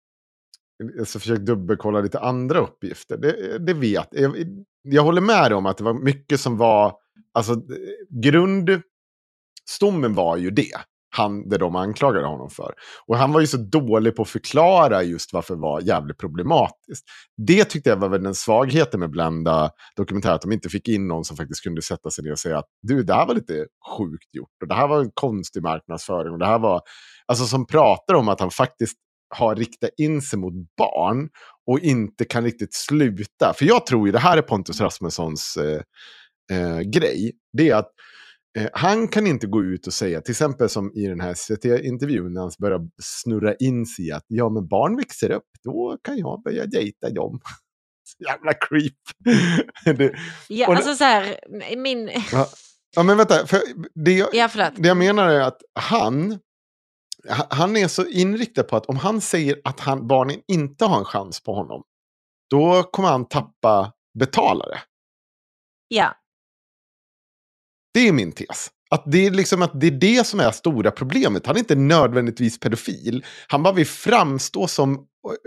alltså försökt dubbelkolla lite andra uppgifter. Det, eh, det vet eh, jag. Jag håller med om att det var mycket som var, alltså grundstommen var ju det. Han, det de anklagade honom för. Och han var ju så dålig på att förklara just varför det var jävligt problematiskt. Det tyckte jag var väl den svagheten med Blenda dokumentär, att de inte fick in någon som faktiskt kunde sätta sig ner och säga att du, det här var lite sjukt gjort och det här var en konstig marknadsföring och det här var, alltså som pratar om att han faktiskt har riktat in sig mot barn och inte kan riktigt sluta. För jag tror ju det här är Pontus Rasmussons eh, eh, grej. Det är att han kan inte gå ut och säga, till exempel som i den här SVT-intervjun när han börjar snurra in sig i att ja, men barn växer upp, då kan jag börja dejta dem. Jävla creep. det, Ja, och alltså så här, min... Ja, ja men vänta. För det, jag, Ja, det jag menar är att han, ha- han är så inriktad på att om han säger att han, barnen inte har en chans på honom, då kommer han tappa betalare. Ja. Det är min tes. Att det, är liksom att det är det som är stora problemet. Han är inte nödvändigtvis pedofil. Han bara vill framstå som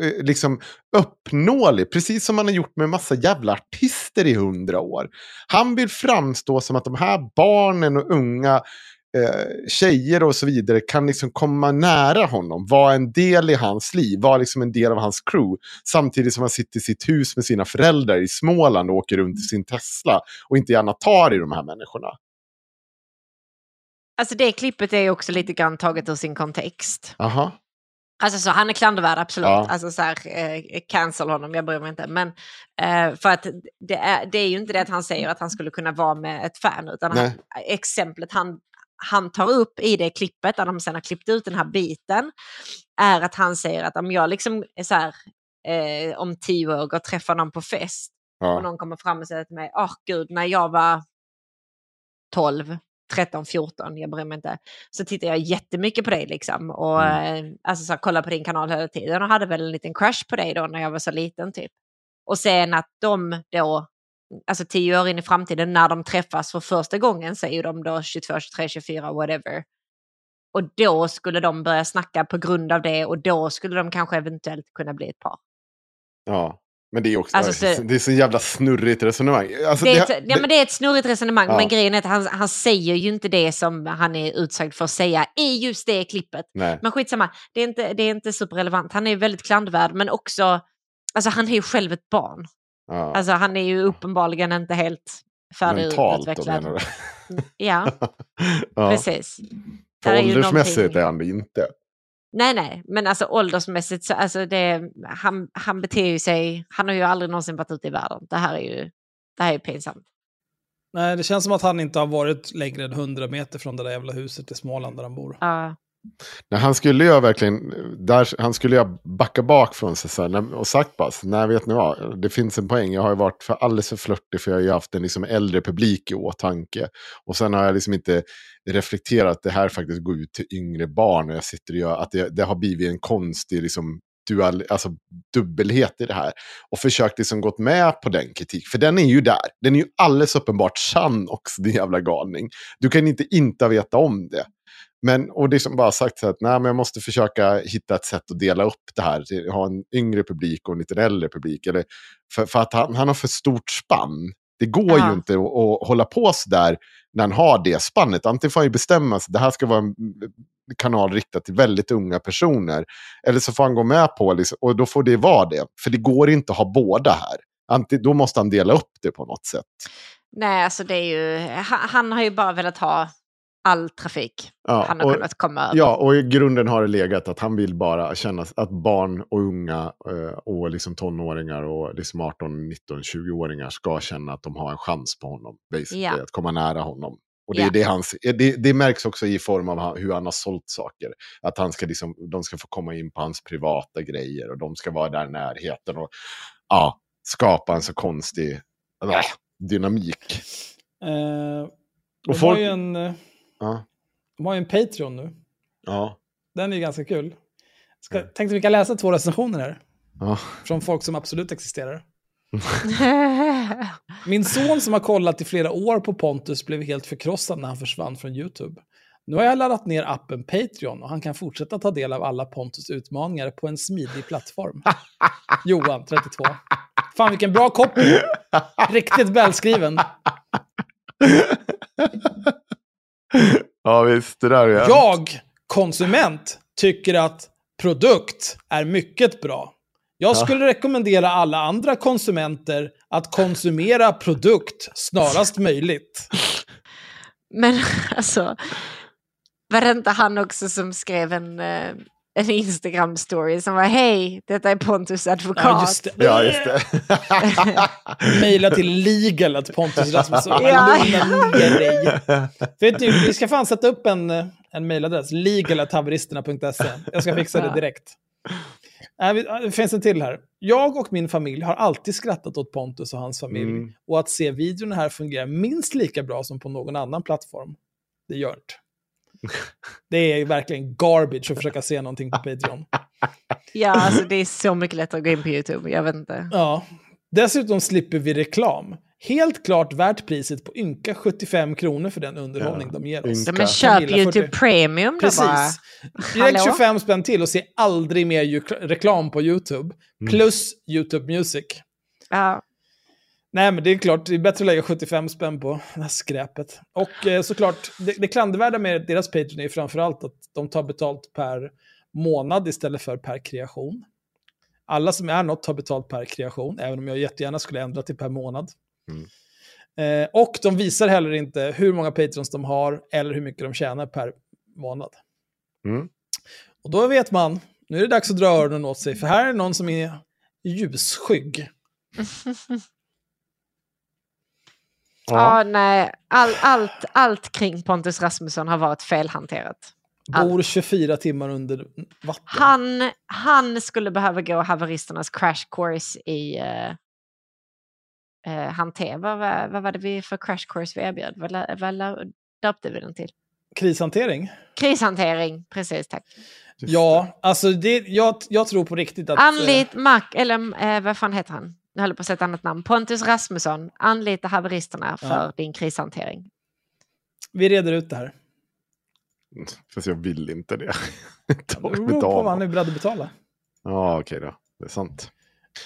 eh, eh, liksom, uppnåelig. Precis som han har gjort med en massa jävla artister i hundra år. Han vill framstå som att de här barnen och unga eh, tjejer och så vidare kan liksom komma nära honom. Vara en del i hans liv. Vara liksom en del av hans crew. Samtidigt som han sitter i sitt hus med sina föräldrar i Småland och åker runt i sin Tesla. Och inte gärna tar i de här människorna. Alltså det klippet är också lite grann taget ur sin kontext. Aha. Alltså så han är klandervärd, absolut. Ja. Alltså så här, eh, cancel honom, jag bryr mig inte. Men eh, för att det är, det är ju inte det att han säger att han skulle kunna vara med ett fan, utan han, exemplet han, han tar upp i det klippet, där de sen har klippt ut den här biten, är att han säger att om jag liksom så här, eh, om tio år går och träffar någon på fest och Ja. någon kommer fram och säger till mig, åh gud, när jag var 12, 13, 14, jag bryr mig inte. Så tittar jag jättemycket på dig liksom. Och Mm. eh, alltså, så, här, kollar på din kanal hela tiden och hade väl en liten crush på dig då när jag var så liten typ. Och sen att de då, alltså tio år in i framtiden när de träffas för första gången så är ju de då 22, 23, 24, whatever. Och då skulle de börja snacka på grund av det och då skulle de kanske eventuellt kunna bli ett par. Ja. Men det är också Alltså, så- det är så jävla snurrigt resonemang. Alltså, det, är det- ett, ja, men det är ett snurrigt resonemang, Ja. men grejen är att han, han säger ju inte det som han är utsagd för att säga i just det klippet. Nej. Men skitsamma, det är inte, det är inte superrelevant. Han är väldigt klandvärd, men också, alltså han är ju själv ett barn. Ja. Alltså han är ju uppenbarligen inte helt Mentalt då färdigutvecklad. menar du? Ja, precis. För åldersmässigt är han det inte. Nej, nej, men alltså åldersmässigt så alltså det, han, han beter ju sig, han har ju aldrig någonsin varit ute i världen. Det här är ju, det här är pinsamt. Nej, det känns som att han inte har varit längre än 100 meter från det där jävla huset i Småland där han bor. Ja. Nej, han skulle ju verkligen, där, han skulle ju backa bak från sig så här, och sagt bara, nej vet ni vad, det finns en poäng, jag har ju varit för alldeles för flörtig för jag har ju haft en liksom äldre publik i åtanke. Och sen har jag liksom inte reflekterat att det här faktiskt går ut till yngre barn och jag sitter och gör, att det, det har blivit en konstig liksom, dual, alltså dubbelhet i det här. Och försökt liksom gått med på den kritik, för den är ju där. Den är ju alldeles uppenbart sann också, din jävla galning. Du kan inte inte veta om det. Men, och det är som bara sagt så att nej, men jag måste försöka hitta ett sätt att dela upp det här. Ha en yngre publik och en lite äldre publik. Eller, för, för att han, han har för stort spann. Det går Ja. ju inte att, att hålla på så där när han har det spannet. Antingen får han ju bestämma sig, det här ska vara en kanal riktad till väldigt unga personer. Eller så får han gå med på, liksom, och då får det vara det. För det går inte att ha båda här. Antingen, då måste han dela upp det på något sätt. Nej, alltså det är ju, han, han har ju bara velat ha all trafik Ja, han har och- kunnat komma över. Ja, och i grunden har det legat att han vill bara känna att barn och unga eh, och liksom tonåringar och liksom 18, 19, 20-åringar ska känna att de har en chans på honom. Basically, Ja. att komma nära honom. Och det, är Ja. det, han, det, det märks också i form av hur han har sålt saker. Att han ska liksom, de ska få komma in på hans privata grejer och de ska vara där i närheten. Och ja, skapa en så konstig äh, dynamik. Eh, Och de, folk- har ju en, eh, Ja, de har ju en Patreon nu. ja, Den är ju ganska kul. Ska, tänkte vi kan läsa två recensioner här. ja. Från folk som absolut existerar. Min son som har kollat i flera år på Pontus blev helt förkrossad när han försvann från YouTube. Nu har jag laddat ner appen Patreon och han kan fortsätta ta del av alla Pontus utmaningar på en smidig plattform. Johan, 32. Fan vilken bra copy! Riktigt välskriven. ja visst, det där är Jag, konsument, tycker att produkt är mycket bra. Jag skulle rekommendera alla andra konsumenter att konsumera produkt snarast möjligt. Men alltså, var det inte han också som skrev en, eh, en Instagram-story som var hej, detta är Pontus advokat. Ja, just det. Ja, just det. Mejla till legalet Pontus Rasmusson. Ja. Dig. Vet vi ska fan sätta upp en, en mejladress. legalethaveristerna.se. Jag ska fixa det direkt. Det finns en till här. Jag och min familj har alltid skrattat åt Pontus och hans familj. Mm. Och att se videon här fungerar minst lika bra som på någon annan plattform. Det gör det. Det är verkligen garbage att försöka se någonting på Patreon. Ja, alltså det är så mycket lättare att gå in på YouTube, jag vet inte. Ja. Dessutom slipper vi reklam. Helt klart värt priset på ynka 75 kronor för den underhållning Ja, de ger oss. ynka. Men köp Camilla, 40. YouTube Premium då bara. Precis. Direkt Hallå? 25 spänn till och se aldrig mer reklam på YouTube. Plus YouTube Music. Ja. Nej, men det är klart, det är bättre att lägga 75 spänn på det här skräpet. Och eh, såklart, det, det klandervärda med deras Patreon är framförallt att de tar betalt per månad istället för per kreation. Alla som är något tar betalt per kreation, även om jag jättegärna skulle ändra till per månad. Eh, och de visar heller inte hur många Patreons de har eller hur mycket de tjänar per månad. Mm. Och då vet man, nu är det dags att dra öronen åt sig, för här är någon som är ljusskygg. Ja, nej. All, allt, allt kring Pontus Rasmusson har varit felhanterat. Bor 24 timmar under vatten. Han, han skulle behöva gå haveristernas crash course i uh, uh, Hante. Vad, var- vad var det vi för crash course vi erbjöd? Vad, vad, döpte vi den till. Krishantering? Krishantering, precis tack. Ja, alltså det, jag, jag tror på riktigt att... eh, Anlit Mac, eller eh, vad fan heter han? Jag håller på att säga ett annat namn. Pontus Rasmusson, anlita haveristerna för Ja. din krishantering. vi reder ut det här. Fast jag vill inte det. Det beror på vad han är beredd att betala. Ja, okej då. Det är sant.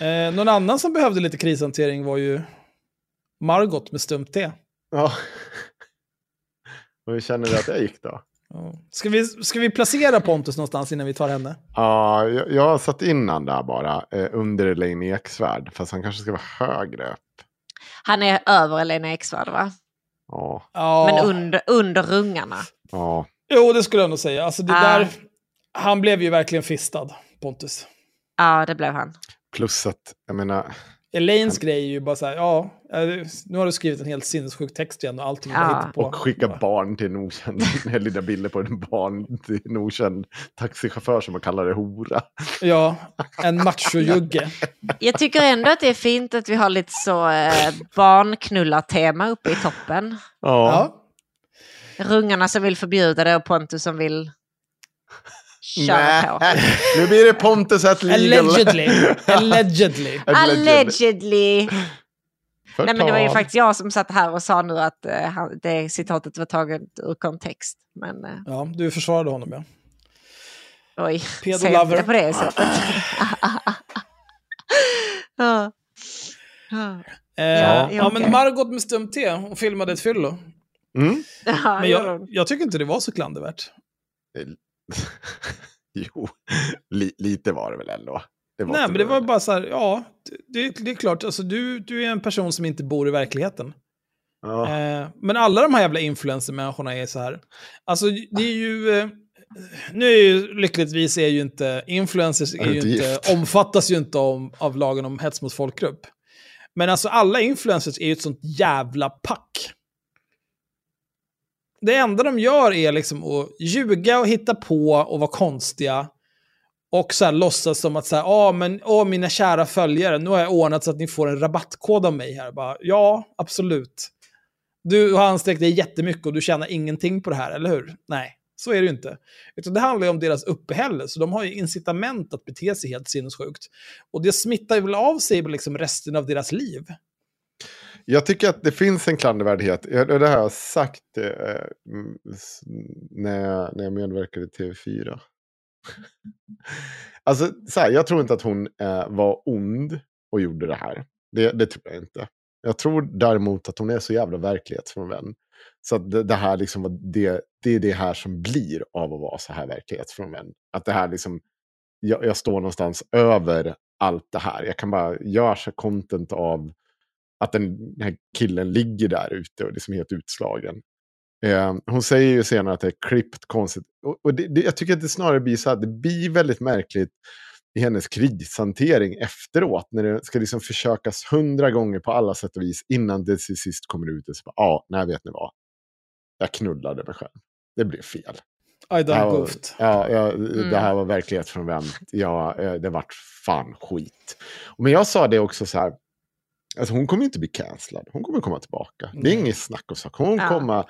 Eh, någon annan som behövde lite krishantering var ju Margot med stumt T. Ja. Och hur känner du att det gick då? Ska vi, ska vi placera Pontus någonstans innan vi tar henne? Ja, jag, jag har satt in han där bara. Eh, under Elaine Eksvärd. Fast han kanske ska vara högre upp. Han är över Lena Eksvärd va? Ja. Ja. Men under, under rungarna. Ja. Jo, det skulle jag nog säga. Alltså det Ah. där, han blev ju verkligen fistad, Pontus. Ja, det blev han. Plus att, jag menar. Elaines grej är ju bara så här, ja, eh, nu har du skrivit en helt sinnessjuk text igen och allting ja. på. Och skicka barn till en okänd, med lilla bilder på en barn till en okänd taxichaufför som man kallar det hora. Ja, en macho-jugge. Jag tycker ändå att det är fint att vi har lite så eh, barnknullartema uppe i toppen. Ja. Rungarna som vill förbjuda det och Pontus som vill köra på. Nu blir det Pontus at legal. Allegedly. Allegedly. Allegedly. Nej men det var ju Förtal. faktiskt jag som satt här och sa nu att han- det citatet var taget ur kontext. Men eh, Ja, du försvarade honom ja. oj, Pedo lover. det på det sättet. ja. Ja. Eh, Ja, ja, okej. men Margot med stumt T, hon filmade ett fyllo. Mm. Ja, Men jag, jag tycker inte det var så klandervärt. Jo, li, lite var det väl ändå. Det Nej, men det var bara så här, ja, det, det är klart, alltså du, du är en person som inte bor i verkligheten. Ja. Eh, men alla de här jävla influencer-människorna är så här. Alltså det är ju... Eh, nu är ju lyckligtvis är ju inte influencers är ju inte omfattas ju inte om, av lagen om hets mot folkgrupp. Men alltså alla influencers är ju ett sånt jävla pack. Det enda de gör är liksom att ljuga och hitta på och vara konstiga. Och så här låtsas som att så här, ah, men, åh, mina kära följare, nu har jag ordnat så att ni får en rabattkod av mig här. Bara, ja, absolut. Du har ansträngt dig jättemycket och du tjänar ingenting på det här, eller hur? Nej, så är det ju inte. Utan det handlar ju om deras uppehälle, så de har ju incitament att bete sig helt sinnessjukt. Och det smittar ju väl av sig på liksom resten av deras liv. Jag tycker att det finns en klandervärdhet. Det har jag sagt eh, mm, när, jag, när jag medverkade i TV4. alltså, så här, jag tror inte att hon eh, var ond och gjorde det här. Det, det tror jag inte. Jag tror däremot att hon är så jävla verklighetsfrånvänd. Så att det, det här liksom, var det, det är det här som blir av att vara så här verklighetsfrånvänd. Att det här liksom, jag, jag står någonstans över allt det här. Jag kan bara göra content av att den, den här killen ligger där ute och liksom helt utslagen. Eh, hon säger ju senare att det är klippt konstigt. Och, och det, det, jag tycker att det snarare blir så här, det blir väldigt märkligt i hennes krishantering efteråt. När det ska liksom försökas hundra gånger på alla sätt och vis innan det till sist kommer ut. och Så bara, ja, nej vet ni vad. Jag knullade mig själv. Det blev fel. I done var, goofed. ja, ja, Mm. det här var verklighetsfrånvänt. Ja, eh, det vart fan skit. Men jag sa det också så här. Alltså hon kommer inte bli cancellad. Hon kommer komma tillbaka. Det är inget snack och sak. Hon, Ja. kommer,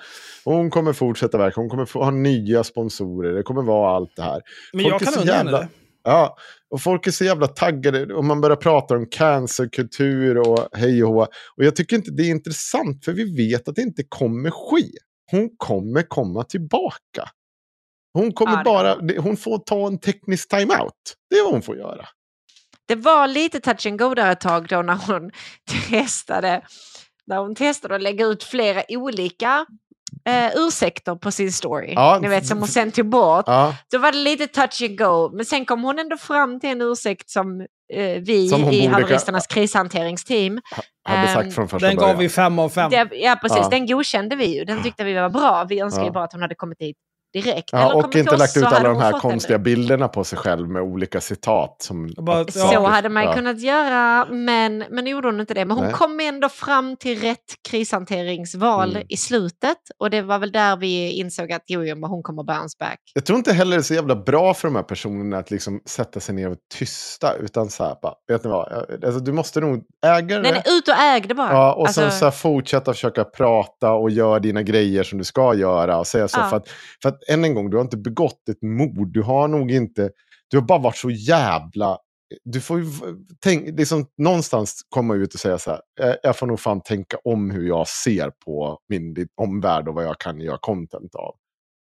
hon kommer fortsätta verka. Hon kommer få, ha nya sponsorer. Det kommer vara allt det här. Men Folk jag kan undra henne jävla- det. Ja, och folk är så jävla taggade. Och man börjar prata om cancerkultur och hej och hå. Och jag tycker inte det är intressant. För vi vet att det inte kommer ske. Hon kommer komma tillbaka. Hon kommer bara, hon får ta en teknisk timeout. Det är vad hon får göra. Det var lite touch and go där ett tag då när hon testade, när hon testade att lägga ut flera olika eh, ursäkter på sin story. Ja. Ni vet som hon sen tog bort. Ja, Då var det lite touch and go. Men sen kom hon ändå fram till en ursäkt som eh, vi Som hon i haveristernas krishanteringsteam hade Ehm, sagt från första Den början. gav vi fem av fem. det, ja, precis. Ja. Den godkände vi ju. Den tyckte vi var bra. Vi önskar ju bara att hon hade kommit dit, direkt. Ja, Eller och inte oss lagt så ut alla de här konstiga bilderna på sig själv med olika citat. Som bara, Så Ja. hade man ju Ja. kunnat göra, men, men nu gjorde hon inte det. Men hon Nej. kom ändå fram till rätt krishanteringsval Mm. i slutet. Och det var väl där vi insåg att jo, jo men hon kommer bounce back. Jag tror inte heller det är så jävla bra för de här personerna att liksom sätta sig ner och tysta. Utan så här, bara, vet ni vad, alltså, du måste nog äga det. Nej, nej, ut och äg det bara. Ja, och Alltså, sen så här, fortsätta försöka prata och göra dina grejer som du ska göra. Och säga så, Ja. för, att, för att än en gång, du har inte begått ett mord. Du har nog inte, du har bara varit så jävla... Du får ju tänk, liksom, någonstans komma ut och säga så här, "Eh, jag får nog fan tänka om hur jag ser på min omvärld och vad jag kan göra content av.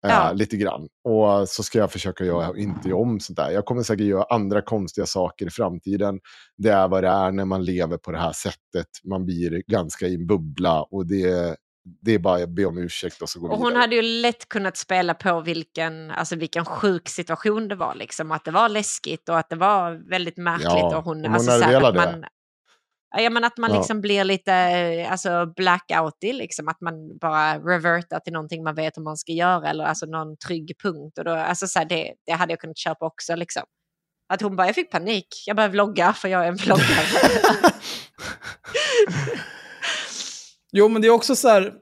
Eh, Ja. lite grann. Och så ska jag försöka göra, inte göra om sånt där. Jag kommer säkert göra andra konstiga saker i framtiden. Det är vad det är när man lever på det här sättet. Man blir ganska i en bubbla och det, det är bara att be om ursäkt och så gå och hon vidare. hade ju lätt kunnat spela på vilken, alltså vilken sjuk situation det var. Liksom. Att det var läskigt och att det var väldigt märkligt. Ja, och hon, hon alltså, hade velat att det. Ja, men att man Ja. liksom blir lite eh, alltså blackoutig, liksom. att man bara revertar till någonting man vet hur man ska göra eller alltså någon trygg punkt. Och då, alltså, så här, det, det hade jag kunnat köpa också. Liksom. Att hon bara, jag fick panik, jag började vlogga för jag är en vloggare. Jo, men det är också så här,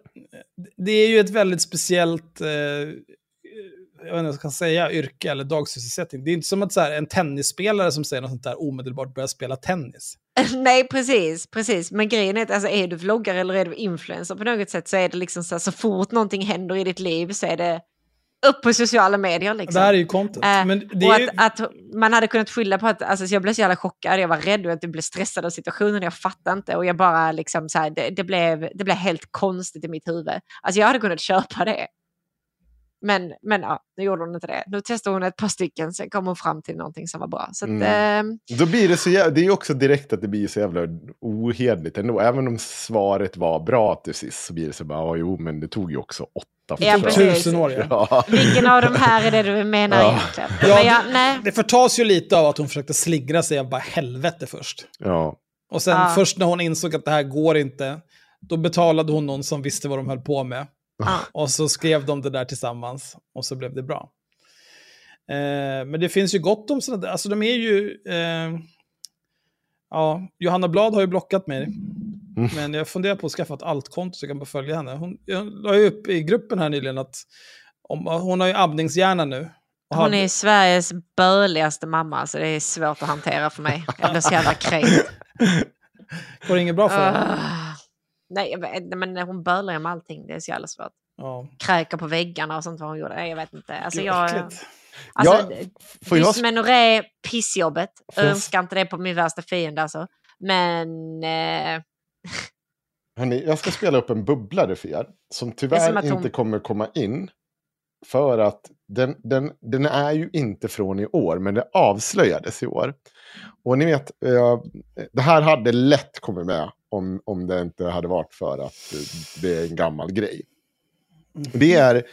det är ju ett väldigt speciellt, eh, jag vet inte vad jag ska säga, yrke eller dagsysselsättning. Det är inte som att så här, en tennisspelare som säger något sånt där omedelbart börjar spela tennis. Nej, precis, precis. Men grejen är att alltså, är du vloggare eller är du influencer på något sätt så är det liksom så här, så fort någonting händer i ditt liv så är det upp på sociala medier. Liksom. Det här är ju content. Eh, det och är ju, att, att man hade kunnat skylla på att alltså, så jag blev så jävla chockad, jag var rädd och att jag blev stressad av situationen, jag fattade inte och jag bara liksom så här, det, det, blev, det blev helt konstigt i mitt huvud. Alltså jag hade kunnat köpa det. Men, men ja, nu gjorde hon inte det. Nu testade hon ett par stycken, sen kom hon fram till någonting som var bra. Så att, Mm. ehm, Då blir det så jävla, det är ju också direkt att det blir så jävla ohederligt ändå. Även om svaret var bra till sist så blir det så bara, ja jo men det tog ju också åtta Ja, tusen år ja. Ja. vilken av de här är det du menar Ja. egentligen? Ja, men jag, nej. Det förtas ju lite av att hon försökte slingra sig av bara helvete först. ja. Och sen Ja. först när hon insåg att det här går inte, då betalade hon någon som visste vad de höll på med. Ja. Och så skrev de det där tillsammans och så blev det bra. Eh, men det finns ju gott om sådana där, alltså de är ju... Eh, ja, Johanna Blad har ju blockat mig. Mm. Men jag funderar på att skaffa ett alt-konto så jag kan bara följa henne. Hon, jag la ju upp i gruppen här nyligen att om, hon har ju amningshjärna nu. Hon hade- är Sveriges böligaste mamma, så det är svårt att hantera för mig. Jag blir så jävla kränkt. Går det inget bra för henne? Ah. Nej, vet, men hon bölar ju med allting. Det är så jävla svårt. Ja. Kräker på väggarna och sånt vad hon gjorde. Nej, jag vet inte. Alltså, Gud, jag, äckligt. alltså, Ja, får jag- dysmenorré, pissjobbet. Får Önskar inte det på min värsta fiende alltså. Men eh, Hörrni, jag ska spela upp en bubblare för er. Som tyvärr som hon- inte kommer komma in. För att den, den, den är ju inte från i år, men det avslöjades i år. Och ni vet, eh, det här hade lätt kommit med om, om det inte hade varit för att eh, det är en gammal grej. Det är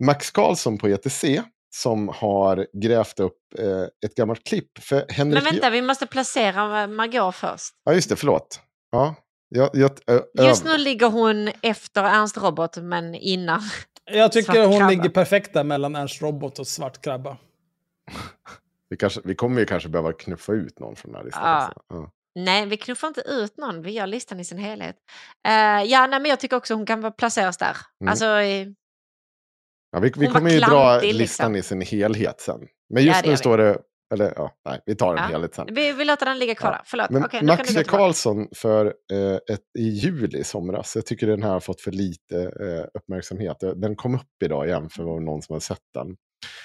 Max Karlsson på ETC som har grävt upp eh, ett gammalt klipp. För Henrik men vänta, vi måste placera Margot först. Ja, just det, förlåt. Ja, jag, jag, ö- Just nu ligger hon efter Ernst Robot, men innan. Jag tycker hon krabba. ligger perfekt där mellan Ernst Robot och Svart Krabba. vi, kanske, vi kommer ju kanske behöva knuffa ut någon från den här listan. Ja. Ja. Nej, vi knuffar inte ut någon. Vi gör listan i sin helhet. Eh, ja, nej, men jag tycker också hon kan vara- placeras där. Mm. Alltså, eh, Ja, vi vi kommer ju dra klantig, listan liksom. i sin helhet sen. Men Ja, just det nu står det... Eller ja, nej, vi tar en Ja. helhet sen. vi, vi låter den ligga kvar Ja. Förlåt. Men Okej, kan Max tillbaka. Karlsson för eh, ett, i juli i somras. Jag tycker den här har fått för lite eh, uppmärksamhet. Den kom upp idag igen för var någon som har sett den.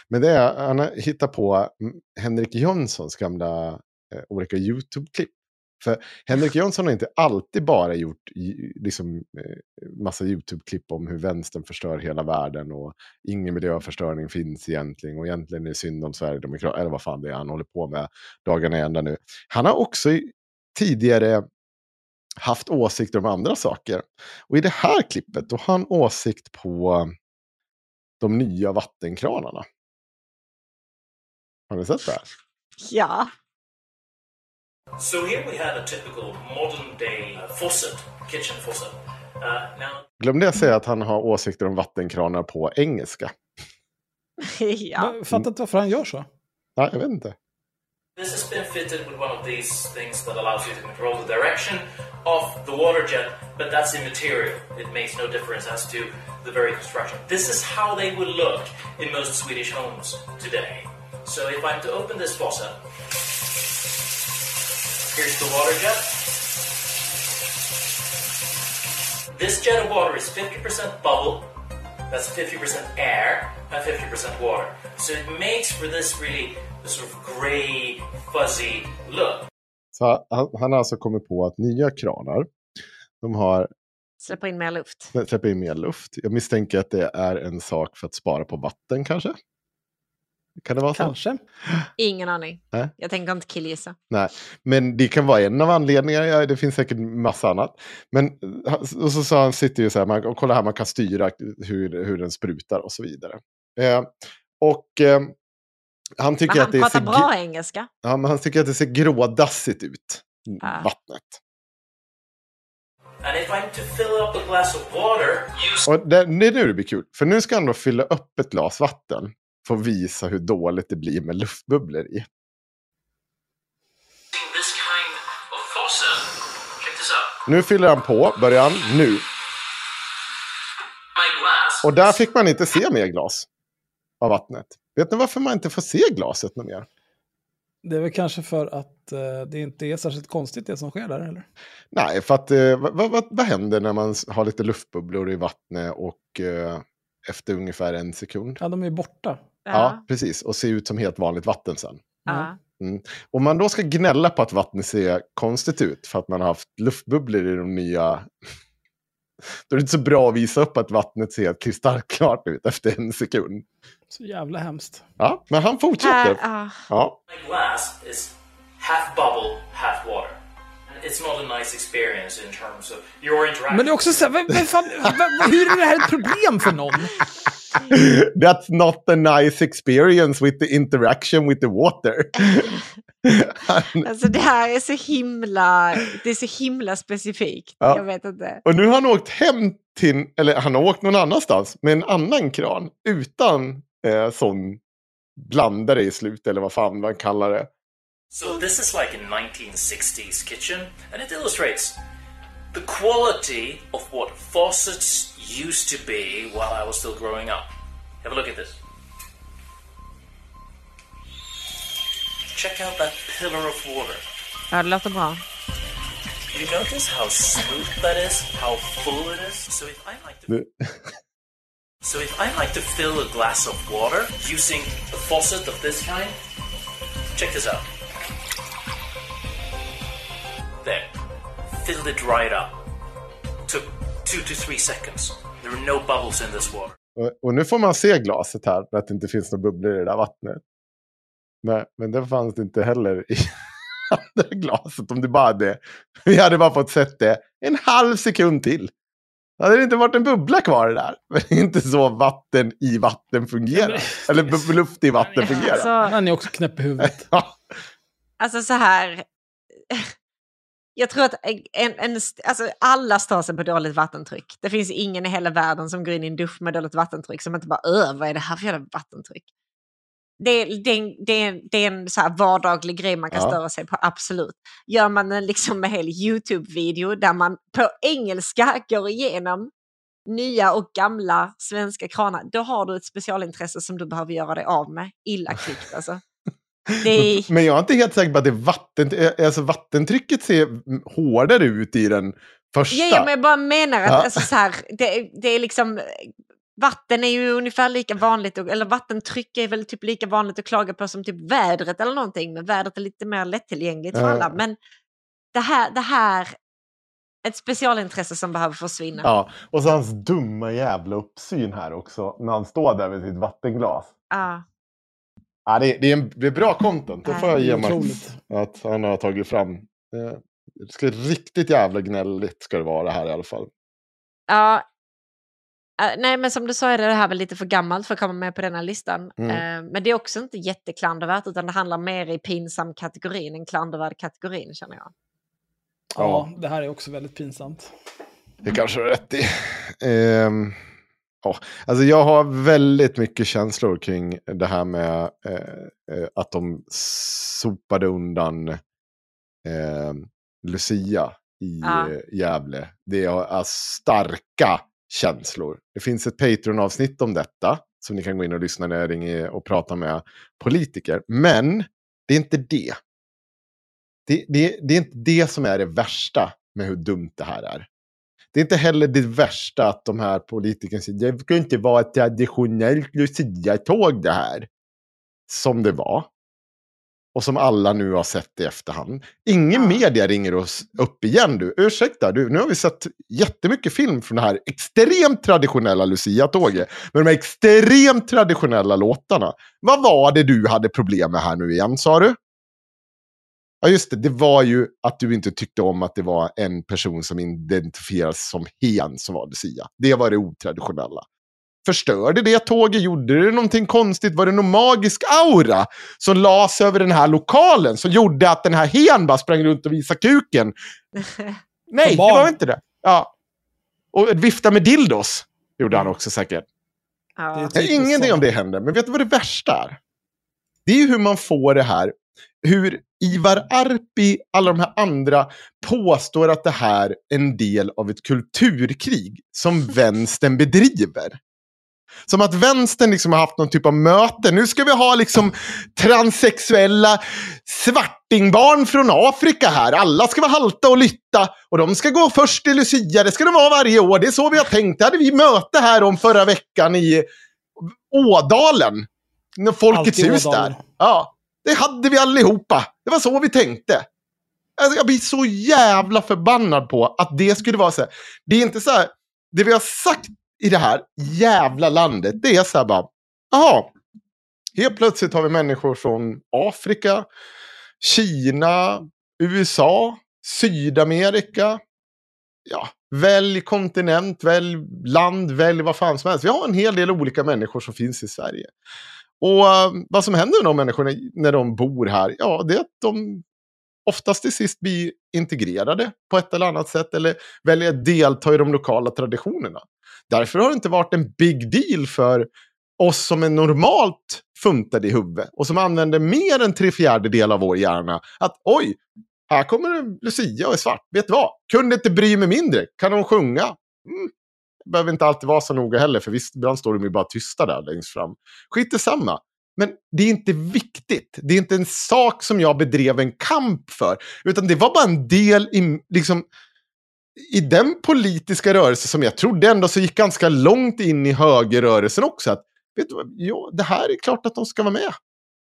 Men det är, han har hittat på mm, Henrik Jönssons gamla eh, olika YouTube-klipp. För Henrik Jönsson har inte alltid bara gjort liksom, eh, massa YouTube-klipp om hur vänstern förstör hela världen och ingen miljöförstöring finns egentligen och egentligen är det synd om Sverigedemokraterna, eller vad fan det är han håller på med dagarna i ända nu. Han har också tidigare haft åsikter om andra saker. Och i det här klippet då har han åsikt på de nya vattenkranarna. Har ni sett det? här? Ja. So here we have a typical modern day uh, faucet, kitchen faucet. Uh, now, Glömde jag säga att han har åsikter om vattenkranar på engelska. ja. Jag fattar inte varför han gör så. Ja, jag vet inte. This has been fitted with one of these things that allows you to control the direction of the water jet, but that's immaterial. It makes no difference as to the very construction. This is how they would look in most Swedish homes today. So if I'm to open this faucet, here's the water jet. This jet of water is 50% bubble, that's 50% air, and 50% water. So it makes for this really sort of grey, fuzzy look. Så han, han har alltså kommit på att nya kranar, de har Släpper in mer luft. släpper in mer luft. Jag misstänker att det är en sak för att spara på vatten kanske. Kan det vara så? Kanske. Ingen aning. Nej. Jag tänker inte killgissa. Nej, men det kan vara en av anledningarna. Ja, det finns säkert massa annat. Men eh, och så sa han, sitter ju så här, man, och kolla här, man kan styra hur, hur den sprutar och så vidare. Eh, och eh, han tycker Men han att det pratar ser, bra engelska. ja, men han tycker att det ser grådassigt ut, Ah. vattnet. And if I'm to fill up a glass of water, use Och det, det är nu det blir kul, för nu ska han då fylla upp ett glas vatten att visa hur dåligt det blir med luftbubblor i. Nu fyller han på, börjar han nu. Och där fick man inte se mer glas av vattnet. Vet ni varför man inte får se glaset något mer? Det är väl kanske för att eh, det inte är särskilt konstigt det som sker där, eller? Nej, för att eh, vad, vad, vad händer när man har lite luftbubblor i vattnet och eh, efter ungefär en sekund? Ja, de är borta. Ja. precis. Och ser ut som helt vanligt vatten sen. Ja. Mm. Om man då ska gnälla på att vattnet ser konstigt ut för att man har haft luftbubblor i de nya... Då är det inte så bra att visa upp att vattnet ser kristallklart ut efter en sekund. Så jävla hemskt. Ja, men han fortsätter. Här, ah. Ja. Glass is half bubble, half water. It's not a nice experience in terms of your interaction. Men det är också så här, vad, vad fan, vad, vad, hur är det här ett problem för någon? That's not a nice experience with the interaction with the water. Alltså det här är så himla, det är så himla specifikt. Ja. Jag vet inte. Och nu har han åkt hem till, eller han har åkt någon annanstans med en annan kran utan eh, sån blandare i slut eller vad fan man kallar det. So this is like a 1960s kitchen, and it illustrates the quality of what faucets used to be while I was still growing up. Have a look at this. Check out that pillar of water. Ja, det låter bra. You notice how smooth that is? How full it is? So if I like to So if I like to fill a glass of water using a faucet of this kind, check this out. There. Filled it right up. Took two to three seconds. There are no bubbles in this water. och, och nu får man se glaset här för att det inte finns några bubblor i det där vattnet. Nej, men det fanns det inte heller i andra glaset. Om det bara hade, vi hade bara fått sett det en halv sekund till. Då hade det inte varit en bubbla kvar det där. Men det är inte så vatten i vatten fungerar. Eller luft i vatten fungerar. Alltså, Han är också knäpp i huvudet. alltså så här. Jag tror att en, en, alltså alla stör sig på dåligt vattentryck. Det finns ingen i hela världen som går in i en dusch med dåligt vattentryck som inte bara öh, vad är det här för jävla vattentryck? Det, är- det, det, det är en så vardaglig grej man kan Ja. störa sig på, absolut. Gör man en liksom hel YouTube-video där man på engelska går igenom nya och gamla svenska kranar, då har du ett specialintresse som du behöver göra dig av med. Illa kvickt alltså. Är, Men jag är inte helt säker på att det är vatten, alltså vattentrycket ser hårdare ut i den första. Ja, ja, men jag bara menar att Ja. alltså, så här, det, det är liksom... Vatten är ju ungefär lika vanligt, eller vattentryck är väl typ lika vanligt att klaga på som typ vädret eller någonting. Men vädret är lite mer lättillgängligt för alla. Men det här, det här, ett specialintresse som behöver försvinna. Ja, och så hans dumma jävla uppsyn här också. När han står där med sitt vattenglas. Ja. Ja, det, är, det, är en, det är bra content. Det får jag är ge Max. Att han har tagit fram. Eh, Det ska riktigt jävla gnälligt ska det vara det här i alla fall. Ja. Eh, nej, men som du sa är det här väl lite för gammalt för att komma med på den här listan. Mm. Eh, men det är också inte jätteklandervärt, utan det handlar mer i pinsam kategorin än klandervärd kategorin, känner jag. Ja, det här är också väldigt pinsamt. Det kanske har rätt i. Ehm, Ja, alltså jag har väldigt mycket känslor kring det här med eh, eh, att de sopade undan eh, Lucia i Ja. eh, Gävle. Det är, är starka känslor. Det finns ett Patreon-avsnitt om detta som ni kan gå in och lyssna när jag ringer och pratar med politiker. Men det är inte det. Det, det, det är inte det som är det värsta med hur dumt det här är. Det är inte heller det värsta att de här politikerna säger det ska inte vara ett traditionellt Lucia-tåg det här. Som det var. Och som alla nu har sett i efterhand. Ingen media ringer oss upp igen du. Ursäkta, du, nu har vi sett jättemycket film från det här extremt traditionella Lucia-tåget. Med de här extremt traditionella låtarna. Vad var det du hade problem med här nu igen, sa du? Ja, just det. Det var ju att du inte tyckte om att det var en person som identifieras som hen som var Lucia. Det var det otraditionella. Förstörde det tåget? Gjorde det någonting konstigt? Var det någon magisk aura som lades över den här lokalen som gjorde att den här hen bara sprang runt och visade kuken? Nej, det var inte det. Ja. Och vifta med dildos gjorde han också säkert. Ja. Ingenting om det händer. Men vet du vad det värsta är? Det är ju hur man får det här. Hur Ivar Arpi, alla de här andra, påstår att det här är en del av ett kulturkrig som vänstern bedriver. Som att vänstern liksom har haft någon typ av möte. Nu ska vi ha liksom transsexuella svartingbarn från Afrika här. Alla ska vara halta och lytta. Och de ska gå först i Lucia. Det ska de vara varje år. Det är så vi har tänkt. Det hade vi möte här om förra veckan i Ådalen. Folkets hus där. Ja, det hade vi allihopa. Det var så vi tänkte. Alltså, jag blir så jävla förbannad på att det skulle vara så här. Det är inte så här. Det vi har sagt i det här jävla landet, det är så här bara. Jaha, helt plötsligt har vi människor från Afrika, Kina, USA, Sydamerika. Ja, välj kontinent, välj land, välj vad fan som helst. Vi har en hel del olika människor som finns i Sverige. Och ehm, vad som händer med de människorna när de bor här, ja, det är att de oftast till sist blir integrerade på ett eller annat sätt eller väljer att delta i de lokala traditionerna. Därför har det inte varit en big deal för oss som är normalt funtade i huvudet och som använder mer än tre fjärdedelar av vår hjärna. Att oj, här kommer en Lucia och är svart. Vet du vad? Kunde inte bry mig mindre. Kan de sjunga? Mm. Det behöver inte alltid vara så noga heller, för visst, ibland står de ju bara tysta där längst fram. Skit i samma. Men det är inte viktigt. Det är inte en sak som jag bedrev en kamp för. Utan det var bara en del i, liksom, i den politiska rörelse som jag trodde ändå så gick ganska långt in i högerrörelsen också. Att, vet du ja, det här är klart att de ska vara med.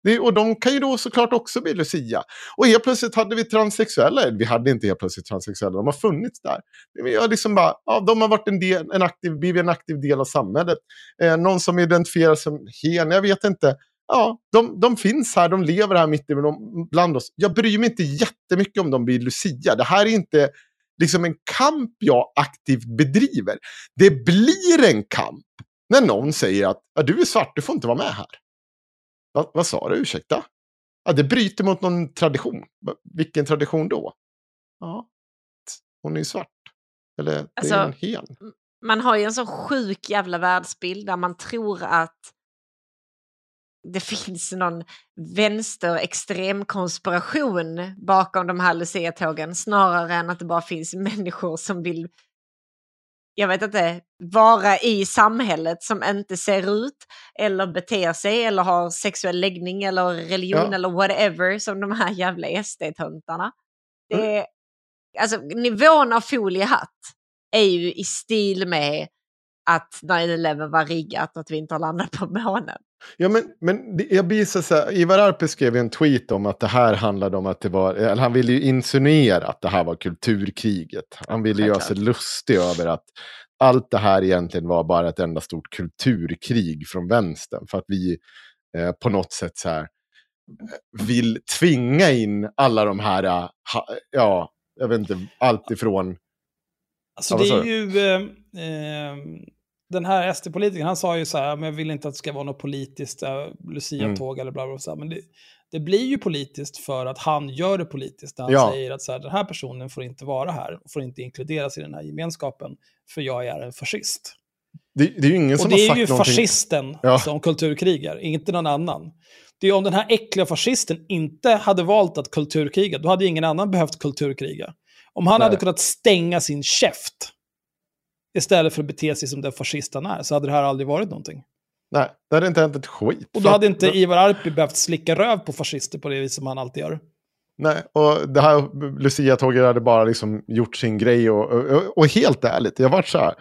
Det, och de kan ju då såklart också bli Lucia. Och helt plötsligt hade vi transsexuella. Vi hade inte helt plötsligt transsexuella, de har funnits där. Jag liksom bara, ja, de har varit en, del, en, aktiv, blivit en aktiv del av samhället. Eh, någon som identifierar sig som hen, jag vet inte. Ja, de, de finns här, de lever här mitt ibland- bland oss. Jag bryr mig inte jättemycket om de blir Lucia. Det här är inte liksom en kamp jag aktivt bedriver. Det blir en kamp när någon säger att ja, du är svart, du får inte vara med här. Va, vad sa du, ursäkta? Ja, det bryter mot någon tradition. Vilken tradition då? Ja, hon är ju svart. Eller det Alltså, är en hen. Man har ju en sån sjuk jävla världsbild där man tror att det finns någon vänsterextrem konspiration bakom de här Lucia-tågen snarare än att det bara finns människor som vill, jag vet inte, vara i samhället som inte ser ut eller beter sig eller har sexuell läggning eller religion Ja. eller whatever som de här jävla SD-töntarna. Det är, alltså nivån av foliehatt är ju i stil med att 9-11 var riggat och att vi inte har landat på månen. Ja, men, men jag blir så här, Ivar Arpi skrev ju en tweet om att det här handlade om att det var, eller han ville ju insinuera att det här var kulturkriget. Han ville göra sig lustig över att allt det här egentligen var bara ett enda stort kulturkrig från vänstern. För att vi eh, på något sätt så här eh, vill tvinga in alla de här, eh, ha, ja, jag vet inte, allt ifrån... Alltså Ja, det är ju... Eh, eh, den här SD-politikern, han sa ju så här, men jag vill inte att det ska vara något politiskt äh, Lucia-tåg eller bla bla bla. Men det, det blir ju politiskt för att han gör det politiskt. När han Ja. säger att så här, den här personen får inte vara här och får inte inkluderas i den här gemenskapen, för jag är en fascist. Det, det är ju ingen Och som det har är sagt ju någonting. fascisten Ja. som kulturkrigar, inte någon annan. Det är om den här äckliga fascisten inte hade valt att kulturkriga, då hade ingen annan behövt kulturkriga. Om han Nej. hade kunnat stänga sin käft istället för att bete sig som den fascist han är, så hade det här aldrig varit någonting. Nej, det hade inte hänt ett skit. Och då hade inte Ivar Arpi behövt slicka röv på fascister på det vis som han alltid gör. Nej, och det här Lucia-tåget hade bara liksom gjort sin grej och, och, och helt ärligt, jag var så här.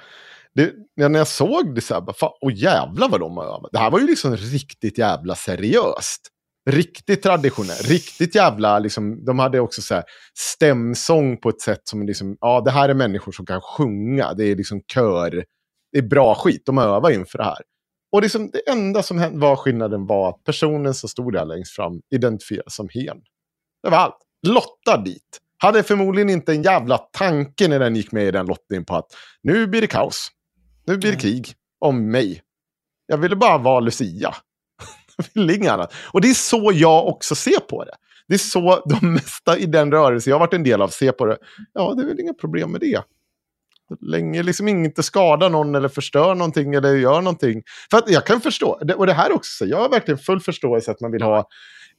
Det, när jag såg det så här, bara, fan, åh jävlar vad de har övat. Det här var ju liksom riktigt jävla seriöst. Riktigt traditionellt, riktigt jävla, liksom, de hade också så här stämsång på ett sätt som liksom, ja det här är människor som kan sjunga, det är liksom kör, det är bra skit, de övar inför det här. Och liksom, det enda som hände var skillnaden var att personen som stod där längst fram identifieras som hen. Det var allt. Lottad dit. Hade förmodligen inte en jävla tanke när den gick med i den lottningen på att nu blir det kaos. Nu blir det krig om mig. Jag ville bara vara Lucia. Jag inget annat. Och det är så jag också ser på det. Det är så de mesta i den rörelse jag har varit en del av ser på det. Ja, det är väl inga problem med det. Länge liksom inte skadar någon eller förstör någonting eller gör någonting. För att jag kan förstå, och det här också, jag har verkligen full förståelse att man vill ha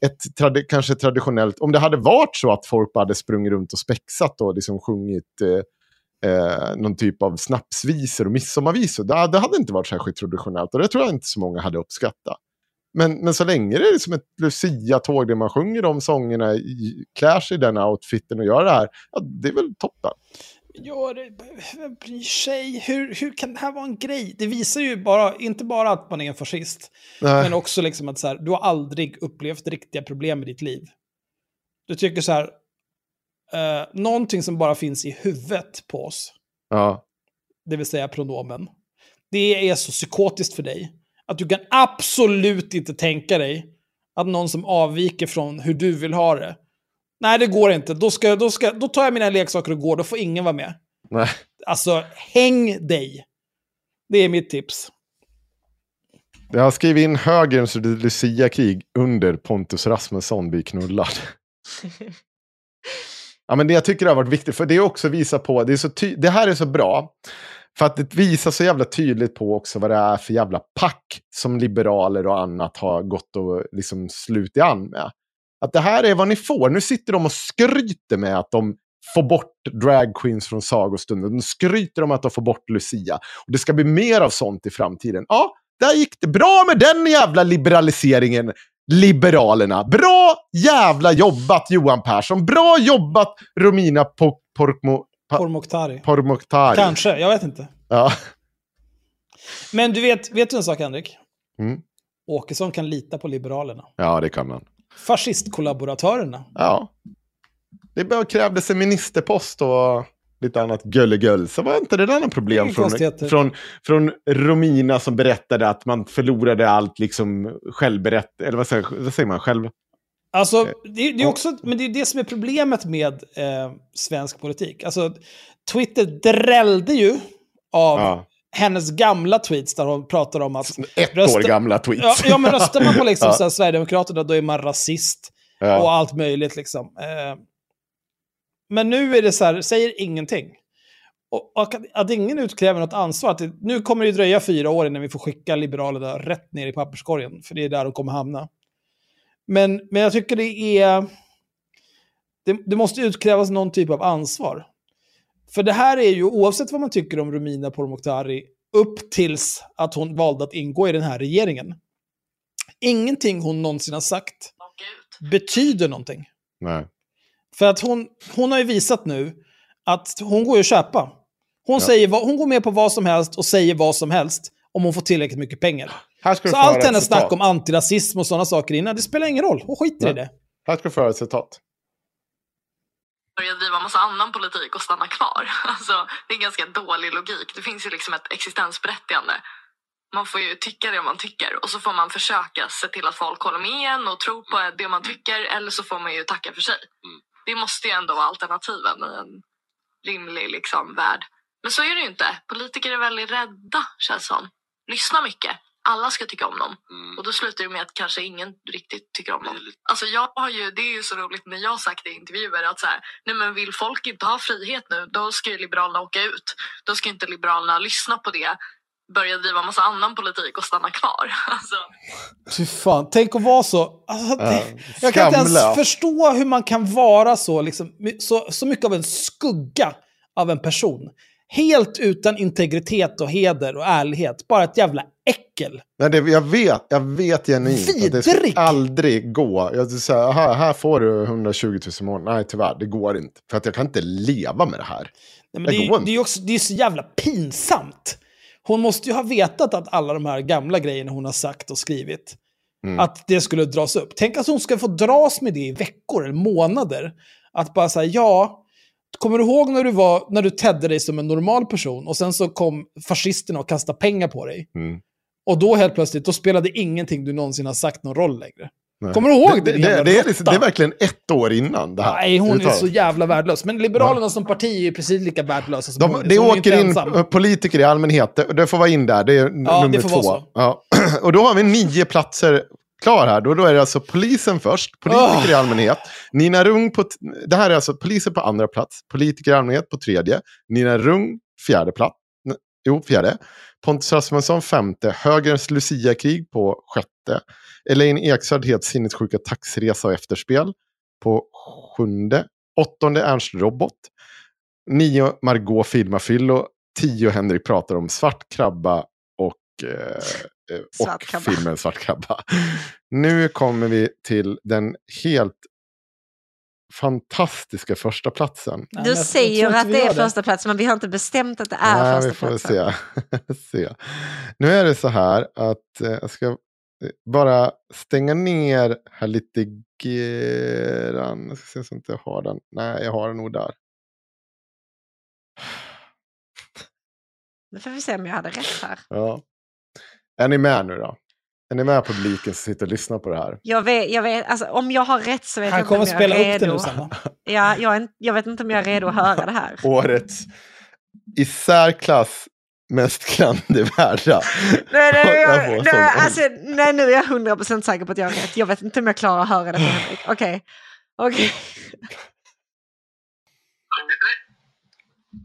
ett tradi- kanske traditionellt, om det hade varit så att folk bara hade sprungit runt och spexat och liksom sjungit eh, eh, någon typ av snapsvisor och midsommarvisor, det, det hade inte varit särskilt traditionellt och det tror jag inte så många hade uppskattat. Men, men så länge det är liksom ett Lucia-tåg där man sjunger de sångerna, klär sig i den outfiten och gör det här, ja, det är väl toppen. Ja, vem bryr sig? Hur, hur kan det här vara en grej? Det visar ju bara, inte bara att man är en fascist, Nej. men också liksom att så här, du har aldrig upplevt riktiga problem i ditt liv. Du tycker så här, eh, någonting som bara finns i huvudet på oss, Ja. det vill säga pronomen, det är så psykotiskt för dig att du kan absolut inte tänka dig att någon som avviker från hur du vill ha det, nej det går inte, då, ska, då, ska, då tar jag mina leksaker och går, då får ingen vara med. Nej. Alltså, häng dig. Det är mitt tips. Jag har skrivit in högerns Lucia-krig under Pontus Rasmusson blir knullad. Ja, men det jag tycker har varit viktigt, för det är också visa på, det, är så ty- det här är så bra, för att det visar så jävla tydligt på också vad det är för jävla pack som liberaler och annat har gått och liksom slutit an med. Att det här är vad ni får. Nu sitter de och skryter med att de får bort dragqueens från sagostunden. De skryter om att de får bort Lucia. Och det ska bli mer av sånt i framtiden. Ja, där gick det bra med den jävla liberaliseringen. Liberalerna. Bra jävla jobbat Johan Persson. Bra jobbat Romina Porkmo pa. Pourmokhtari. Kanske, jag vet inte. Ja. Men du vet, vet du en sak, Henrik? Mm. Åkesson kan lita på Liberalerna. ja, det kan man. Fascistkollaboratörerna. Ja. Det bara krävdes en ministerpost och lite annat gullegull. Så var inte det där något problem från, från, från Romina som berättade att man förlorade allt liksom självberätt... Eller vad säger, vad säger man? Själv... Alltså, det, det är också, men det är det som är problemet med eh, svensk politik. Alltså, Twitter drällde ju av Ja. hennes gamla tweets där hon pratar om att... Ett år gamla tweets. Ja, ja, men röstar man på liksom Ja. så här, Sverigedemokraterna då är man rasist. Ja. Och allt möjligt liksom. Eh, men nu är det så här, säger ingenting. Och, och att, att ingen utkräver något ansvar. Att det, nu kommer det ju dröja fyra år innan vi får skicka Liberalerna rätt ner i papperskorgen. För det är där de kommer hamna. Men, men jag tycker det är... Det, det måste utkrävas någon typ av ansvar. För det här är ju, oavsett vad man tycker om Romina Pourmokhtari, upp tills att hon valde att ingå i den här regeringen. Ingenting hon någonsin har sagt betyder någonting. Nej. För att hon, hon har ju visat nu att hon går ju att köpa. Hon, säger, vad- hon går med på vad som helst och säger vad som helst om hon får tillräckligt mycket pengar. Här ska du Så allt hennes snack om antirasism och sådana saker innan, det spelar ingen roll. Hon skiter i Nej. det. Här ska du få höra ett citat. börja driva massa annan politik och stanna kvar. Alltså, det är en ganska dålig logik. Det finns ju liksom ett existensberättigande. Man får ju tycka det man tycker och så får man försöka se till att folk håller med en och tror på det man tycker eller så får man ju tacka för sig. Det måste ju ändå vara alternativen i en rimlig liksom, värld. Men så är det ju inte. Politiker är väldigt rädda känns som. Lyssna mycket. Alla ska tycka om dem. Och då slutar det med att kanske ingen riktigt tycker om dem. Alltså jag har ju, det är ju så roligt när jag har sagt i intervjuer att så här, nej men vill folk inte ha frihet nu, då ska ju Liberalerna åka ut. Då ska inte Liberalerna lyssna på det. börja driva massa annan politik och stanna kvar. Alltså, Fy fan, tänk att vara så. Alltså, det, Ja, jag kan inte ens förstå hur man kan vara så, liksom, så, så mycket av en skugga av en person. Helt utan integritet och heder och ärlighet. Bara ett jävla äckel. Nej, det, jag vet, jag vet genuint att det Vidrig! aldrig gå. Jag säga, här, här får du 120 000 i månaden. Nej, tyvärr, det går inte. För att jag kan inte leva med det här. Nej, men det, det, är, det, är också, det är så jävla pinsamt. Hon måste ju ha vetat att alla de här gamla grejerna hon har sagt och skrivit, Mm. att det skulle dras upp. Tänk att hon ska få dras med det i veckor eller månader. Att bara säga ja, kommer du ihåg när du, var, när du tedde dig som en normal person och sen så kom fascisterna och kastade pengar på dig? Mm. Och då helt plötsligt, då spelade ingenting du någonsin har sagt någon roll längre. Nej. Kommer du ihåg det, det? Det, det, är, liksom- det är verkligen ett år innan det här. Nej, hon är så jävla värdelös. Men Liberalerna som parti är ju precis lika värdelösa som. De, det hon inte åker in ensam. politiker i allmänhet, det, det får vara in där, det är Ja, det nummer två. Ja. Och då har vi nio platser klar här. Då, då är det alltså polisen först, politiker i allmänhet. Nina Rung på, det här är alltså polisen på andra plats, politiker i allmänhet på tredje. Nina Rung fjärde plats, jo fjärde. Pontus Rasmusson femte, högerns Lucia-krig på sjätte. Elaine Eksvärd helt sinnessjuka taxiresa och efterspel på sjunde. Åttonde Ernst Robot. Nio Margot Filma Fyllo. Tio Henrik pratar om Svart krabba och, eh, eh, Svart och krabba. filmen Svart krabba. Nu kommer vi till den helt fantastiska första platsen. Du säger att det är första plats men vi har inte bestämt att det är Nej, första vi får platsen. se. se. Nu är det så här att eh, jag ska eh, bara stänga ner här lite grann. Jag ska se så att jag har den. Nej, jag har den nog där. Nu får vi se om jag hade rätt här. Ja. Är ni med nu då? Är ni med publiken som sitter och lyssnar på det här? Jag vet, jag vet, alltså, om jag har rätt så vet Han jag inte kommer om jag spela är upp det redo. nu sen? Ja, jag, är, inte- jag vet inte om jag är redo att höra det här. Årets i särklass mest klandervärda. Nej, nej, Jag nej, alltså, nej, nu är jag 100% säker på att jag har rätt. Jag vet inte om jag klarar att höra det från Henrik. Okej. Okej.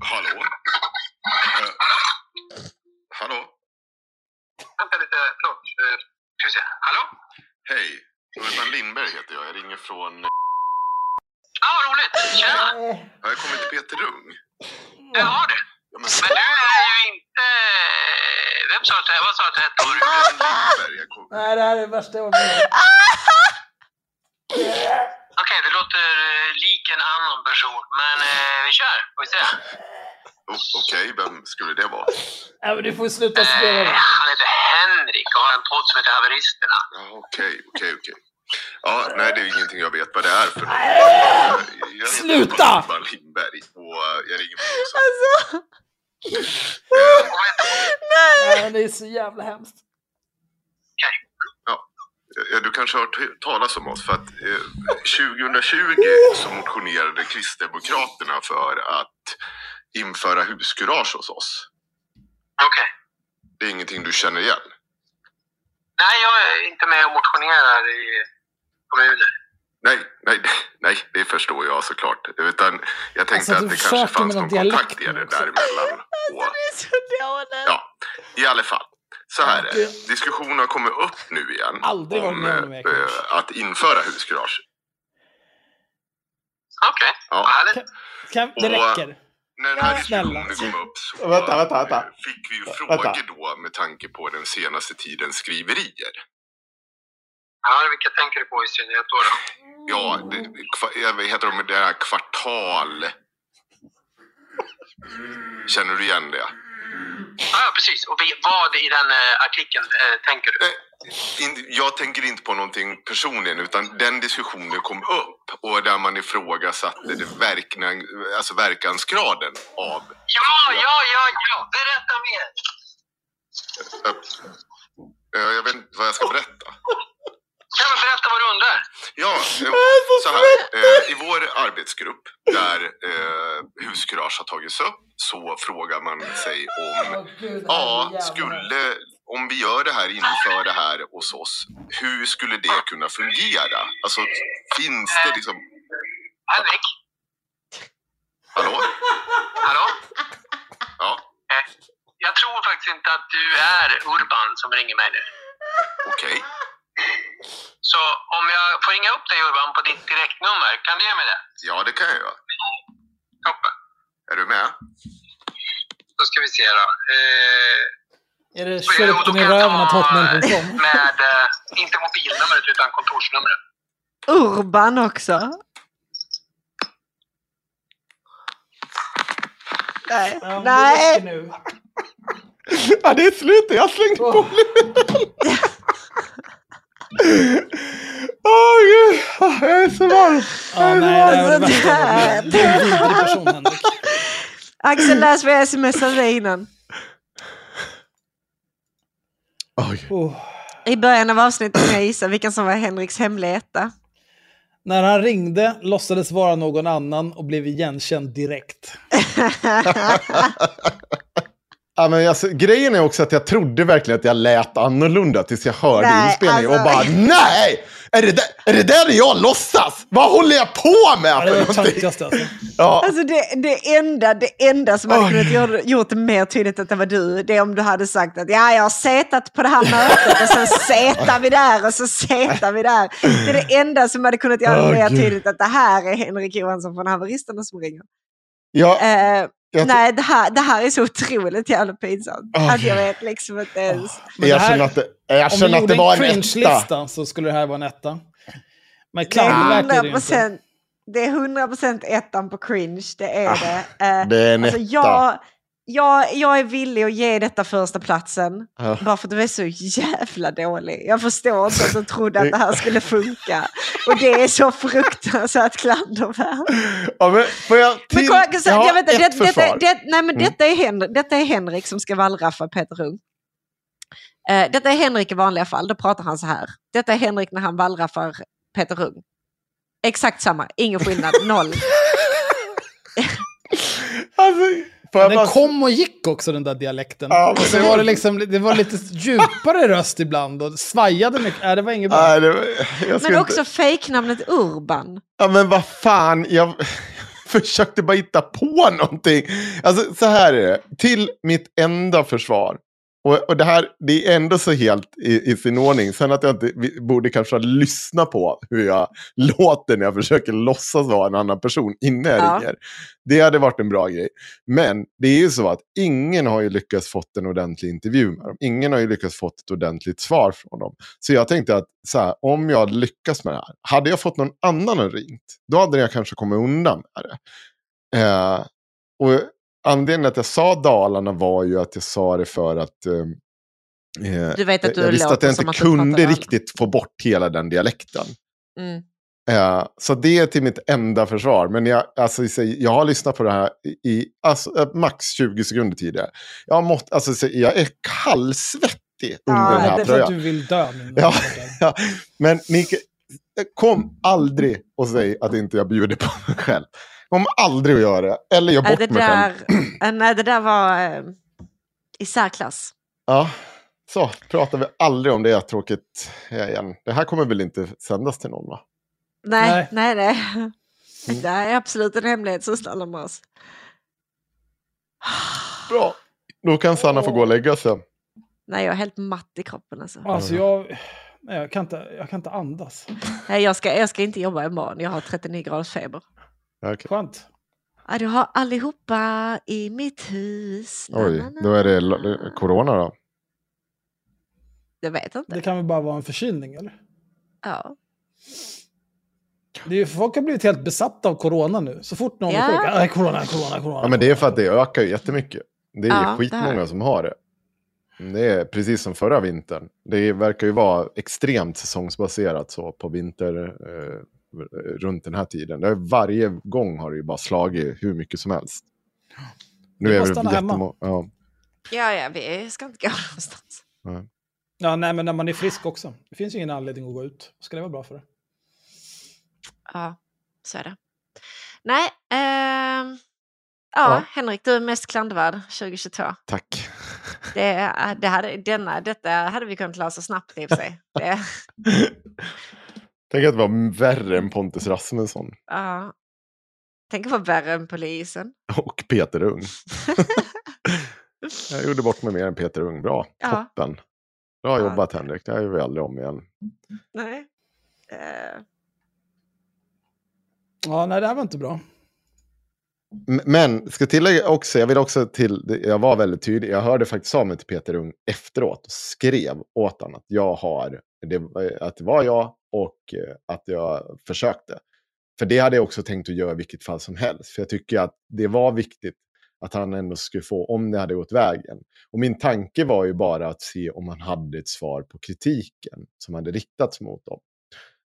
Hallå? Eh, hallå? Vänta lite, förlåt. Ska vi se. Hallå? Hej, Urban Lindberg heter jag. Jag ringer från... Ja, vad roligt. Tjena. Har jag kommit till Peter Rung? Jag har det. Ja, men... Men du är ju inte... Vem sa att det Vad sa att det hette? Urban Lindberg. Jag kom... Nej, det här är det värsta jag om. Okej, det låter eh, lik en annan person. Men eh, vi kör. Får vi se. Okej, vem skulle det vara? Nej, men du får sluta spela Eh, han heter Henrik och har en podd som heter Haveristerna. Ja, Okej, okej, okej. Ja, nej, det är ingenting jag vet vad det är för något. Jag- jag heter Sluta! Urban Lindberg och eh, jag ringer USA. Alltså. Nej, men det är så jävla hemskt. Ja, du kanske har hört talas om oss för att eh, 2020 så motionerade Kristdemokraterna för att införa huskurage hos oss. Okej. Det är ingenting du känner igen? Nej, jag är inte med och motionerar i kommuner. Nej, nej, nej, det förstår jag såklart. Utan jag tänkte Alltså, att det kanske fanns någon kontakt nu också. däremellan. Och, Det är så dåligt. ja, i alla fall. Så här är Ja, det. Diskussionen har kommit upp nu igen Aldrig om med det, eh, att införa huskurage. Okej, Ja. vad härligt. Kan, det Och- räcker. När den här diskussionen kom upp så Vänta, vänta, vänta. eh, fick vi ju frågor då med tanke på den senaste tidens skriverier. Ja, vilka tänker du på i synnerhet då? då? Ja, det, heter de det här kvartal? Känner du igen det? Ja, precis. Och vad i den eh, artikeln eh, tänker du? In- Jag tänker inte på någonting personligen utan den diskussionen kom upp och där man ifrågasatte det verknan, alltså verkansgraden av... Ja, ja, ja, ja! Berätta mer! Eh, Jag vet inte vad jag ska berätta. Kan du berätta vad du undrar? Ja, eh, så här. Eh, I vår arbetsgrupp där eh, huskurage har tagits upp så frågar man sig om Ja, skulle, om vi gör det här, inför det här hos oss, hur skulle det kunna fungera? Alltså, finns det liksom... Henrik? Hallå? Hallå? Ja? Eh, jag tror faktiskt inte att du är Urban som ringer mig nu. Okej. Så om jag får ringa upp dig Urban på ditt direktnummer, kan du ge mig det? Ja, det kan jag göra. Toppen. Är du med? Då ska vi se då. Eh, Är det kyrkten i röven att hotmail.com? med, eh, inte mobilnumret utan kontorsnumret. Urban också. Nej. Nej. Ja, det är slut. Jag har slängt på Åh gud, Ah, jag är så varm. Ja, Jag är så nej, det varm. det. Axel, läs vad jag smsade dig innan. Oh. I början av avsnittet kan jag gissa vilken som var Henriks hemliga etta. När han ringde låtsades vara någon annan och blev igenkänd direkt. Ja, men alltså, grejen är också att jag trodde verkligen att jag lät annorlunda tills jag hörde Nej, inspelningen alltså- och bara nej! Är det, där, är det där jag låtsas? Vad håller jag på med? Ja, det var någonting? alltså. Ja. Alltså det, det, enda, det enda som hade kunnat gjort, gjort det mer tydligt att det var du, det är om du hade sagt att ja, jag har setat på det här mötet och sen setar vi där och så setar vi där. Det är det enda som hade kunnat göra det mer tydligt att det här är Henrik Johansson från Haveristerna som ringer. Ja, Eh, jag- nej, det här, det här är så otroligt jävla pinsamt. Åh, att jag vet liksom inte ens. Men jag det känner att det, jag känner att det var en en etta. så skulle det här vara en etta. Men Det är är det ju inte. 100%, det är 100% ettan på cringe, det är det. Eh, Ah, det är en alltså, etta. jag, jag, jag är villig att ge detta första platsen Ja. bara för att du är så jävla dålig. Jag förstår inte att du trodde att det här skulle funka. Och det är så fruktansvärt klandervärt. Ja, men får jag till... Men kolla, jag jag vet, det, detta, det, nej, men Mm. detta, är Henrik, detta är Henrik som ska wallraffa Peter Rung. Eh, detta är Henrik i vanliga fall, då pratar han så här. Detta är Henrik när han wallraffar Peter Rung. Exakt samma, ingen skillnad, noll. Alltså, får Den bara... kom och gick också den där dialekten. Ja, och så var det, liksom, det var lite djupare röst ibland och svajade mycket. Nej, det var inget bra. Nej, det, var- Men inte... också fejknamnet Urban. Ja, men vad fan. Jag försökte bara hitta på någonting. Alltså, så här är det. Till mitt enda försvar. Och, och det här det är ändå så helt i, i sin ordning. Sen att jag inte vi borde kanske lyssna på hur jag låter när jag försöker låtsas vara en annan person innan jag Ja. ringer. Det hade varit en bra grej. Men det är ju så att ingen har ju lyckats fått en ordentlig intervju med dem. Ingen har ju lyckats fått ett ordentligt svar från dem. Så jag tänkte att så här, om jag hade lyckats med det här, hade jag fått någon annan att ringt, då hade jag kanske kommit undan med det. Eh, och anledningen att jag sa Dalarna var ju att jag sa det för att eh, eh, Du vet att du jag visste att jag inte kunde riktigt få bort hela den dialekten. Mm. Eh, så det är till mitt enda försvar. Men jag, alltså, så jag har lyssnat på det här i, alltså, eh, max 20 sekunder tidigare. Jag, har mått, alltså, så jag är kallsvettig under Ja, den här det är för att tröjan. du vill dö nu. Ja, ja, men Mikael, kom aldrig och säg att inte jag bjuder på mig själv. Kom aldrig att göra det. Eller gör bort det, mig där, själv. eh, nej, det där var eh, i särklass. Ja, så pratar vi aldrig om det tråkigt igen. Det här kommer väl inte sändas till någon va? Nej, Nej. nej, nej. Det här är absolut en hemlighet som stannar med oss. Bra. Då kan Sanna få gå och lägga sig. Nej, jag är helt matt i kroppen alltså. Alltså jag, nej, jag, kan inte, jag kan inte andas. Nej, jag, ska, jag ska inte jobba imorgon, jag har 39 graders feber. Okay. Skönt. Ja, du har allihopa i mitt hus. Oj, då är det lo- corona då. Jag vet inte. Det kan väl bara vara en förkylning eller? Ja. Det är, ju- folk har blivit helt besatta av corona nu. Så fort någon Ja. är sjuk, ah, corona, corona, corona. Ja, men det är för att det ökar ju jättemycket. Det är Ja, ju det skitmånga här. som har det. Det är precis som förra vintern. Det verkar ju vara extremt säsongsbaserat så på vinter eh, runt den här tiden. Varje gång har det ju bara slagit hur mycket som helst. Nu Det är det stanna hemma. jättemånga. Ja. Ja, ja, vi ska inte gå någonstans. Nej. Ja, nej, men när man är frisk också. Det finns ju ingen anledning att gå ut. Ska det vara bra för det? Ja, så är det. Nej, ehm, ja, Ja. Henrik, du är mest klandervärd 2022. Tack. Det, det hade, denna, detta hade vi kunnat lösa snabbt i och för sig. Det, Tänk att det var värre än Pontus Rasmusson ja. Tänk att vara värre än polisen. och Peter Ung. Jag gjorde bort mig mer än Peter Ung. Bra, Ja. toppen. Bra Ja. jobbat Henrik, det här gör vi aldrig om igen. Nej. Eh, Ja, nej, det här var inte bra. Men, ska tillägga också, jag vill också till, jag var väldigt tydlig, jag hörde faktiskt av mig till Peter Ung efteråt och skrev åt honom att jag har, det, att det var jag och eh, att jag försökte. För det hade jag också tänkt att göra i vilket fall som helst. För jag tycker att det var viktigt att han ändå skulle få, om det hade gått vägen. Och min tanke var ju bara att se om han hade ett svar på kritiken som hade riktats mot dem.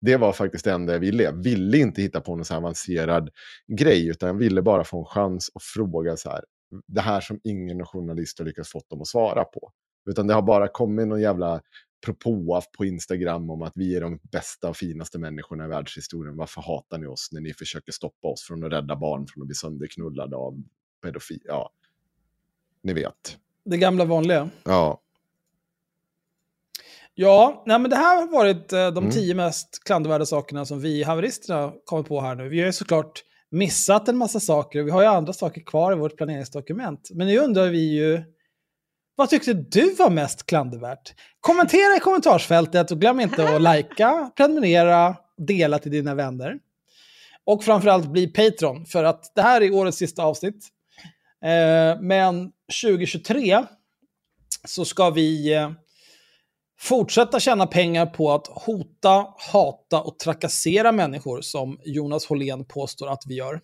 Det var faktiskt det enda jag ville. Jag ville inte hitta på någon så här avancerad grej, utan jag ville bara få en chans att fråga så här, det här som ingen journalist har lyckats få dem att svara på. Utan det har bara kommit någon jävla propå på Instagram om att vi är de bästa och finaste människorna i världshistorien. Varför hatar ni oss när ni försöker stoppa oss från att rädda barn från att bli sönderknullade av pedofil? Ja, ni vet. Det gamla vanliga. Ja, Ja, nej, men det här har varit eh, de Mm. tio mest klandervärda sakerna som vi haveristerna kommit på här nu. Vi har ju såklart missat en massa saker och vi har ju andra saker kvar i vårt planeringsdokument. Men nu undrar vi ju, vad tyckte du var mest klandervärt? Kommentera i kommentarsfältet och glöm inte att likea, prenumerera, dela till dina vänner. Och framförallt bli Patreon, för att det här är årets sista avsnitt. Eh, men 2023 så ska vi eh, fortsätta tjäna pengar på att hota, hata och trakassera människor som Jonas Hållén påstår att vi gör.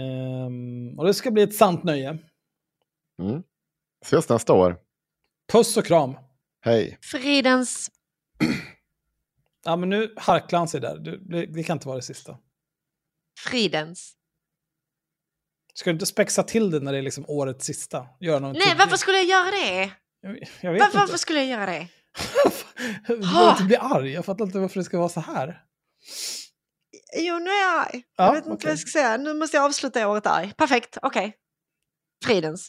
Ehm, och det ska bli ett sant nöje. mm ses nästa år. Puss och kram. Hej. Fridens. Ja, men nu harklar han sig där. Du, det, det kan inte vara det sista. Fridens. Ska du inte spexa till det när det är liksom årets sista? Göra någon Nej, varför skulle jag göra det? Jag, jag vet Var, inte. varför skulle jag göra det? Du behöver inte bli arg. Jag fattar inte varför det ska vara så här. Jo, nu är jag arg. Ja, jag vet inte vad jag ska säga. Nu måste jag avsluta året arg. Perfekt, okej. Fridens.